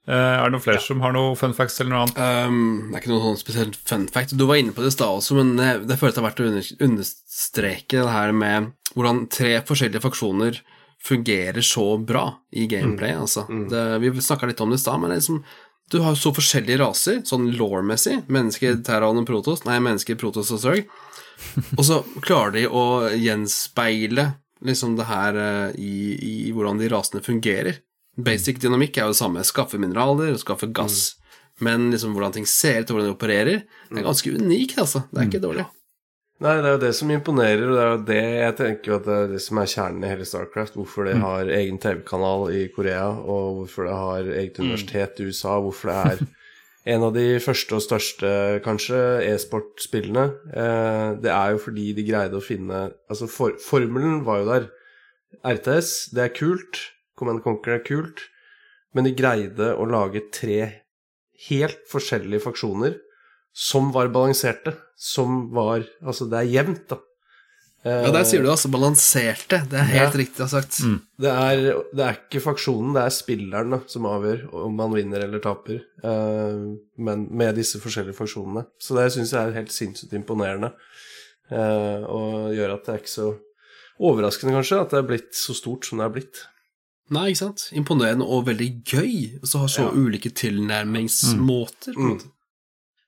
Eh, er det noen flere som har noe fun facts eller noe annet? Um, det er ikke noe sånn spesielt fun fact. Du var inne på det i stad også, men det, det føles det er verdt å understreke det her med hvordan tre forskjellige faksjoner fungerer så bra i gameplay. Altså. Det, vi snakka litt om det i stad, men liksom, du har så forskjellige raser, sånn law-messig. Mennesker, Terran og Protos. Nei, mennesker, Protos og Zerg. Og så klarer de å gjenspeile liksom det her eh, i, i hvordan de rasene fungerer. Basic dynamikk er jo det samme. Skaffe mineraler og skaffe gass. Men liksom hvordan ting ser ut, og hvordan de opererer, det er ganske unikt, altså. Det er ikke dårlig. Nei, det er jo det som imponerer, og det er jo det jeg tenker at det er det som er kjernen i hele Starcraft. Hvorfor det har egen TV-kanal i Korea, og hvorfor det har eget universitet i USA, hvorfor det er en av de første og største, kanskje, e-sportspillene. Eh, det er jo fordi de greide å finne Altså, for, formelen var jo der. RTS, det er kult. Command Conquer er kult. Men de greide å lage tre helt forskjellige faksjoner som var balanserte. Som var Altså, det er jevnt, da. Ja, der sier du altså balanserte. Det er helt Ja. riktig sagt. Det er, det er ikke faksjonen, det er spilleren da, som avgjør om man vinner eller taper. Uh, men med disse forskjellige faksjonene. Så det syns jeg er helt sinnssykt imponerende. Uh, og gjør at det er ikke så overraskende, kanskje, at det er blitt så stort som det er blitt. Nei, ikke sant? Imponerende og veldig gøy. Og så har så ulike tilnærmingsmåter. på en måte.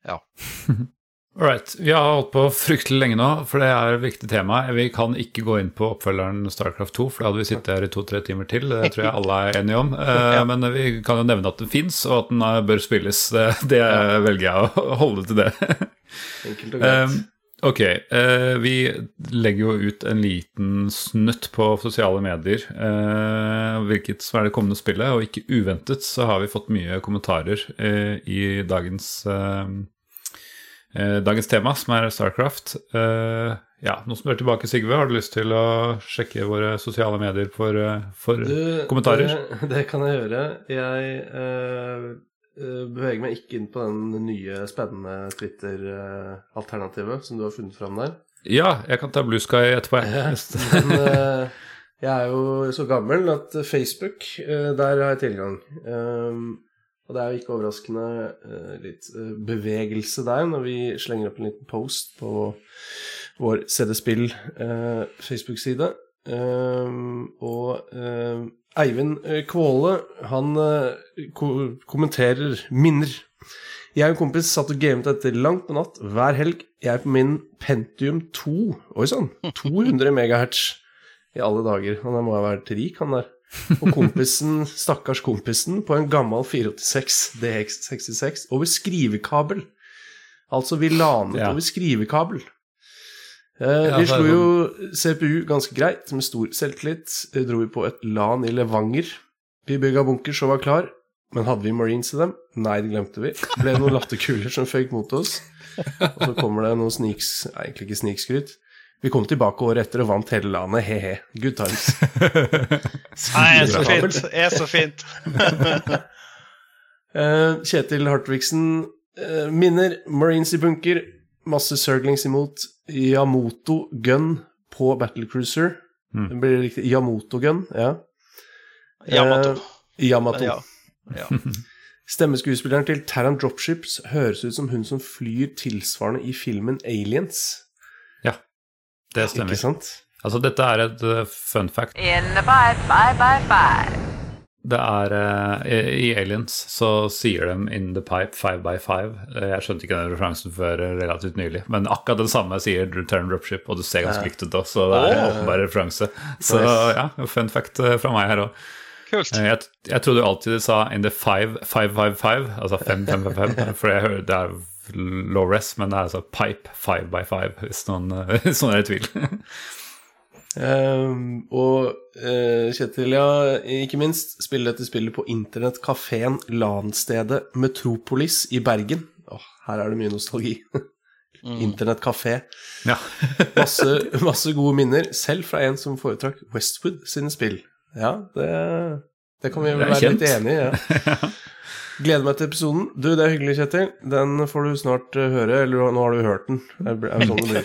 All right. Vi har holdt på fryktelig lenge nå, for det er et viktig tema. Vi kan ikke gå inn på oppfølgeren Starcraft 2, for da hadde vi sittet her i to-tre timer til. Det tror jeg alle er enige om. Eh, Men vi kan jo nevne at den fins, og at den eh, bør spilles. Det, velger jeg å holde til det. Enkelt og greit. Um, ok, eh, vi legger jo ut en liten snutt på sosiale medier, eh, hvilket som er det kommende spillet, og ikke uventet så har vi fått mye kommentarer eh, i dagens, eh, eh, dagens tema, som er Starcraft. Eh, ja, nå som du er tilbake, Sigve, har du lyst til å sjekke våre sosiale medier for, eh, for Du, kommentarer? Det, det kan jeg gjøre. Jeg eh, eh, beveger meg ikke inn på den nye, spennende Twitter-alternativet som du har funnet fram der. Ja, jeg kan ta Blue Sky etterpå. jeg. Men eh, jeg er jo så gammel at Facebook, eh, der har jeg tilgang. Um, og det er jo ikke overraskende eh, litt eh, bevegelse der når vi slenger opp en liten post på vår CD-spill eh, og Eivind Kvåle, han ko kommenterer minner. Jeg og en kompis satt og gamet dette langt på natt hver helg. Jeg er på min Pentium 2 Oi sann! 200 megahertz i alle dager. Han må ha vært rik, han der. Og kompisen, stakkars kompisen, på en gammel 486 DX66 over skrivekabel. Altså, vi lanet Ja. over skrivekabel. Eh, Ja, vi slo jo CPU ganske greit, med stor selvtillit. Eh, Dro vi på et LAN i Levanger. Vi bygga bunkers og var klar. Men hadde vi Marines i dem? Nei, det glemte vi. Ble noen latterkuler som føyk mot oss. Og så kommer det noen sniks... Nei, egentlig ikke snikskryt. Vi kom tilbake året etter og vant hele landet, he-he. Good times. Nei, er så fint. Det er så fint. Eh, Kjetil Hartvigsen eh, minner Marines i bunker. Masse surglings imot. Yamoto gun på Battlecruiser. Det blir riktig. Yamoto gun, ja. Yamato. Eh, Yamato. Ja. Ja. Stemmeskuespilleren til Taran Dropships høres ut som hun som flyr tilsvarende i filmen Aliens. Det stemmer. Ikke sant? Altså, dette er et eh, fun fact. In the pipe, five by five. Det er uh, I Aliens så sier de 'in the pipe five by five'. Eh, Jeg skjønte ikke den referansen før relativt nylig. Men akkurat den samme sier Return Dropship, og du ser ganske likt ut da, så det er en åpenbar referanse. Så ja, fun fact fra meg her òg. Kult. Jeg, jeg trodde jo alltid de sa 'in the five, five, five, five', altså 555, for jeg hører det er low res, men det er altså pipe five by five, hvis noen, hvis noen er i tvil. Um, og uh, Kjetil, ja, ikke minst, spille dette spillet på internettkafeen LAN-stedet Metropolis i Bergen. Åh, her er det mye nostalgi. Internettkafé. ja. Masse, masse gode minner, selv fra en som foretrakk Westwood sine spill. Ja, det, det kan vi vel være kjent. litt enig i. Ja. Gleder meg til episoden. Du, det er hyggelig, Kjetil. Den får du snart eh, høre. Eller nå har du hørt den. Det er sånn det blir.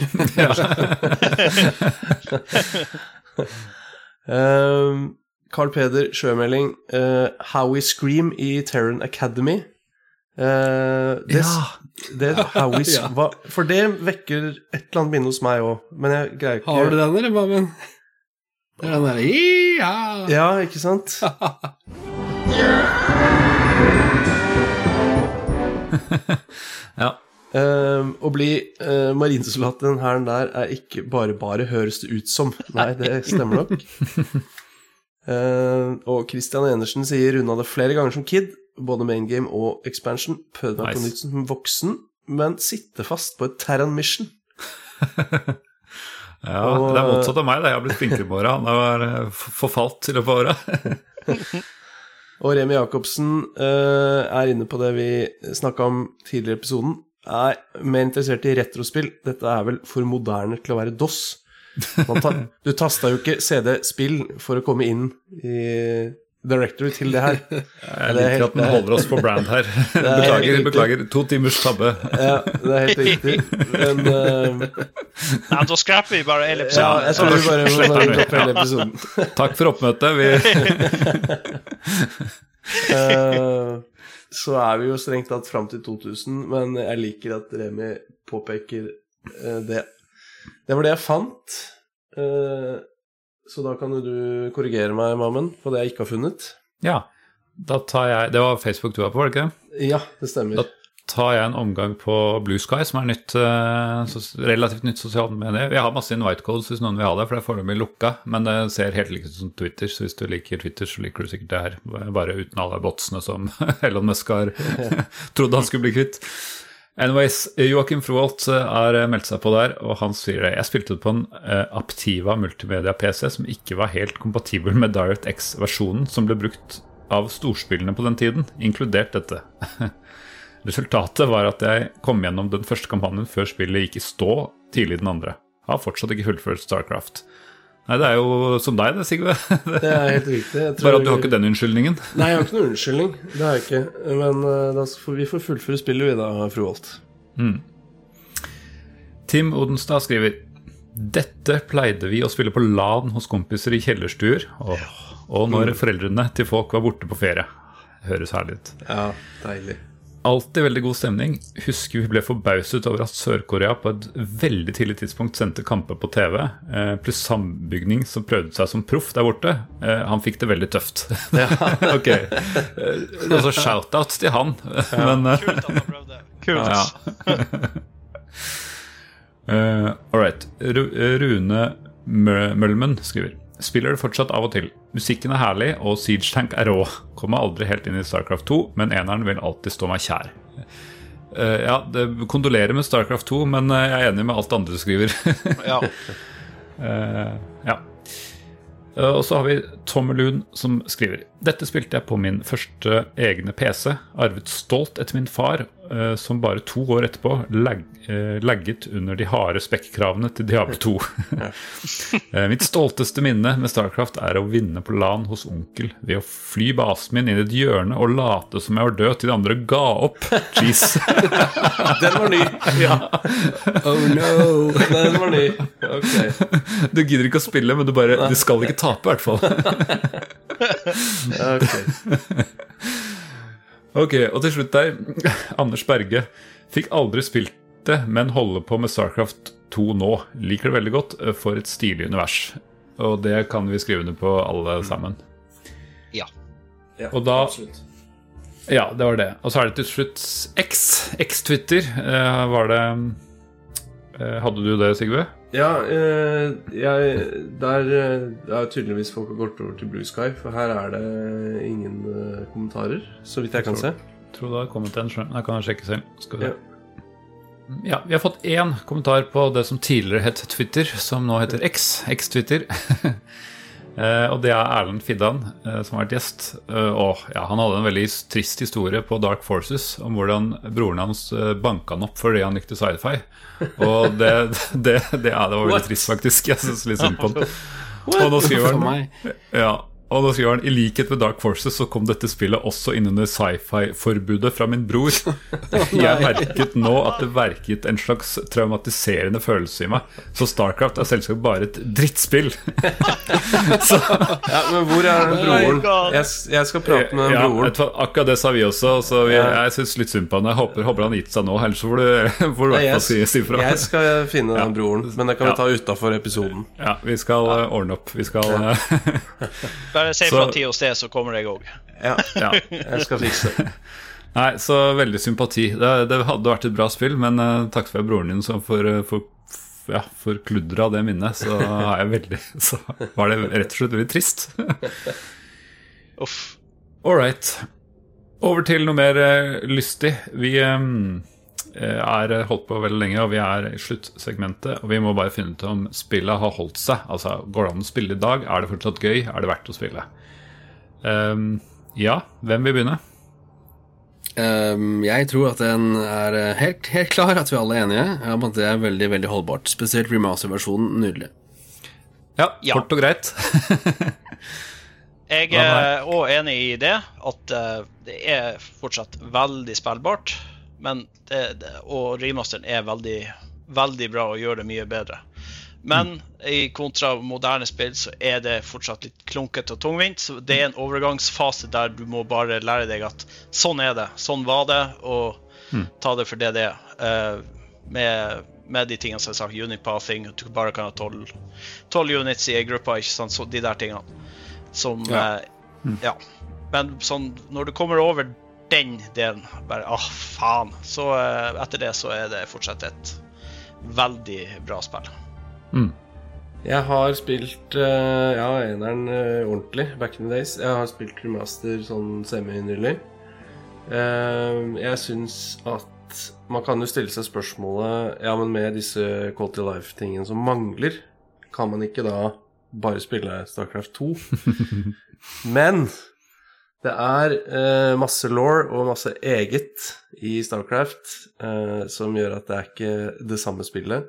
Ehm, Carl Peder, sjømelding. uh, How We Scream i Terran Academy. Uh, det, det, How We, Ja. hva, for det vekker et eller annet minne hos meg òg, men jeg greier ikke Har du den, eller? Det er den derre ja. Ja, ikke sant? ja. Ehm, å bli uh, marinesoldat i den hæren der er ikke bare bare, høres det ut som. Nei, det stemmer nok. uh, og Christian Enersen sier runda det flere ganger som kid, både main game og expansion. Prøvde meg på nytt som voksen, men sitter fast på et Terran Mission. Ja, Og- det er motsatt av meg. Da. Jeg har blitt flinkere på åra. Han har eh, forfalt i løpet av åra. Og Remi Jacobsen uh, er inne på det vi snakka om tidligere i episoden. Er mer interessert i retrospill. Dette er vel for moderne til å være DOS. Ta, du tasta jo ikke CD-spill for å komme inn i directory til det her. Jeg er liker helt- at den holder oss på brand her. er Beklager, beklager. To timers tabbe. Ja, det er helt riktig. Men uh... Nei, da scrapper vi bare hele ja, jeg tror vi bare må droppe hele episoden. Takk for oppmøtet. Vi, uh, så er vi jo strengt tatt fram til 2000, men jeg liker at Remi påpeker uh, det. Det var det jeg fant. Eh, så da kan du korrigere meg, Mammen, på det jeg ikke har funnet. ja, da tar jeg Det var Facebook du var på, var det ikke det? Ja, det stemmer. Da tar jeg en omgang på Blue Sky, som er nytt, eh, relativt nytt sosialt medie. Jeg har masse invite codes hvis noen vil ha det, for det er foreløpig lukka. Men det ser helt likt ut som Twitter, så hvis du liker Twitter, så liker du sikkert det her. Bare uten alle botsene som Elon Musk har trodd han skulle bli kvitt. Anyways, Joakim Froholt har meldt seg på der, og han sier det. Jeg spilte det på en eh, Aptiva multimedia-PC som ikke var helt kompatibel med DirectX-versjonen som ble brukt av storspillene på den tiden, inkludert dette. Resultatet var at jeg kom gjennom den første kampanjen før spillet gikk i stå tidlig den andre. Har fortsatt ikke fullført Starcraft. Nei, det er jo som deg, det, Sigve. Det er helt riktig. Bare at du har ikke den unnskyldningen. Nei, jeg har ikke noen unnskyldning. Det har jeg ikke. Men eh, da får vi får fullføre spillet, vi da, fru Holt. Tim Odenstad skriver Dette pleide vi å spille på LAN hos kompiser i kjellerstuer, og, og når foreldrene til folk var borte på ferie. Høres herlig ut. Ja, deilig. Alltid veldig god stemning. Husker vi ble forbauset over at Sør-Korea på et veldig tidlig tidspunkt sendte kamper på TV, eh, pluss sambygning som prøvde seg som proff der borte. Eh, han fikk det veldig tøft. Ja. ok. Eh, altså shout-out til han, men eh, Kult at han prøvde. Kult. ja. Eh, all right. Rune Møllmann skriver Spiller det fortsatt av og til. Musikken er herlig, og Siege Tank er rå. Kommer aldri helt inn i Starcraft 2, men eneren vil alltid stå meg kjær. Uh, ja, det kondolerer med Starcraft 2, men eh, jeg er enig med alt det andre du skriver. Ja. Uh, ja. Uh, Og så har vi Tommelun som skriver Dette spilte jeg på min første egne PC. Arvet stolt etter min far, eh, som bare to år etterpå lag, eh, lagget under de harde spekkkravene til Diablo 2. Eh, Mitt stolteste minne med Starcraft er å vinne på LAN hos onkel ved å fly basen min inn i et hjørne og late som jeg var død til de andre ga opp. Jeez. Den var ny. Ja, Oh no! den var ny. Ok. Du gidder ikke å spille, men du bare Du skal ikke tape, i hvert fall. ok. Ok, og til slutt der, Anders Berge. Fikk aldri spilt det, men holder på med Starcraft 2 nå. Liker det veldig godt, eh, for et stilig univers. Og det kan vi skrive under på alle sammen. Ja. Og da Absolutt. Ja, det var det. Og så er det til slutt X. X-Twitter. uh, var det eh, Hadde du det, Sigve? Ja, eh, jeg, der eh, er tydeligvis folk har gått over til Blue Sky, for her er det ingen eh, kommentarer, så vidt jeg kan se. Tror det har kommet en. Jeg kan sjekke selv. Skal vi Ja. Ja, vi har fått én kommentar på det som tidligere het Twitter, som nå heter X. X-Twitter. Eh, og det er Erlend Fiddan, eh, som har vært gjest. Eh, og ja, Han hadde en veldig trist historie på Dark Forces om hvordan broren hans banka han opp fordi han likte sci-fi. Og det, det, det, ja, det var veldig What? trist, faktisk. Jeg syns litt synd på han. Og nå skriver han ja, og da skriver han I likhet med Dark Forces så kom dette spillet også innunder sci-fi-forbudet fra min bror. Jeg merket nå at det verket en slags traumatiserende følelse i meg. Så Starcraft er selvsagt bare et drittspill. så, Ja, Men hvor er den broren? Jeg, jeg skal prate med ja, broren. Ja, akkurat det sa vi også. Så vi, jeg syns litt synd på han. Jeg håper, håper han har gitt seg nå, ellers får du, i hvert fall si, si fra. jeg skal finne den broren, men det kan vi ta utafor episoden. Ja, vi skal eh, ordne opp. Vi skal eh, Bare si Så- fra tid og sted, så kommer jeg òg. Ja, Ja. jeg skal fikse det. Nei, så veldig sympati. Det, det hadde vært et bra spill, men uh, takk for broren din som for, eh, for, ja, for kludra det minnet, så veldig Så var det rett og slett veldig trist. Uff. All right. Over til noe mer uh, lystig. Vi eh, er holdt på veldig lenge, og vi er i sluttsegmentet. Og vi må bare finne ut om spillet har holdt seg. Altså, Går det an å spille i dag? Er det fortsatt gøy? Er det verdt å spille? Um, ja, hvem vil begynne? Um, jeg tror at den er eh, helt, helt klar, at vi alle er enige. om at Det er veldig veldig holdbart. Spesielt remaster-versjonen. Nydelig. Ja, Ja. kort og greit. Jeg er òg enig i det, at eh, det er fortsatt veldig spillbart. Men det, det, og remasteren er veldig, veldig bra og gjør det mye bedre. Men i kontra moderne spill så er det fortsatt litt klunkete og tungvint. Så det er en overgangsfase der du må bare lære deg at sånn er det, sånn var det, og ta det for det det er. Uh, med, med de tingene som er sagt, unipathing, at du bare kan ha tolv units i ei gruppe, ikke sant, så de der tingene. Som Ja. eh, Ja. Men sånn, når du kommer over den delen, bare åh faen, så eh, etter det så er det fortsatt et veldig bra spill. Jeg har spilt uh, ja, eneren eh, ordentlig back in the days. Jeg har spilt remaster sånn semi-nylig. Eh, jeg syns at Man kan jo stille seg spørsmålet Ja, men med disse quality of life-tingene som mangler, kan man ikke da bare spille Starcraft 2? men det er eh, masse law og masse eget i Starcraft eh, som gjør at det er ikke det samme spillet.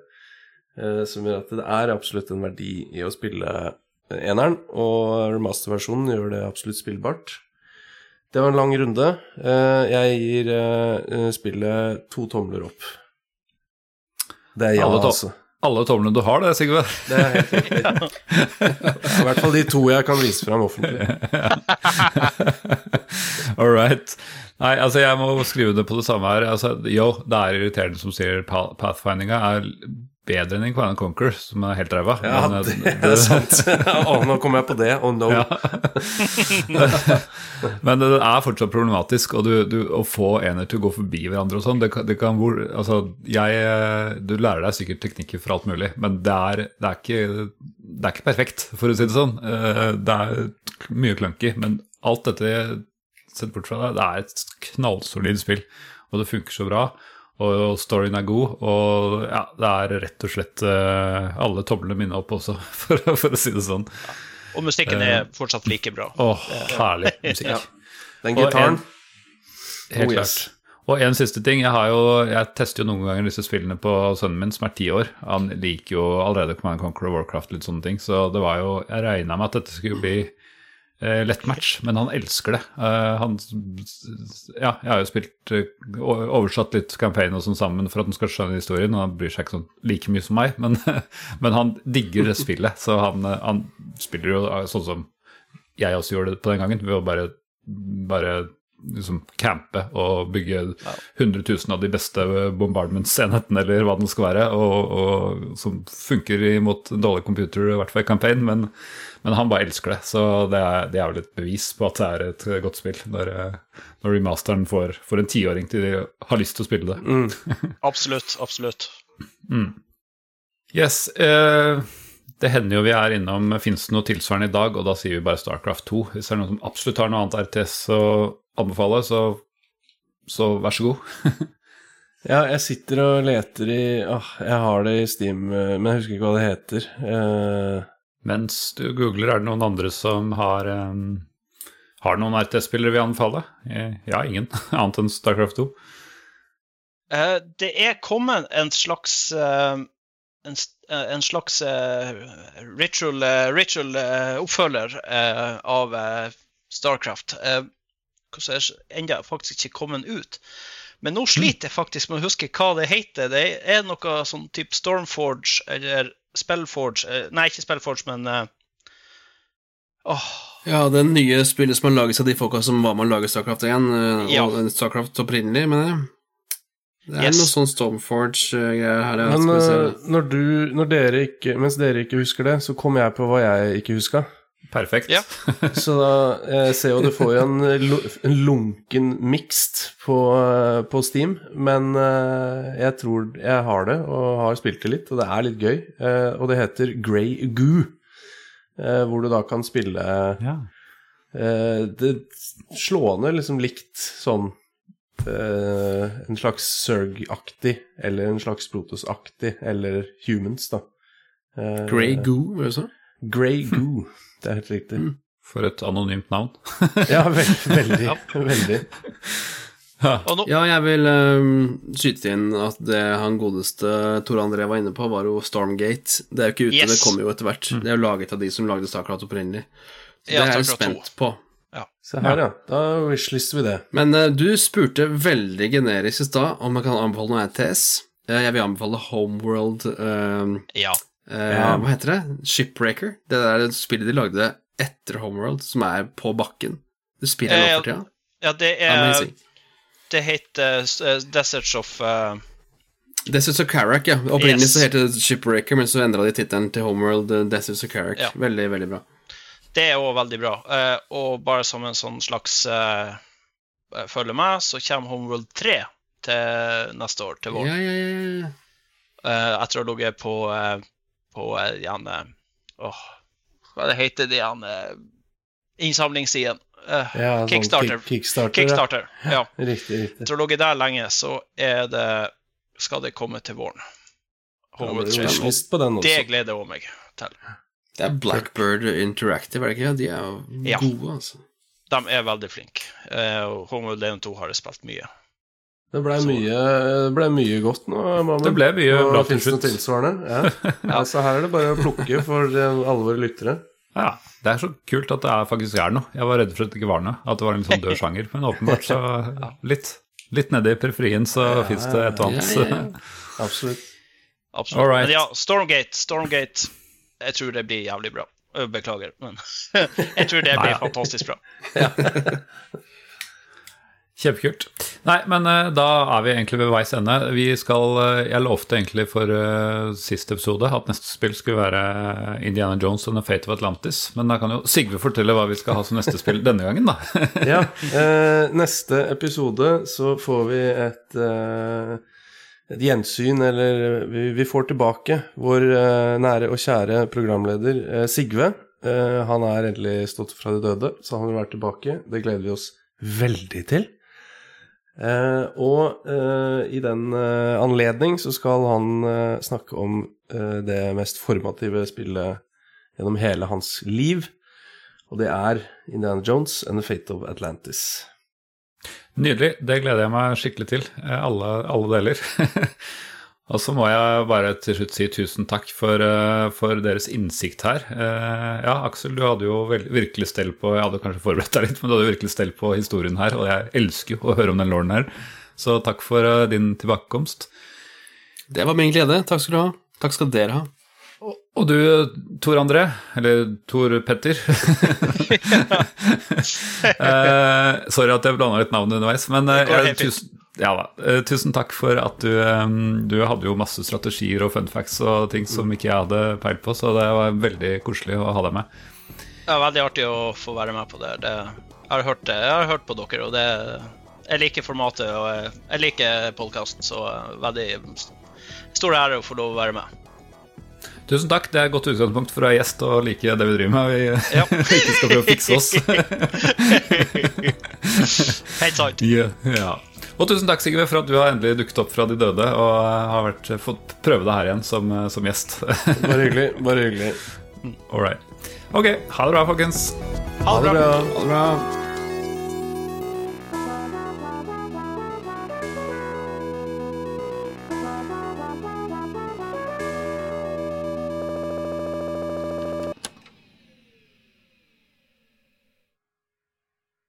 Eh, som gjør at det er absolutt en verdi i å spille eneren, og remasterversjonen gjør det absolutt spillbart. Det var en lang runde. Eh, jeg gir eh, spillet to tomler opp. Det er ja, altså. Alle tomlene du har, det, Sigve. Det er helt riktig. I hvert fall de to jeg kan vise fram offentlig. All right. Nei, altså jeg må skrive det på det samme her. Altså, jo, det er irriterende som sier pa- pathfindinga er bedre enn i Command Conquer, som er helt ræva. Ja, Men, det det er sant. Å, nå kom jeg på det. Oh no. Ja. Men det er fortsatt problematisk, og du, du, å få enheter til å gå forbi hverandre og sånn det, det kan hvor, altså, jeg, Du lærer deg sikkert teknikker for alt mulig, men det er, det er, ikke, det er ikke perfekt, for å si det sånn. Eh, Det er mye clunky, men alt dette sett bort fra deg, det er et knallsolid spill, og det funker så bra. Og storyen er god, og ja, det er rett og slett eh, alle tomlene mine opp også, for, for å si det sånn. Og musikken er fortsatt like bra. Åh, herlig musikk. Den gitaren Helt Oh, klart. yes. Og en siste ting. Jeg, har jo, jeg tester jo noen ganger disse spillene på sønnen min, som er ti år. Han liker jo allerede Command Conquer og Warcraft, litt sånne ting. Så det var jo Jeg regna med at dette skulle bli eh, lett match, men han elsker det. Eh, han Ja, jeg har jo spilt eh, oversatt litt campaign og sånn sammen for at han skal skjønne historien, og han bryr seg ikke sånn like mye som meg, men, men han digger det spillet. Så han, eh, han spiller jo eh, sånn som jeg også gjorde det på den gangen, ved å bare, bare liksom campe og bygge 100 000 av de beste bombardmentsenhetene, eller hva det skal være, og, og som funker imot dårlig computer, i hvert fall i campaign, men, men han bare elsker det. Så det er, det er vel et bevis på at det er et godt spill, når, eh, når remasteren får, får en tiåring til de har lyst til å spille det. Absolutt. Absolutt. Yes, eh, det hender jo vi er innom Fins det noe tilsvarende i dag, og da sier vi bare Starcraft 2. Hvis det er noen som absolutt har noe annet RTS å anbefale, så, så vær så god. Ja, jeg sitter og leter i Åh, jeg har det i Steam, eh, men jeg husker ikke hva det heter. Eh, Mens du googler, er det noen andre som har um, Har noen RTS-spillere vi anbefale? Eh, Ja, ingen, annet enn Starcraft 2. Uh, det er kommet en slags uh, en, eh, en slags uh, ritual, eh, ritual eh, oppfølger eh, av eh, Starcraft. Hvordan er ennå faktisk ikke kommet ut. Men nå sliter jeg faktisk med å huske hva det heter. Det er noe sånn type Stormforge eller Spellforge eh, Nei, ikke Spellforge, men eh, Åh, Ja, det nye spillet som har laget av de folka som var med å lage Starcraft 1, eh, Ja. og Starcraft opprinnelig, mener jeg. Det er Yes. noe sånn Stormforge-greier her. men når du, når dere ikke, mens dere ikke husker det, så kom jeg på hva jeg ikke huska. Perfekt. Ja. Så da Jeg ser jo du får jo en, en lunken mixed på, på Steam, men eh, jeg tror jeg har det, og har spilt det litt, og det er litt gøy. Eh, Og det heter Grey Goo, eh, hvor du da kan spille Ja. eh, det slående liksom likt sånn eh, en slags Zerg-aktig, eller en slags Protoss-aktig, eller Humans, da. Eh, Grey Goo, hva det du? Grey Goo, det er helt riktig. For et anonymt navn. Ja, veld, veldig. veldig. og Ja, jeg vil um, skyte inn at det han godeste Tor André var inne på, var jo Stormgate. Det er jo ikke ute, Yes. det kommer jo etter hvert. Det er jo laget av de som lagde Starcraft opprinnelig. Så Ja, det er jeg spent på. Se her, ja. Da wishlister vi det. Men uh, du spurte veldig generisk i stad om jeg kan anbefale noe ETS. Uh, jeg vil anbefale Homeworld Uh, ja. Eh, Hva heter det? Shipbreaker. Det der spillet de lagde etter Homeworld, som er på bakken. Du spiller nå Eh, for tida. ja, det er Amazing. Det heter uh, Deserts of uh... Deserts of Carrack, ja. Opprinnelig Yes. så het det Shipbreaker, men så endra de tittelen til Homeworld uh, Deserts of Carrack. Ja. Veldig, veldig bra. Det er òg veldig bra. Eh, og bare som en sånn slags uh, Følger med, så kommer Homeworld 3 til neste år, til våren. Ja, ja, ja, ja. Eh, etter å ha ligget på, eh, på eh, gjerne Åh, hva det heter det igjen? Uh, innsamlingssiden. Eh, Ja, sånn Kickstarter. kick- Kickstarter. Kickstarter. Ja. Ja. Riktig, riktig. Tror ha der lenge, så er det skal det komme til våren. Ja, det 3. er jo wishlist på den Det gleder jeg meg til. Det er Blackbird Interactive, er det ikke? De er jo Ja. gode, altså. De er veldig flinke. Uh, og Homeworld 1 2 har jeg spilt mye. Det ble mye, det ble mye godt nå, Mammen. Det ble mye nå bra til slutt. tilsvarende? Ja. ja. Så her er det bare å plukke for eh, alle våre lyttere. Ja, Det er så kult at det er faktisk er noe. Jeg var redd for at det ikke var noe. At det var en sånn død sjanger. Men åpenbart så litt, litt nede i periferien så ja, fins det et og annet. Ja, ja, Absolutt. Absolutt. All right. Men ja, Stormgate, Stormgate Jeg tror det blir jævlig bra. Beklager, men jeg tror det blir Nei. fantastisk bra. Kjempekult. Nei, men uh, da er vi egentlig ved veis ende. Vi skal, uh, Jeg lovte egentlig for uh, siste episode at neste spill skulle være eh, Indiana Jones and the Fate of Atlantis. Men da kan jo Sigve fortelle hva vi skal ha som neste spill denne gangen, da. Ja, eh, neste episode så får vi et, eh, et gjensyn, eller vi, vi får tilbake vår eh, nære og kjære programleder eh, Sigve. Eh, han er endelig stått fra de døde, så han vil være tilbake. Det gleder vi oss veldig til. Eh, og eh, i den eh, anledning så skal han snakke om det mest formative spillet gjennom hele hans liv. Og det er Indiana Jones and The Fate of Atlantis. Nydelig. Det gleder jeg meg skikkelig til. Alle, alle deler. Og så må jeg bare til slutt si tusen takk for, eh, for deres innsikt her. Eh, Ja, Aksel, du hadde jo virkelig stell på Jeg hadde kanskje forberedt deg litt, men du hadde virkelig stell på historien her, og jeg elsker jo å høre om den låren her. Så takk for eh, din tilbakekomst. Det var min glede. Takk skal du ha. Takk skal dere ha. Og du, Tor André, eller Tor Petter eh, Sorry at jeg blanda litt navn underveis, men eh, fint. tusen, ja, da. Eh, tusen takk for at du eh, Du hadde jo masse strategier og fun facts og ting som ikke jeg hadde peil på, så det var veldig koselig å ha deg med. Det er veldig artig å få være med på det. det jeg, har hørt, jeg har hørt på dere, og det, jeg liker formatet og jeg, jeg liker podkasten, så veldig stor ære å få lov å være med. Tusen takk, det er et godt utgangspunkt for å være gjest og like det vi driver med. Vi Ja. ikke skal prøve å fikse oss. Helt sant. Ja, ja. Og tusen takk, Sigve, for at du har endelig dukket opp fra de døde og har vært, fått prøve deg her igjen som, som gjest. Bare hyggelig. Bare hyggelig. All right. Ok, ha det bra, folkens. Ha det bra. bra. Ha det bra.